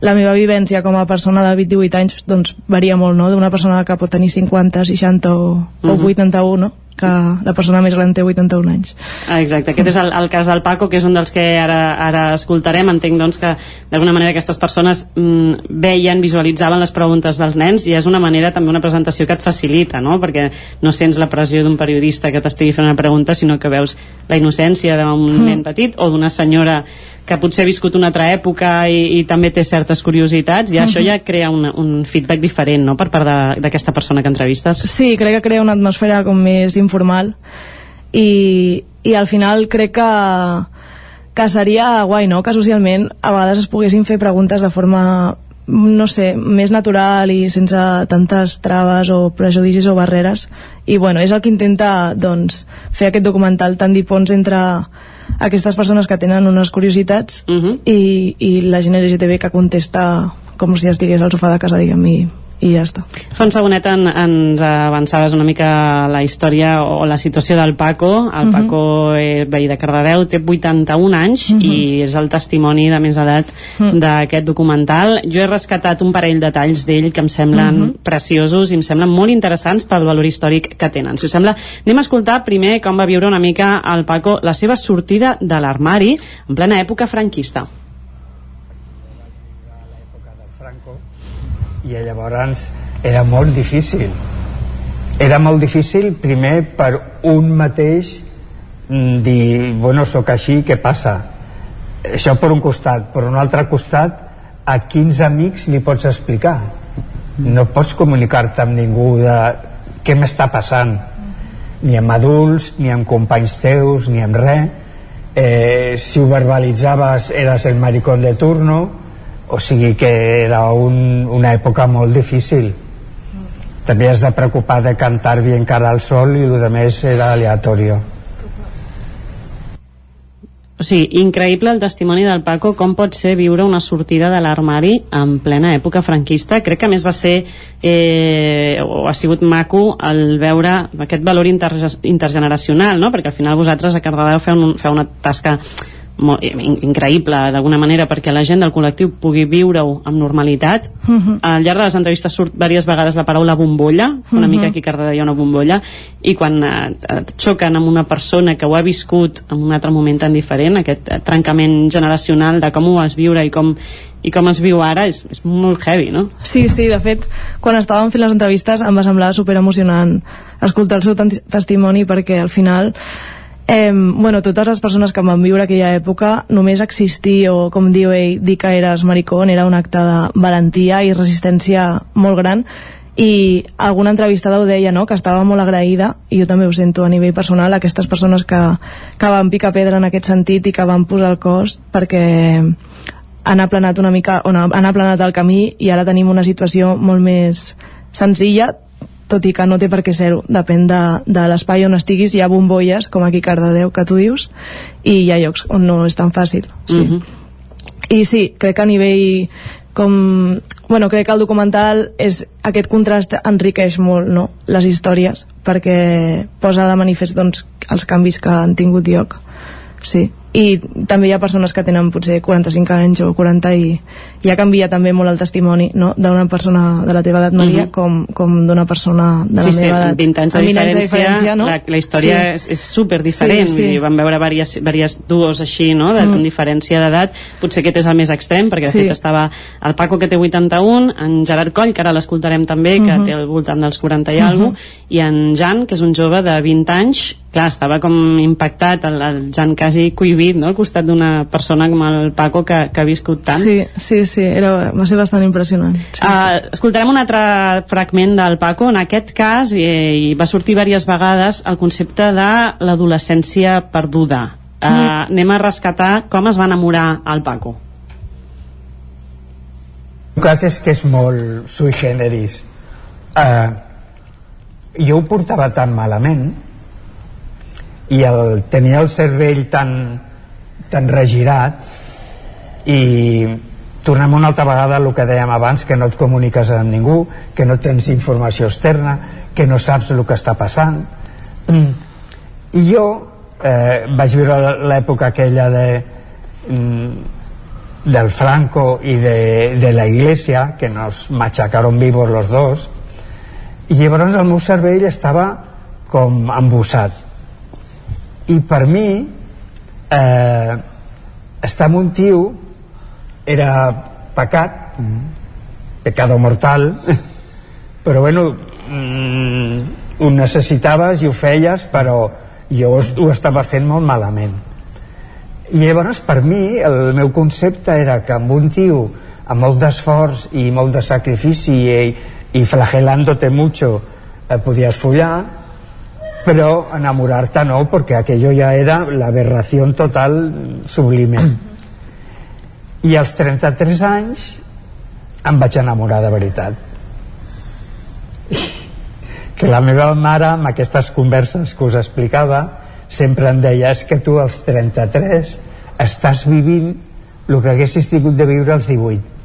la meva vivència com a persona de 28 anys doncs varia molt, no? D'una persona que pot tenir 50, 60 o, uh -huh. o
Mhm.
81, no? Que la persona més gran té 81 anys.
Ah, exacte, aquest és el, el cas del Paco, que és un dels que ara, ara escoltarem. Entenc doncs, que d'alguna manera aquestes persones mm, veien, visualitzaven les preguntes dels nens i és una manera també una presentació que et facilita, no? perquè no sents la pressió d'un periodista que t'estigui fent una pregunta, sinó que veus la innocència d'un
Mm.
nen petit o d'una senyora que potser ha viscut una altra època i, i també té certes curiositats i això
Mhm.
ja crea un, un feedback diferent no? per part de- d'aquesta persona que entrevistes.
Sí, crec que crea una atmosfera com més informal i, i al final crec que que seria guai, no?, que socialment a vegades es poguessin fer preguntes de forma no sé, més natural i sense tantes traves o prejudicis o barreres i bueno, és el que intenta doncs, fer aquest documental tan dipons entre aquestes persones que tenen unes curiositats
Uh -huh.
i, i la gent LGTB que contesta com si estigués al sofà de casa, diguem, i, i ja està.
Fa un segonet en, ens avançaves una mica la història o la situació del Paco. El
Mhm.
Paco, eh, veí de Cardedeu, té 81 anys
Mhm.
i és el testimoni de més edat
Mhm.
d'aquest documental. Jo he rescatat un parell de detalls d'ell que em semblen
Mhm.
preciosos i em semblen molt interessants pel valor històric que tenen. Si us sembla, anem a escoltar primer com va viure una mica el Paco la seva sortida de l'armari en plena època franquista.
I llavors era molt difícil. Era molt difícil primer per un mateix mm, dir, bueno, sóc així, què passa? Això per un costat, per un altre costat a quins amics li pots explicar? No pots comunicar-te amb ningú de què m'està passant? Ni amb adults, ni amb companys teus, ni amb res eh, si ho verbalitzaves eres el maricón de turno o sigui que era un, una època molt difícil també has de preocupar de cantar bien cara al sol i el més era aleatorio
O sigui, increïble el testimoni del Paco, com pot ser viure una sortida de l'armari en plena època franquista. Crec que més va ser, eh, o ha sigut maco, el veure aquest valor inter intergeneracional, no? perquè al final vosaltres a Cardedeu feu, un, feu una tasca molt, increïble d'alguna manera perquè la gent del col·lectiu pugui viure-ho amb normalitat uh
Mhm.
-huh. al llarg de les entrevistes surt diverses vegades la paraula bombolla una uh
Mhm.
-huh. mica aquí a Cardedeu hi ha una bombolla i quan eh, et xoquen amb una persona que ho ha viscut en un altre moment tan diferent aquest eh, trencament generacional de com ho vas viure i com, i com es viu ara és, és molt heavy, no?
Sí, sí, de fet, quan estàvem fent les entrevistes em va semblar super emocionant escoltar el seu testimoni perquè al final eh, bueno, totes les persones que van viure aquella època només existir o com diu ell, dir que eres maricón era un acte de valentia i resistència molt gran i alguna entrevistada ho deia, no?, que estava molt agraïda, i jo també ho sento a nivell personal, aquestes persones que, que van picar pedra en aquest sentit i que van posar el cos perquè han aplanat una mica, o no, han aplanat el camí i ara tenim una situació molt més senzilla, tot i que no té per què ser-ho. Depèn de, de l'espai on estiguis, hi ha bombolles, com aquí a Cardedeu, que tu dius, i hi ha llocs on no és tan fàcil. Sí.
Mhm.
I sí, crec que a nivell com... Bueno, crec que el documental és, aquest contrast enriqueix molt no? les històries perquè posa de manifest doncs, els canvis que han tingut lloc sí. I també hi ha persones que tenen potser 45 anys o 40 i, ha canviat també molt el testimoni no? d'una persona de la teva edat Maria
Mhm.
com, com d'una persona de la
sí, sí,
meva edat
amb 20 anys de diferència,
diferència no?
la, la història
Sí.
és, és super diferent
Sí, sí.
i vam veure diverses, diverses duos així no? de,
Mm.
amb diferència d'edat potser aquest és el més extrem perquè de
Sí.
fet estava el Paco que té 81 en Gerard Coll que ara l'escoltarem també que
Mhm.
té al voltant dels 40 i
Mhm.
alguna i en Jan que és un jove de 20 anys clar, estava com impactat el, el Jan quasi cohibit no? al costat d'una persona com el Paco que, que ha viscut tant
sí, sí, sí, era, va ser bastant impressionant sí,
Uh, escoltarem un altre fragment del Paco. En aquest cas, eh, i va sortir diverses vegades el concepte de l'adolescència perduda. Uh,
Mm.
Anem a rescatar com es va enamorar el Paco.
El cas és que és molt sui generis. Uh, jo ho portava tan malament i el, tenia el cervell tan, tan regirat i tornem una altra vegada al que dèiem abans, que no et comuniques amb ningú, que no tens informació externa, que no saps el que està passant. Mm. I jo eh, vaig viure l'època aquella de, mm, del Franco y de, de la Iglesia, que nos machacaron vivos los dos, i llavors el meu cervell estava com embussat. I per mi, eh, estar amb un tio era pecat, pecado mortal, però bueno, mm, ho necessitaves i ho feies, però jo ho estava fent molt malament. I llavors, per mi, el meu concepte era que amb un tio amb molt d'esforç i molt de sacrifici i, i flagelándote mucho eh, podies follar, però enamorar-te no, perquè aquello ja era l'aberració total sublime. I als 33 anys em vaig enamorar de veritat. Que la meva mare, amb aquestes converses que us explicava, sempre em deia és que tu als 33 estàs vivint el que haguessis tingut de viure als 18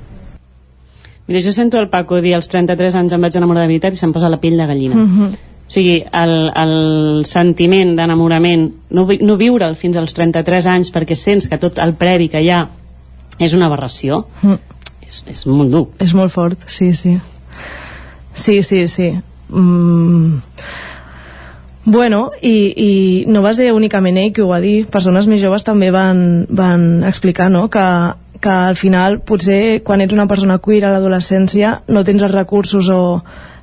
Mira, jo sento el Paco dir als 33 anys em vaig enamorar de veritat i se'm posa la pell de gallina.
Mhm.
O sigui, el, el sentiment d'enamorament, no, no viure'l fins als 33 anys perquè sents que tot el previ que hi ha és una aberració,
Mm.
és, és molt dur.
És molt fort, sí, sí. Sí, sí, sí. Mm. Bueno, i, i no va ser únicament ell qui ho va dir, persones més joves també van, van explicar no? que, que al final potser quan ets una persona queer a l'adolescència no tens els recursos o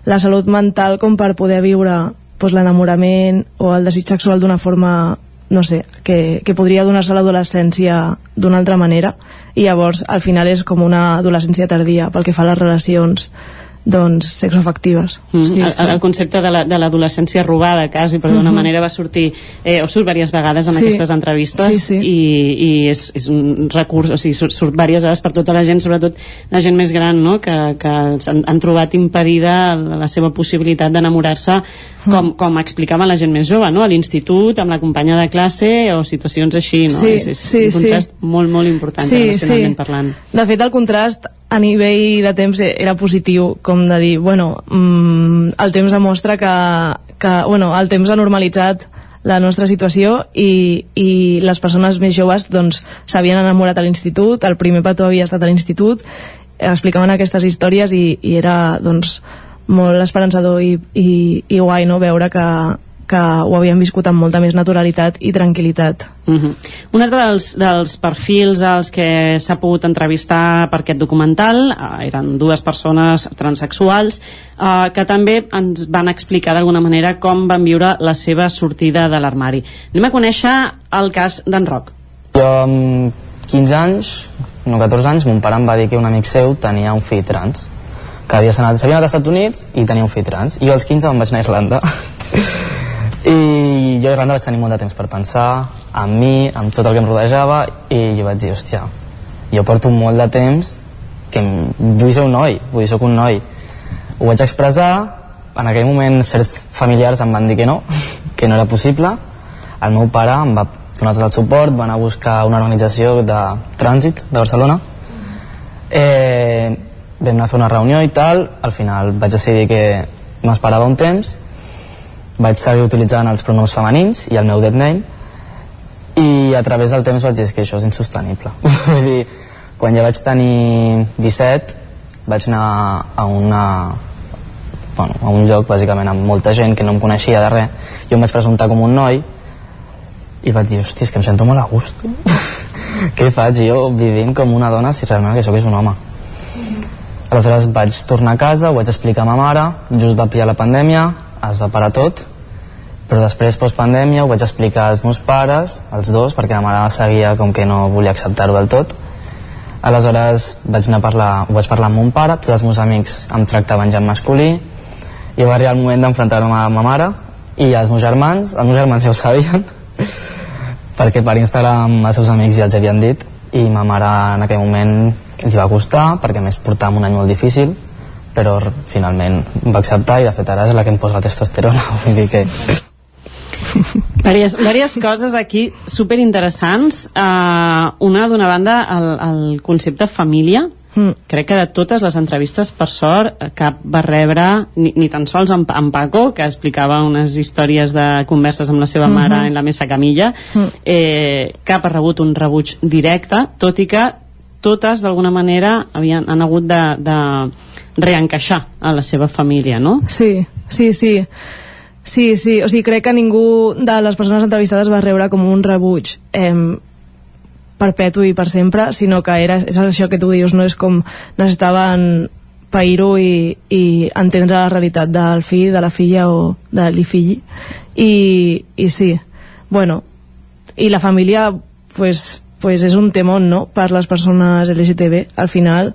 la salut mental com per poder viure doncs, l'enamorament o el desig sexual d'una forma no sé, que, que podria donar-se l'adolescència d'una altra manera. I llavors al final és com una adolescència tardia pel que fa a les relacions doncs sexoafectives
Mm,
sí,
el,
sí.
el concepte de la- de l'adolescència robada quasi, però d'una
Mhm.
manera va sortir eh, o surt diverses vegades en
Sí.
aquestes entrevistes
Sí, sí.
i, i és, és un recurs o sigui, surt, surt diverses vegades per tota la gent sobretot la gent més gran no? que, que han, han trobat impedida la, seva possibilitat d'enamorar-se
Mm.
com, com explicava la gent més jove no? a l'institut, amb la companya de classe o situacions així no?
Sí,
és, és,
sí,
és un
sí.
contrast molt, molt important
Sí,
relacionalment
sí.
parlant
De fet, el contrast a nivell de temps era positiu, com de dir, bueno, mm, el temps demostra que, que, bueno, el temps ha normalitzat la nostra situació i, i les persones més joves doncs s'havien enamorat a l'institut, el primer petó havia estat a l'institut, explicaven aquestes històries i, i era doncs molt esperançador i, i, i guai no? veure que, que ho havien viscut amb molta més naturalitat i tranquil·litat.
Mhm. Un altre dels, dels perfils als que s'ha pogut entrevistar per aquest documental eh, eren dues persones transexuals eh, que també ens van explicar d'alguna manera com van viure la seva sortida de l'armari. Anem a conèixer el cas d'en Roc.
Jo amb 15 anys, no 14 anys, mon pare em va dir que un amic seu tenia un fill trans que havia anat, s'havia anat als Estats Units i tenia un fill trans. I jo als 15 me'n vaig anar a Irlanda. I jo a Irlanda vaig tenir molt de temps per pensar en mi, en tot el que em rodejava i jo vaig dir, hòstia, jo porto molt de temps que vull ser un noi, vull soc un noi. Ho vaig expressar, en aquell moment certs familiars em van dir que no, que no era possible. El meu pare em va donar tot el suport, va anar a buscar una organització de trànsit de Barcelona. Eh, vam anar a fer una reunió i tal, al final vaig decidir que m'esperava un temps, vaig seguir utilitzant els pronoms femenins i el meu dead name, i a través del temps vaig dir "És que això és insostenible. Vull dir, quan ja vaig tenir 17 vaig anar a una bueno, a un lloc bàsicament amb molta gent que no em coneixia de res. Jo em vaig presentar com un noi i vaig dir, hòstia, és que em sento molt a gust. Què faig jo vivint com una dona si realment que sóc és un home? Aleshores vaig tornar a casa ho vaig explicar a ma mare just va pillar la pandèmia es va parar tot però després, postpandèmia, ho vaig explicar als meus pares, als dos, perquè la mare seguia com que no volia acceptar-ho del tot. Aleshores vaig anar a parlar, ho vaig parlar amb mon pare, tots els meus amics em tractaven ja en masculí, i va arribar el moment d'enfrontar-me amb ma mare i els meus germans, els meus germans ja ho sabien, perquè per Instagram els seus amics ja els havien dit, i ma mare en aquell moment li va costar, perquè a més portàvem un any molt difícil, però finalment em va acceptar i de fet ara és la que em posa la testosterona, vull dir que...
Vàries, vàries coses aquí super interessants. Uh, una, d'una banda, el, el concepte família.
Mm.
Crec que de totes les entrevistes, per sort, eh, cap va rebre, ni, ni tan sols en, en Paco, que explicava unes històries de converses amb la seva mare
Mhm.
en la mesa camilla,
Mm.
eh, cap ha rebut un rebuig directe, tot i que totes, d'alguna manera, havien, han hagut de, de reencaixar a la seva família, no?
Sí, sí, sí. Sí, sí, o sigui, crec que ningú de les persones entrevistades va rebre com un rebuig eh, perpetu i per sempre, sinó que era, és això que tu dius, no és com necessitaven pair-ho i, i entendre la realitat del fill, de la filla o de li fill i, i sí, bueno i la família pues, pues és un temón no? per les persones LGTB al final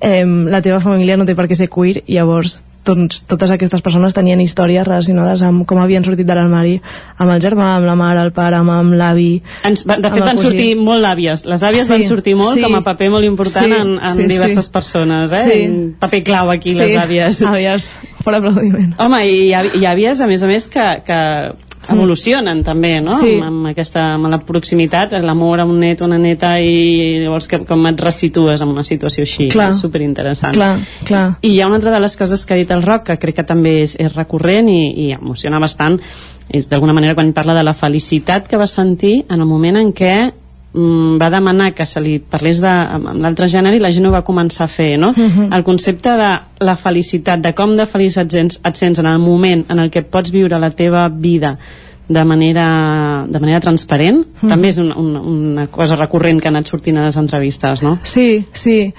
eh, la teva família no té per què ser queer llavors doncs, totes aquestes persones tenien històries relacionades amb com havien sortit de l'armari amb el germà, amb la mare, el pare, amb, amb l'avi
Ens, de fet van
cosí.
sortir molt àvies les àvies
Sí,
van sortir molt
sí.
com a paper molt important
Sí,
en, en
sí,
diverses
sí.
persones eh?
Sí.
Un paper clau aquí
Sí,
les àvies
àvies, fora aplaudiment
home i ha àvies a més a més que, que evolucionen també no?
Sí.
amb, amb, aquesta, amb la proximitat l'amor amb un net o una neta i llavors que, com et resitues en una situació així
Clar.
és superinteressant
clar, clar
i hi ha una altra de les coses que ha dit el Roc que crec que també és, és recurrent i, i emociona bastant és d'alguna manera quan parla de la felicitat que va sentir en el moment en què mm, va demanar que se li parlés de, amb l'altre gènere i la gent ho va començar a fer no?
Mhm.
el concepte de la felicitat de com de feliç et sents, et sents en el moment en el que pots viure la teva vida de manera, de manera transparent
Mhm.
també és una, una, una cosa recurrent que ha anat sortint a les entrevistes no?
Sí, sí.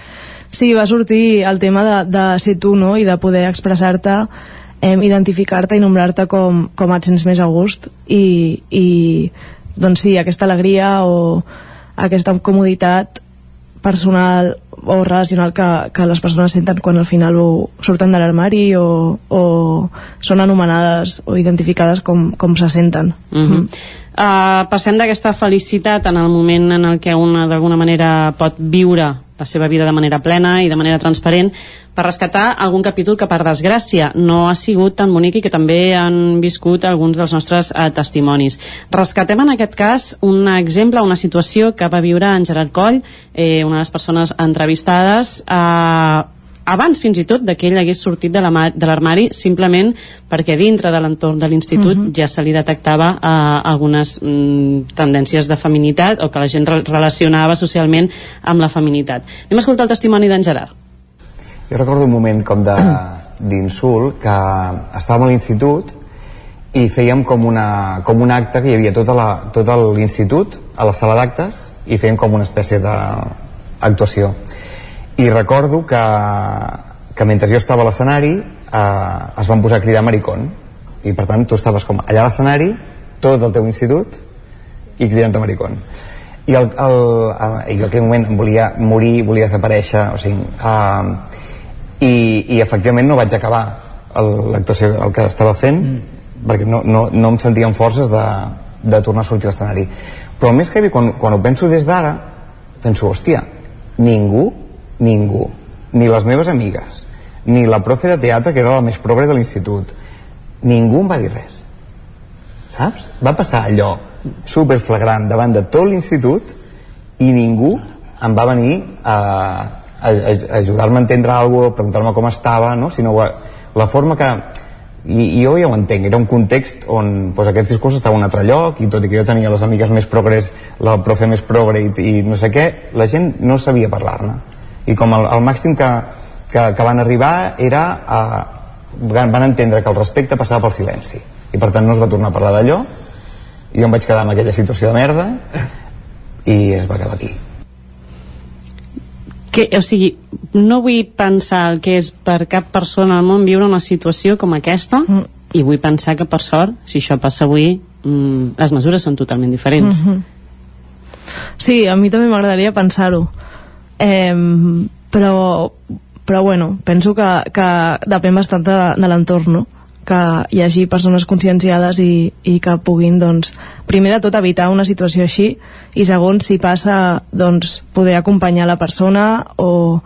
Sí, va sortir el tema de, de ser tu, no?, i de poder expressar-te, eh, identificar-te i nombrar-te com, com et sents més a gust i, i doncs sí, aquesta alegria o aquesta comoditat personal o relacional que, que les persones senten quan al final ho, surten de l'armari o, o són anomenades o identificades com, com se senten.
Uh -huh. uh, passem d'aquesta felicitat en el moment en el què una d'alguna manera pot viure la seva vida de manera plena i de manera transparent per rescatar algun capítol que per desgràcia no ha sigut tan bonic i que també han viscut alguns dels nostres eh, testimonis. Rescatem en aquest cas un exemple, una situació que va viure en Gerard Coll, eh, una de les persones entrevistades eh, abans fins i tot de que ell hagués sortit de l'armari simplement perquè dintre de l'entorn de l'institut uh -huh. ja se li detectava uh, algunes mm, tendències de feminitat o que la gent re relacionava socialment amb la feminitat. Anem a escoltar el testimoni d'en Gerard.
Jo recordo un moment com d'insult que estàvem a l'institut i fèiem com, una, com un acte que hi havia tota la, tot l'institut a la sala d'actes i fèiem com una espècie d'actuació i recordo que, que mentre jo estava a l'escenari eh, es van posar a cridar maricón. I per tant tu estaves com allà a l'escenari tot el teu institut i cridant a maricón. I el, el, el, en aquell moment em volia morir, volia desaparèixer o sigui, eh, i, i efectivament no vaig acabar l'actuació el que estava fent mm. perquè no, no, no em sentia amb forces de, de tornar a sortir a l'escenari. Però el més heavy quan, quan ho penso des d'ara penso, hòstia, ningú ningú, ni les meves amigues ni la profe de teatre que era la més progre de l'institut ningú em va dir res saps? va passar allò super flagrant davant de tot l'institut i ningú em va venir a, a, a ajudar-me a entendre alguna cosa, preguntar-me com estava no? sinó la forma que i, i jo ja ho entenc, era un context on doncs, aquests discursos estaven a un altre lloc i tot i que jo tenia les amigues més progres la profe més progre i, i no sé què la gent no sabia parlar-ne i com el, el màxim que, que, que van arribar era a, van, van entendre que el respecte passava pel silenci. I per tant no es va tornar a parlar d'allò. I jo em vaig quedar en aquella situació de merda i es va quedar aquí.
Que, o sigui, no vull pensar el que és per cap persona al món viure una situació com aquesta mm. i vull pensar que per sort, si això passa avui mm, les mesures són totalment diferents. Mm -hmm.
Sí, a mi també m'agradaria pensar-ho eh, però, però bueno, penso que, que depèn bastant de, de l'entorn no? que hi hagi persones conscienciades i, i que puguin doncs, primer de tot evitar una situació així i segon si passa doncs, poder acompanyar la persona o,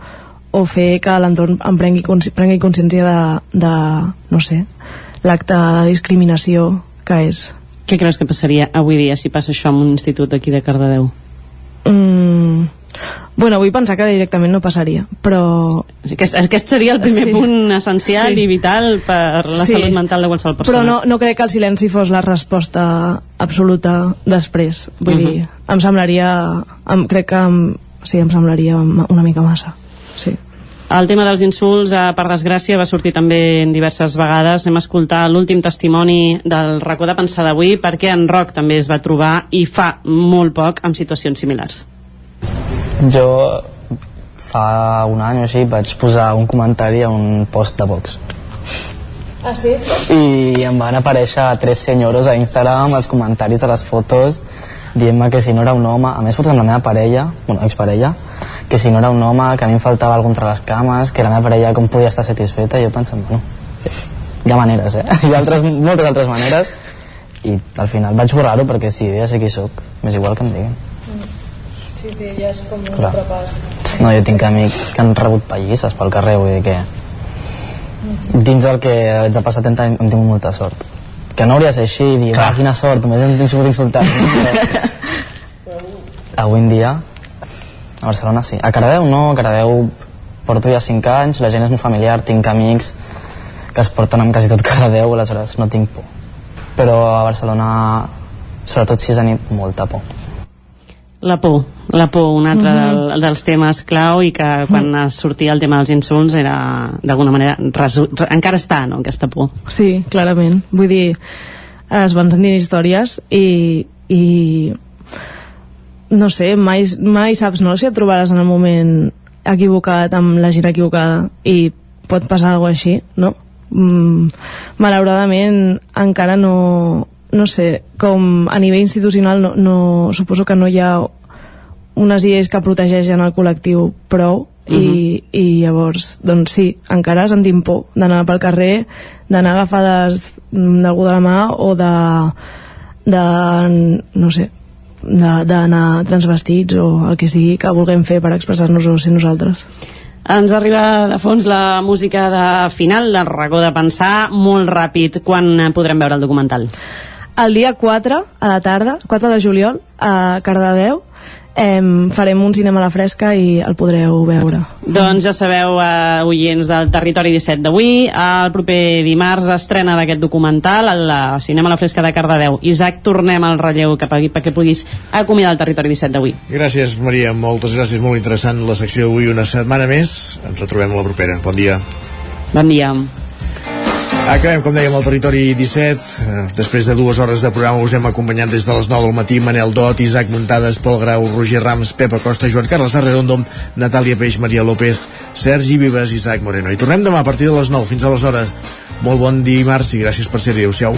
o fer que l'entorn en prengui, prengui consciència de, de no sé, l'acte de discriminació que és
què creus que passaria avui dia si passa això en un institut d'aquí de Cardedeu?
Mm, Bueno, vull pensar que directament no passaria, però...
Aquest, aquest seria el primer sí. punt essencial sí. i vital per la sí. salut mental de qualsevol persona.
Però no, no crec que el silenci fos la resposta absoluta després. Vull uh -huh. dir, em semblaria... Em, crec que... Em, sí, em semblaria una mica massa. Sí.
El tema dels insults, eh, per desgràcia, va sortir també en diverses vegades. Anem a escoltar l'últim testimoni del racó de pensar d'avui, perquè en Roc també es va trobar, i fa molt poc, amb situacions similars.
Jo fa un any o així vaig posar un comentari a un post de Vox.
Ah, sí?
I em van aparèixer tres senyores a Instagram els comentaris de les fotos dient-me que si no era un home, a més fotos amb la meva parella, bueno, exparella, que si no era un home, que a mi em faltava algun contra les cames, que la meva parella com podia estar satisfeta, i jo pensant, bueno, hi ha maneres, eh? Hi ha altres, moltes altres maneres, i al final vaig borrar-ho perquè sí, ja sé qui sóc, m'és igual que em diguin.
Sí, ja és com un Clar. repàs.
No, jo tinc amics que han rebut pallisses pel carrer, vull dir que dins del que haig de passar 30 anys hem tingut molta sort. Que no hauria de ser així i dir, va, quina sort, només hem sigut insultats. Avui en dia, a Barcelona sí. A Caradeu no, a Caradeu porto ja 5 anys, la gent és molt familiar, tinc amics que es porten amb quasi tot Caradeu, aleshores no tinc por. Però a Barcelona, sobretot si és a nit, molta por.
La por, la por, un altre mm -hmm. del, dels temes clau i que quan mm. sortia el tema dels insults era d'alguna manera resu, encara està, no?, aquesta por.
Sí, clarament. Vull dir, es van sentir històries i, i no sé, mai, mai saps no, si et trobaràs en el moment equivocat amb la gent equivocada i pot passar alguna així, no? Mm, malauradament encara no, no sé, com a nivell institucional no, no, suposo que no hi ha unes lleis que protegeixen el col·lectiu prou i, uh -huh. i llavors, doncs sí, encara sentim por d'anar pel carrer, d'anar agafades d'algú de la mà o de, de no sé, d'anar transvestits o el que sigui que vulguem fer per expressar-nos o ser nosaltres.
Ens arriba de fons la música de final del racó de pensar molt ràpid. Quan podrem veure el documental?
El dia 4, a la tarda, 4 de juliol, a Cardedeu, eh, farem un cinema a la fresca i el podreu veure.
Doncs ja sabeu, eh, oients del Territori 17 d'avui, el proper dimarts estrena d'aquest documental al Cinema a la Fresca de Cardedeu. Isaac, tornem al relleu cap aquí perquè puguis acomiadar el Territori 17 d'avui.
Gràcies, Maria, moltes gràcies, molt interessant la secció d'avui una setmana més. Ens retrobem la propera. Bon dia.
Bon dia.
Acabem, com dèiem, al territori 17. Eh, Després de dues hores de programa us hem acompanyat des de les 9 del matí Manel Dot, Isaac Muntades, Pol Grau, Roger Rams, Pepa Costa, Joan Carles Arredondo, Natàlia Peix, Maria López, Sergi Vives, Isaac Moreno. I tornem demà a partir de les 9. Fins aleshores. Molt bon dimarts i gràcies per ser-hi. Adéu-siau.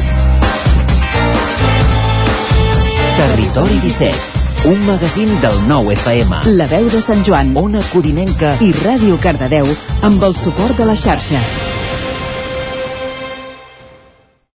Territori 17, un magazín del nou FM.
La veu de Sant Joan,
Ona Codinenca
i Ràdio Cardedeu amb el suport de la xarxa.